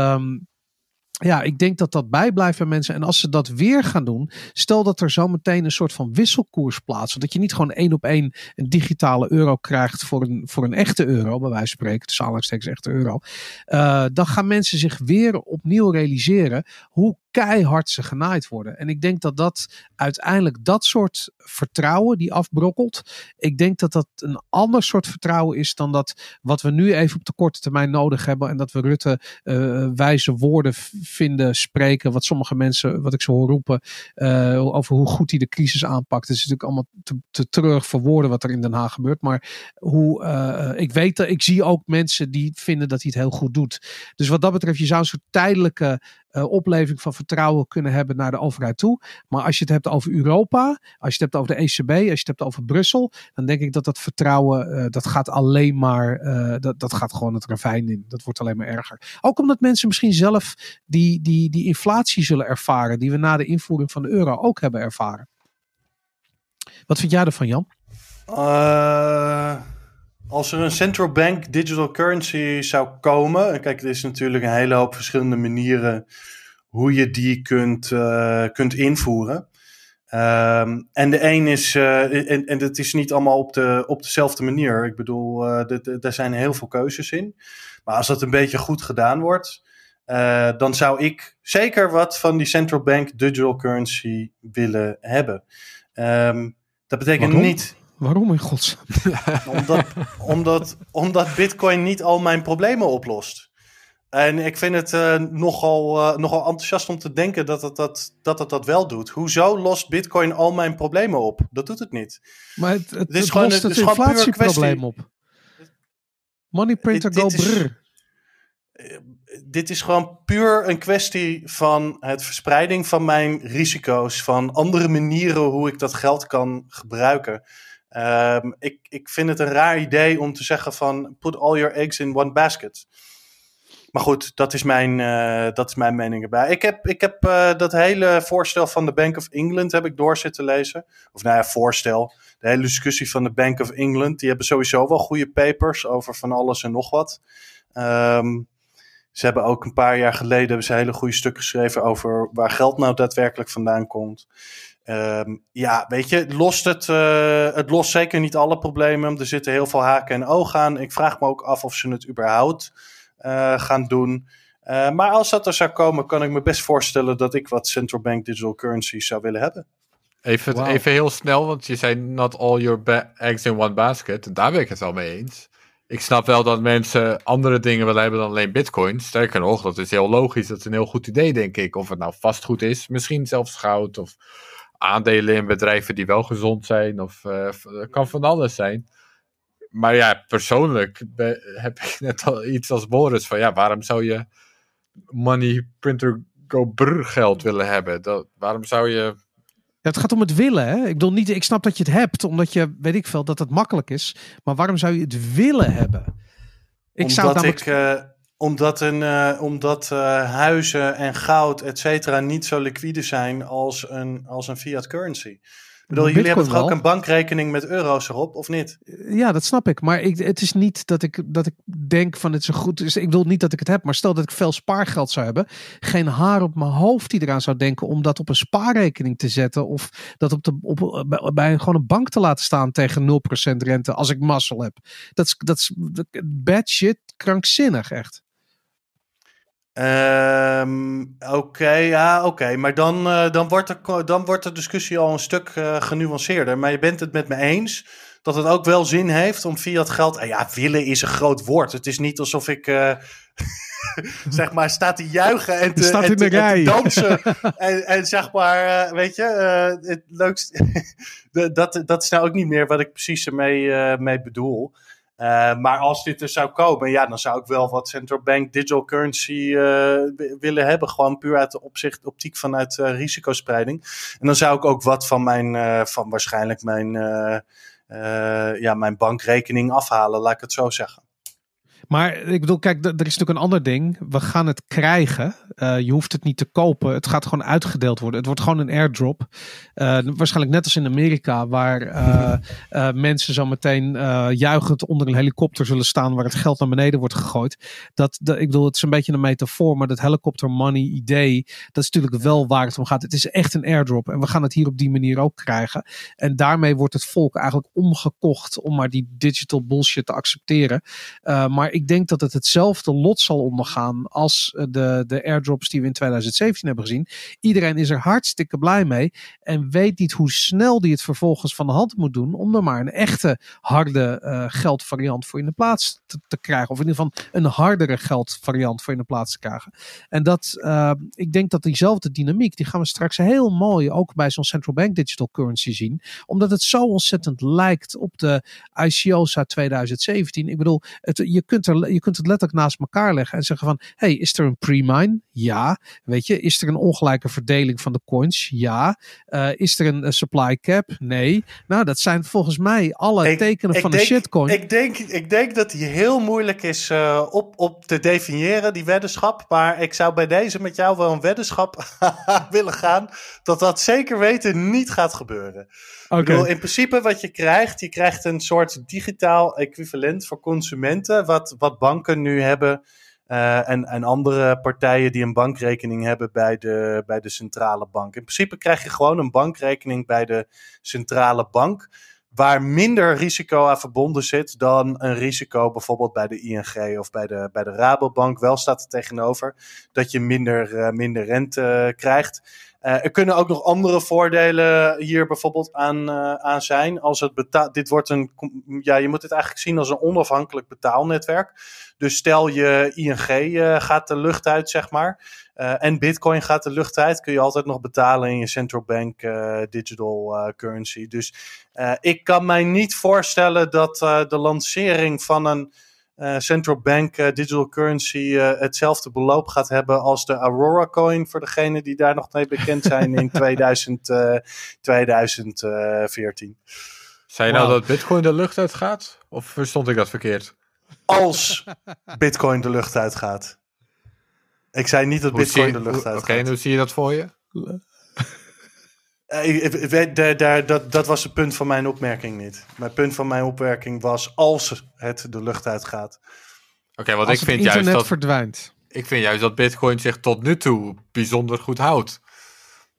ja, ik denk dat dat bijblijft bij mensen. En als ze dat weer gaan doen, stel dat er zo meteen een soort van wisselkoers plaatst. Dat je niet gewoon één op één een digitale euro krijgt voor een, voor een echte euro, bij wijze van spreken, tussen aanhalingstekens echte euro. Uh, dan gaan mensen zich weer opnieuw realiseren hoe keihard ze genaaid worden. En ik denk dat dat uiteindelijk dat soort vertrouwen die afbrokkelt. Ik denk dat dat een ander soort vertrouwen is dan dat wat we nu even op de korte termijn nodig hebben. En dat we Rutte uh, wijze woorden vinden, spreken. Wat sommige mensen, wat ik zo hoor roepen, uh, over hoe goed hij de crisis aanpakt. Het is natuurlijk allemaal te, te voor woorden wat er in Den Haag gebeurt. Maar hoe, uh, ik weet dat, ik zie ook mensen die vinden dat hij het heel goed doet. Dus wat dat betreft, je zou een soort tijdelijke uh, opleving van vertrouwen kunnen hebben naar de overheid toe. Maar als je het hebt over Europa, als je het hebt over de ECB, als je het hebt over Brussel, dan denk ik dat dat vertrouwen, uh, dat gaat alleen maar, uh, dat, dat gaat gewoon het ravijn in. Dat wordt alleen maar erger. Ook omdat mensen misschien zelf die, die, die inflatie zullen ervaren, die we na de invoering van de euro ook hebben ervaren. Wat vind jij ervan, Jan? Uh, als er een central bank digital currency zou komen, kijk, er is natuurlijk een hele hoop verschillende manieren hoe je die kunt, uh, kunt invoeren. Um, en de een is, uh, en, en het is niet allemaal op, de, op dezelfde manier. Ik bedoel, uh, er zijn heel veel keuzes in. Maar als dat een beetje goed gedaan wordt, uh, dan zou ik zeker wat van die central bank digital currency willen hebben. Um, dat betekent Waarom? niet Waarom in godsnaam? <laughs> omdat, omdat, omdat Bitcoin niet al mijn problemen oplost. En ik vind het uh, nogal, uh, nogal enthousiast om te denken dat het dat, dat het dat wel doet. Hoezo lost Bitcoin al mijn problemen op? Dat doet het niet. Maar het, het, het is het gewoon, lost het, het inflatieprobleem op. Money printer go brrr. Dit is gewoon puur een kwestie van het verspreiding van mijn risico's. Van andere manieren hoe ik dat geld kan gebruiken. Ehm, ik, ik vind het een raar idee om te zeggen van put all your eggs in one basket. Maar goed, dat is mijn, uh, dat is mijn mening erbij. Ik heb, ik heb uh, dat hele voorstel van de Bank of England heb ik door zitten lezen. Of nou ja, voorstel. De hele discussie van de Bank of England. Die hebben sowieso wel goede papers over van alles en nog wat. Um, ze hebben ook een paar jaar geleden hebben ze hele goede stukken geschreven over waar geld nou daadwerkelijk vandaan komt. Um, ja, weet je, lost het, uh, het lost zeker niet alle problemen. Er zitten heel veel haken en ogen aan. Ik vraag me ook af of ze het überhaupt uh, gaan doen. Uh, maar als dat er zou komen, kan ik me best voorstellen dat ik wat central bank digital currencies zou willen hebben. Even, wow. even heel snel, want je zei not all your eggs in one basket. Daar ben ik het wel mee eens. Ik snap wel dat mensen andere dingen willen hebben dan alleen bitcoin. Sterker nog, dat is heel logisch. Dat is een heel goed idee, denk ik. Of het nou vastgoed is, misschien zelfs goud of aandelen in bedrijven die wel gezond zijn. Of uh, kan van alles zijn. Maar ja, persoonlijk heb ik <laughs> net al iets als Boris van ja, waarom zou je money printer go brr geld willen hebben? Dat, waarom zou je ja, het gaat om het willen. Hè? Ik, bedoel niet, ik snap dat je het hebt, omdat je, weet ik veel, dat het makkelijk is. Maar waarom zou je het willen hebben? Ik omdat zou namelijk... ik, uh, omdat, een, uh, omdat uh, huizen en goud, et cetera, niet zo liquide zijn als een, als een fiat currency bedoel, jullie hebben toch ook een bankrekening met euro's erop, of niet? Ja, dat snap ik. Maar ik, het is niet dat ik, dat ik denk van het is een goed. Dus ik bedoel niet dat ik het heb, maar stel dat ik veel spaargeld zou hebben. Geen haar op mijn hoofd die eraan zou denken om dat op een spaarrekening te zetten. Of dat op de, op, bij, een, gewoon een bank te laten staan tegen 0% rente als ik mazzel heb. Dat is, dat is bad shit, krankzinnig echt. Um, oké, ja, oké. Maar dan, uh, dan, wordt de, dan wordt de discussie al een stuk uh, genuanceerder. Maar je bent het met me eens dat het ook wel zin heeft om via het geld... Uh, ja, willen is een groot woord. Het is niet alsof ik... <laughs> zeg maar, staat te juichen en te, en te, en te dansen. <laughs> en, en zeg maar, weet je, het leukste... <laughs> dat, dat is nou ook niet meer wat ik precies ermee mee bedoel. Uh, maar als dit er zou komen, ja, dan zou ik wel wat central bank digital currency uh, willen hebben. Gewoon puur uit de opzicht, optiek vanuit uh, risicospreiding. En dan zou ik ook wat van mijn, van waarschijnlijk mijn, ja, mijn bankrekening afhalen, laat ik het zo zeggen. Maar ik bedoel, kijk, er is natuurlijk een ander ding. We gaan het krijgen. Uh, je hoeft het niet te kopen. Het gaat gewoon uitgedeeld worden. Het wordt gewoon een airdrop. Uh, waarschijnlijk net als in Amerika, waar uh, <laughs> mensen zo meteen juichend onder een helikopter zullen staan, waar het geld naar beneden wordt gegooid. Dat, dat, ik bedoel, het is een beetje een metafoor, maar dat helicopter money idee, dat is natuurlijk wel waar het om gaat. Het is echt een airdrop en we gaan het hier op die manier ook krijgen. En daarmee wordt het volk eigenlijk omgekocht om maar die digital bullshit te accepteren. maar ik denk dat het hetzelfde lot zal ondergaan als eh, de, de airdrops die we in 2017 hebben gezien. Iedereen is er hartstikke blij mee en weet niet hoe snel die het vervolgens van de hand moet doen om er maar een echte harde uh, geldvariant voor in de plaats te, te, krijgen. Of in ieder geval een hardere geldvariant voor in de plaats te krijgen. En dat, uh, ik denk dat diezelfde dynamiek, die gaan we straks heel mooi ook bij zo'n central bank digital currency zien. Omdat het zo ontzettend lijkt op de ICO's uit 2017. Ik bedoel, het, je kunt je kunt het letterlijk naast elkaar leggen en zeggen van, hey, is er een pre-mine? Ja. Weet je, is er een ongelijke verdeling van de coins? Ja. Uh, is er een supply cap? Nee. Nou, dat zijn volgens mij alle tekenen van denk, een shitcoin. Ik denk, ik denk dat die heel moeilijk is uh, op, op te definiëren, die weddenschap. Maar ik zou bij deze met jou wel een weddenschap <laughs> willen gaan dat dat zeker weten niet gaat gebeuren. Okay. Bedoel, in principe wat je krijgt, je krijgt een soort digitaal equivalent voor consumenten, wat, wat banken nu hebben uh, en, en andere partijen die een bankrekening hebben bij de, bij de centrale bank. In principe krijg je gewoon een bankrekening bij de centrale bank, waar minder risico aan verbonden zit dan een risico bijvoorbeeld bij de ING of bij de, bij de Rabobank. Wel staat er tegenover dat je minder, uh, minder rente uh, krijgt. Uh, er kunnen ook nog andere voordelen hier bijvoorbeeld aan, uh, aan zijn. Als het betaal, dit wordt een, ja, je moet het eigenlijk zien als een onafhankelijk betaalnetwerk. Dus stel je ING uh, gaat de lucht uit, zeg maar. en Bitcoin gaat de lucht uit, kun je altijd nog betalen in je central bank digital currency. Dus ik kan mij niet voorstellen dat de lancering van een uh, central bank uh, digital currency uh, hetzelfde beloop gaat hebben als de Aurora coin voor degenen die daar nog mee bekend zijn in <laughs> 2000, 2014. Zei je nou dat Bitcoin de lucht uit gaat? Of verstond ik dat verkeerd? Als Bitcoin de lucht uitgaat. Ik zei niet dat Bitcoin de lucht uitgaat. Oké, hoe zie je dat voor je? Daar, dat, dat was het punt van mijn opmerking niet. Mijn punt van mijn opmerking was als het de lucht uitgaat. Oké, want ik vind juist dat verdwijnt. Ik vind juist dat Bitcoin zich tot nu toe bijzonder goed houdt.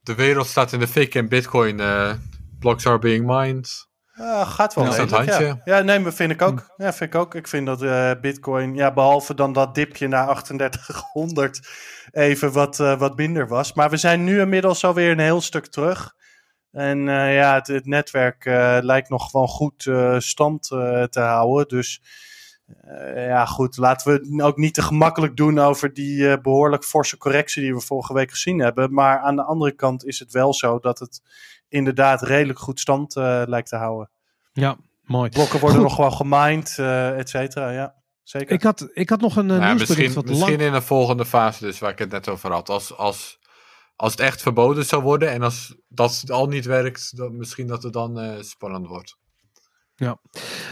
De wereld staat in de fik en Bitcoin uh, blocks are being mined. Ja, gaat wel ja, ja. ja, nee, maar vind ik ook. Hm. Ja, vind ik ook. Ik vind dat uh, Bitcoin, ja, behalve dan dat dipje naar <laughs> 3800 even wat, uh, wat minder was. Maar we zijn nu inmiddels alweer een heel stuk terug. En uh, ja, het, het netwerk lijkt nog gewoon goed stand te houden. Dus ja, goed, laten we ook niet te gemakkelijk doen over die behoorlijk forse correctie die we vorige week gezien hebben. Maar aan de andere kant is het wel zo dat het inderdaad redelijk goed stand uh, lijkt te houden. Ja, mooi. Blokken worden nog wel gemined, uh, et cetera. Ja, zeker. Ik had, ik had nog een uh, Misschien, wat misschien in een volgende fase dus, waar ik het net over had. Als, als, als het echt verboden zou worden en als dat al niet werkt, dan misschien dat het dan spannend wordt. Ja,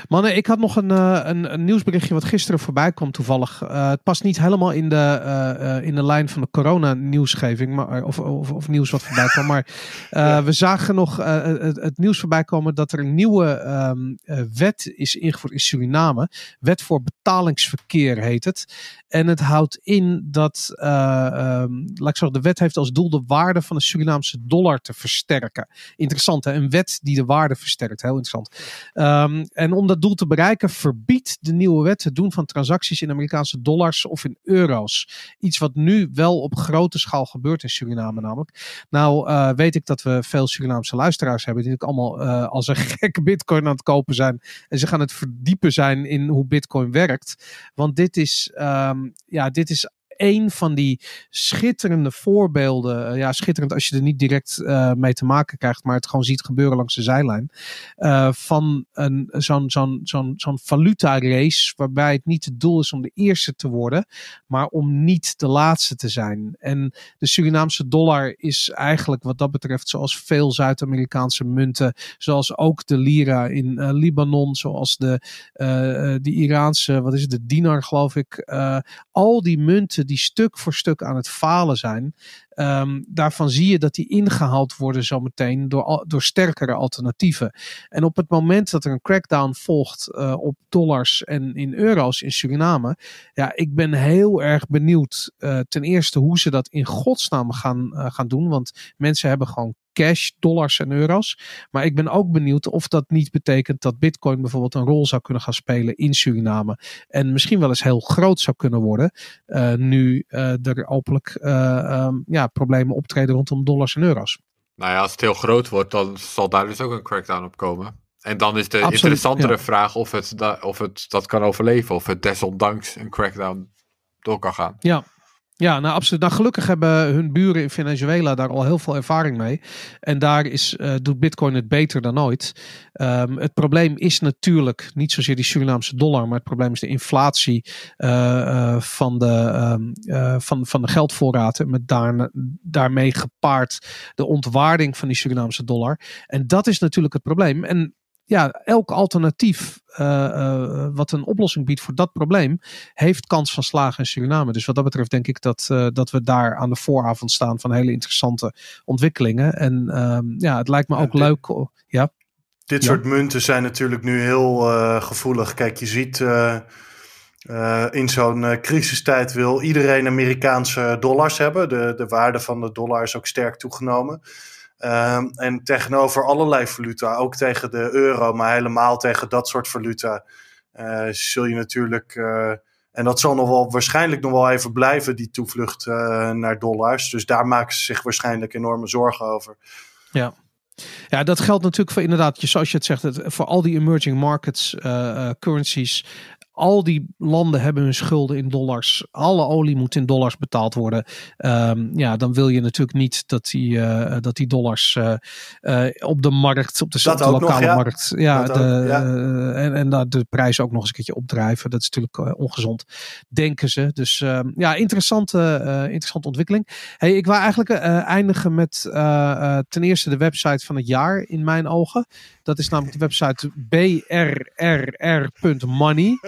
mannen, ik had nog een, uh, een, een, nieuwsberichtje wat gisteren voorbij kwam toevallig. Uh, het past niet helemaal in de, uh, in de lijn van de corona-nieuwsgeving, maar, of, of, of, nieuws wat voorbij kwam. Maar <laughs> we zagen nog het, het, nieuws voorbij komen dat er een nieuwe um, wet is ingevoerd in Suriname. Wet voor betalingsverkeer heet het. En het houdt in dat, um, laat ik zeggen, de wet heeft als doel de waarde van de Surinaamse dollar te versterken. Interessant, hè? Een wet die de waarde versterkt. Heel interessant. Um, en om dat doel te bereiken verbiedt de nieuwe wet het doen van transacties in Amerikaanse dollars of in euro's. Iets wat nu wel op grote schaal gebeurt in Suriname namelijk. Nou uh, weet ik dat we veel Surinaamse luisteraars hebben die natuurlijk allemaal uh, als een <laughs> gekke bitcoin aan het kopen zijn. En ze gaan het verdiepen zijn in hoe bitcoin werkt. Want dit is, um, ja, dit is een van die schitterende voorbeelden. Eh, ja, schitterend als je er niet direct uh, mee te maken krijgt, maar het gewoon ziet gebeuren langs de zijlijn. Uh, van een, zo'n, zo'n, zo'n, zo'n valuta race, waarbij het niet het doel is om de eerste te worden, maar om niet de laatste te zijn. En de Surinaamse dollar is eigenlijk wat dat betreft, zoals veel Zuid-Amerikaanse munten, zoals ook de lira in Libanon, zoals de, de Iraanse, wat is het, de dinar geloof ik. al die munten die stuk voor stuk aan het falen zijn. Um, daarvan zie je dat die ingehaald worden zometeen door, door sterkere alternatieven. En op het moment dat er een crackdown volgt uh, op dollars en in euro's in Suriname. Ja, ik ben heel erg benieuwd uh, ten eerste hoe ze dat in godsnaam gaan, uh, gaan doen. Want mensen hebben gewoon cash, dollars en euro's. Maar ik ben ook benieuwd of dat niet betekent dat Bitcoin bijvoorbeeld een rol zou kunnen gaan spelen in Suriname. En misschien wel eens heel groot zou kunnen worden. Uh, nu uh, er openlijk uh, um, ja, problemen optreden rondom dollars en euro's. Nou ja, als het heel groot wordt, dan zal daar dus ook een crackdown op komen. En dan is de Absoluut, interessantere ja. vraag of het, of het dat kan overleven. Of het desondanks een crackdown door kan gaan. Ja, ja, nou absoluut. Nou, gelukkig hebben hun buren in Venezuela daar al heel veel ervaring mee. En daar is, uh, doet Bitcoin het beter dan ooit. Um, het probleem is natuurlijk niet zozeer die Surinaamse dollar, maar het probleem is de inflatie uh, uh, van, de, um, van, van de geldvoorraad. En met daar, daarmee gepaard de ontwaarding van die Surinaamse dollar. En dat is natuurlijk het probleem. En ja, elk alternatief uh, uh, wat een oplossing biedt voor dat probleem, heeft kans van slagen in Suriname. Dus wat dat betreft denk ik dat, uh, dat we daar aan de vooravond staan van hele interessante ontwikkelingen. En ja, het lijkt me ook ja, leuk. Ja. Dit ja. soort munten zijn natuurlijk nu heel gevoelig. Kijk, je ziet in zo'n crisistijd wil iedereen Amerikaanse dollars hebben. De, de waarde van de dollar is ook sterk toegenomen. Um, en tegenover allerlei valuta, ook tegen de euro, maar helemaal tegen dat soort valuta, uh, zul je natuurlijk. Uh, en dat zal nog wel waarschijnlijk nog wel even blijven, die toevlucht uh, naar dollars. Dus daar maken ze zich waarschijnlijk enorme zorgen over. Ja. Ja, dat geldt natuurlijk voor inderdaad, zoals je het zegt, voor al die emerging markets, currencies al die landen hebben hun schulden in dollars. Alle olie moet in dollars betaald worden. Ehm, ja, dan wil je natuurlijk niet dat die, uh, dat die dollars op de markt, op de, op de lokale markt, ja, de, ja. en, en de prijzen ook nog eens een keertje opdrijven. Dat is natuurlijk ongezond, denken ze. Dus ehm, ja, interessante, interessante ontwikkeling. Hey, ik wou eigenlijk eindigen met ten eerste de website van het jaar in mijn ogen. Dat is namelijk de website brrr.money.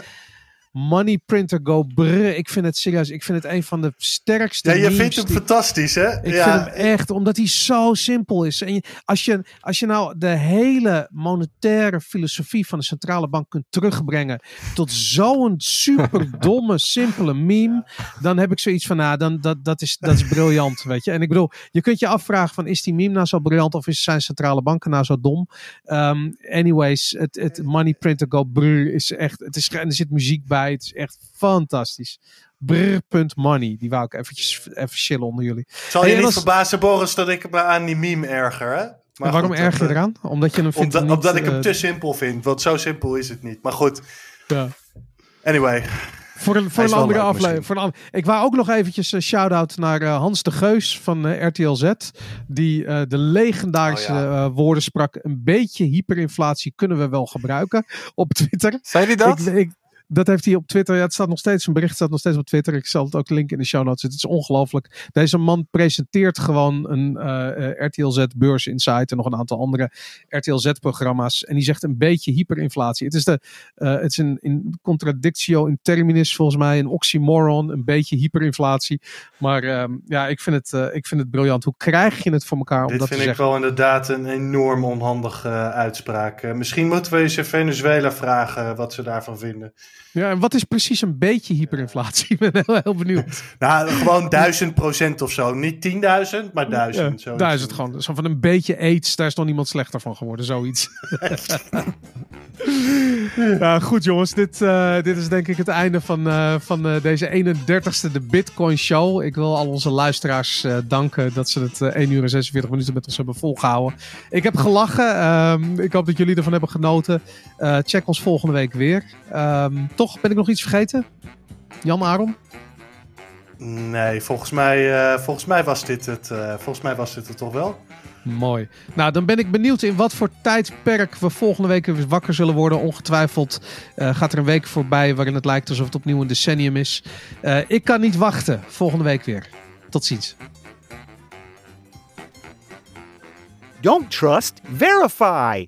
Money Printer Go brr. Ik vind het serieus. Ik vind het een van de sterkste. Ja, je vindt hem fantastisch, hè? Ik ja. vind hem echt, omdat hij zo simpel is. En als, je, als je nou de hele monetaire filosofie van de centrale bank kunt terugbrengen tot zo'n super domme, <laughs> simpele meme, dan heb ik zoiets van, nou, dan, dat, dat, is, dat is briljant, weet je. En ik bedoel, je kunt je afvragen van, is die meme nou zo briljant of is zijn centrale banken nou zo dom? Um, anyways, het, het Money Printer Go brr is echt, het is, en er zit muziek bij. Het is echt fantastisch. Brr.money. Die wou ik eventjes even chillen onder jullie. Zal je niet verbazen, Boris, dat ik me aan die meme erger, hè? Maar waarom goed, erger je eraan? Omdat je hem vindt omdat, omdat ik hem uh, te simpel vind. Want zo simpel is het niet. Maar goed. Ja. Anyway. Voor een, voor een andere aflevering. Ik wou ook nog eventjes een shout-out naar uh, Hans de Geus van uh, RTL Z. Die uh, de legendarische oh, ja. woorden sprak. Een beetje hyperinflatie kunnen we wel gebruiken op Twitter. Zei hij dat? Ik, ik, dat heeft hij op Twitter. Ja, het staat nog steeds, een bericht staat nog steeds op Twitter. Ik zal het ook linken in de show notes. Het is ongelooflijk. Deze man presenteert gewoon een uh, eh, RTL Z Beurs Insight en nog een aantal andere RTL Z programma's. En die zegt een beetje hyperinflatie. Het is, de, uh, het is een, in contradictio in terminis volgens mij, een oxymoron, een beetje hyperinflatie. Maar uh, ja, ik vind, het, ik vind het briljant. Hoe krijg je het voor elkaar om Dit dat te zeggen? Dit vind ik wel inderdaad een enorm onhandige uitspraak. misschien moeten we eens in Venezuela vragen wat ze daarvan vinden. Ja, en wat is precies een beetje hyperinflatie? <laughs> Ik ben heel, heel benieuwd. nou, gewoon duizend procent of zo. Niet tienduizend, maar duizend. Ja, duizend gewoon. Zo van een beetje aids, daar is nog niemand slechter van geworden. Zoiets. <laughs> ja, goed jongens. Dit, uh, dit is denk ik het einde van, uh, van uh, deze 31ste de Bitcoin Show. Ik wil al onze luisteraars danken dat ze het 1 uur en 46 minuten met ons hebben volgehouden. Ik heb gelachen. Um, ik hoop dat jullie ervan hebben genoten. check ons volgende week weer. Um, toch, ben ik nog iets vergeten? Jan Aron? Nee, volgens mij, uh, volgens mij, was, dit het, uh, volgens mij was dit het toch wel. Mooi. Nou, dan ben ik benieuwd in wat voor tijdperk we volgende week weer wakker zullen worden. Ongetwijfeld uh, gaat er een week voorbij waarin het lijkt alsof het opnieuw een decennium is. ik kan niet wachten. Volgende week weer. Tot ziens. Don't trust, verify.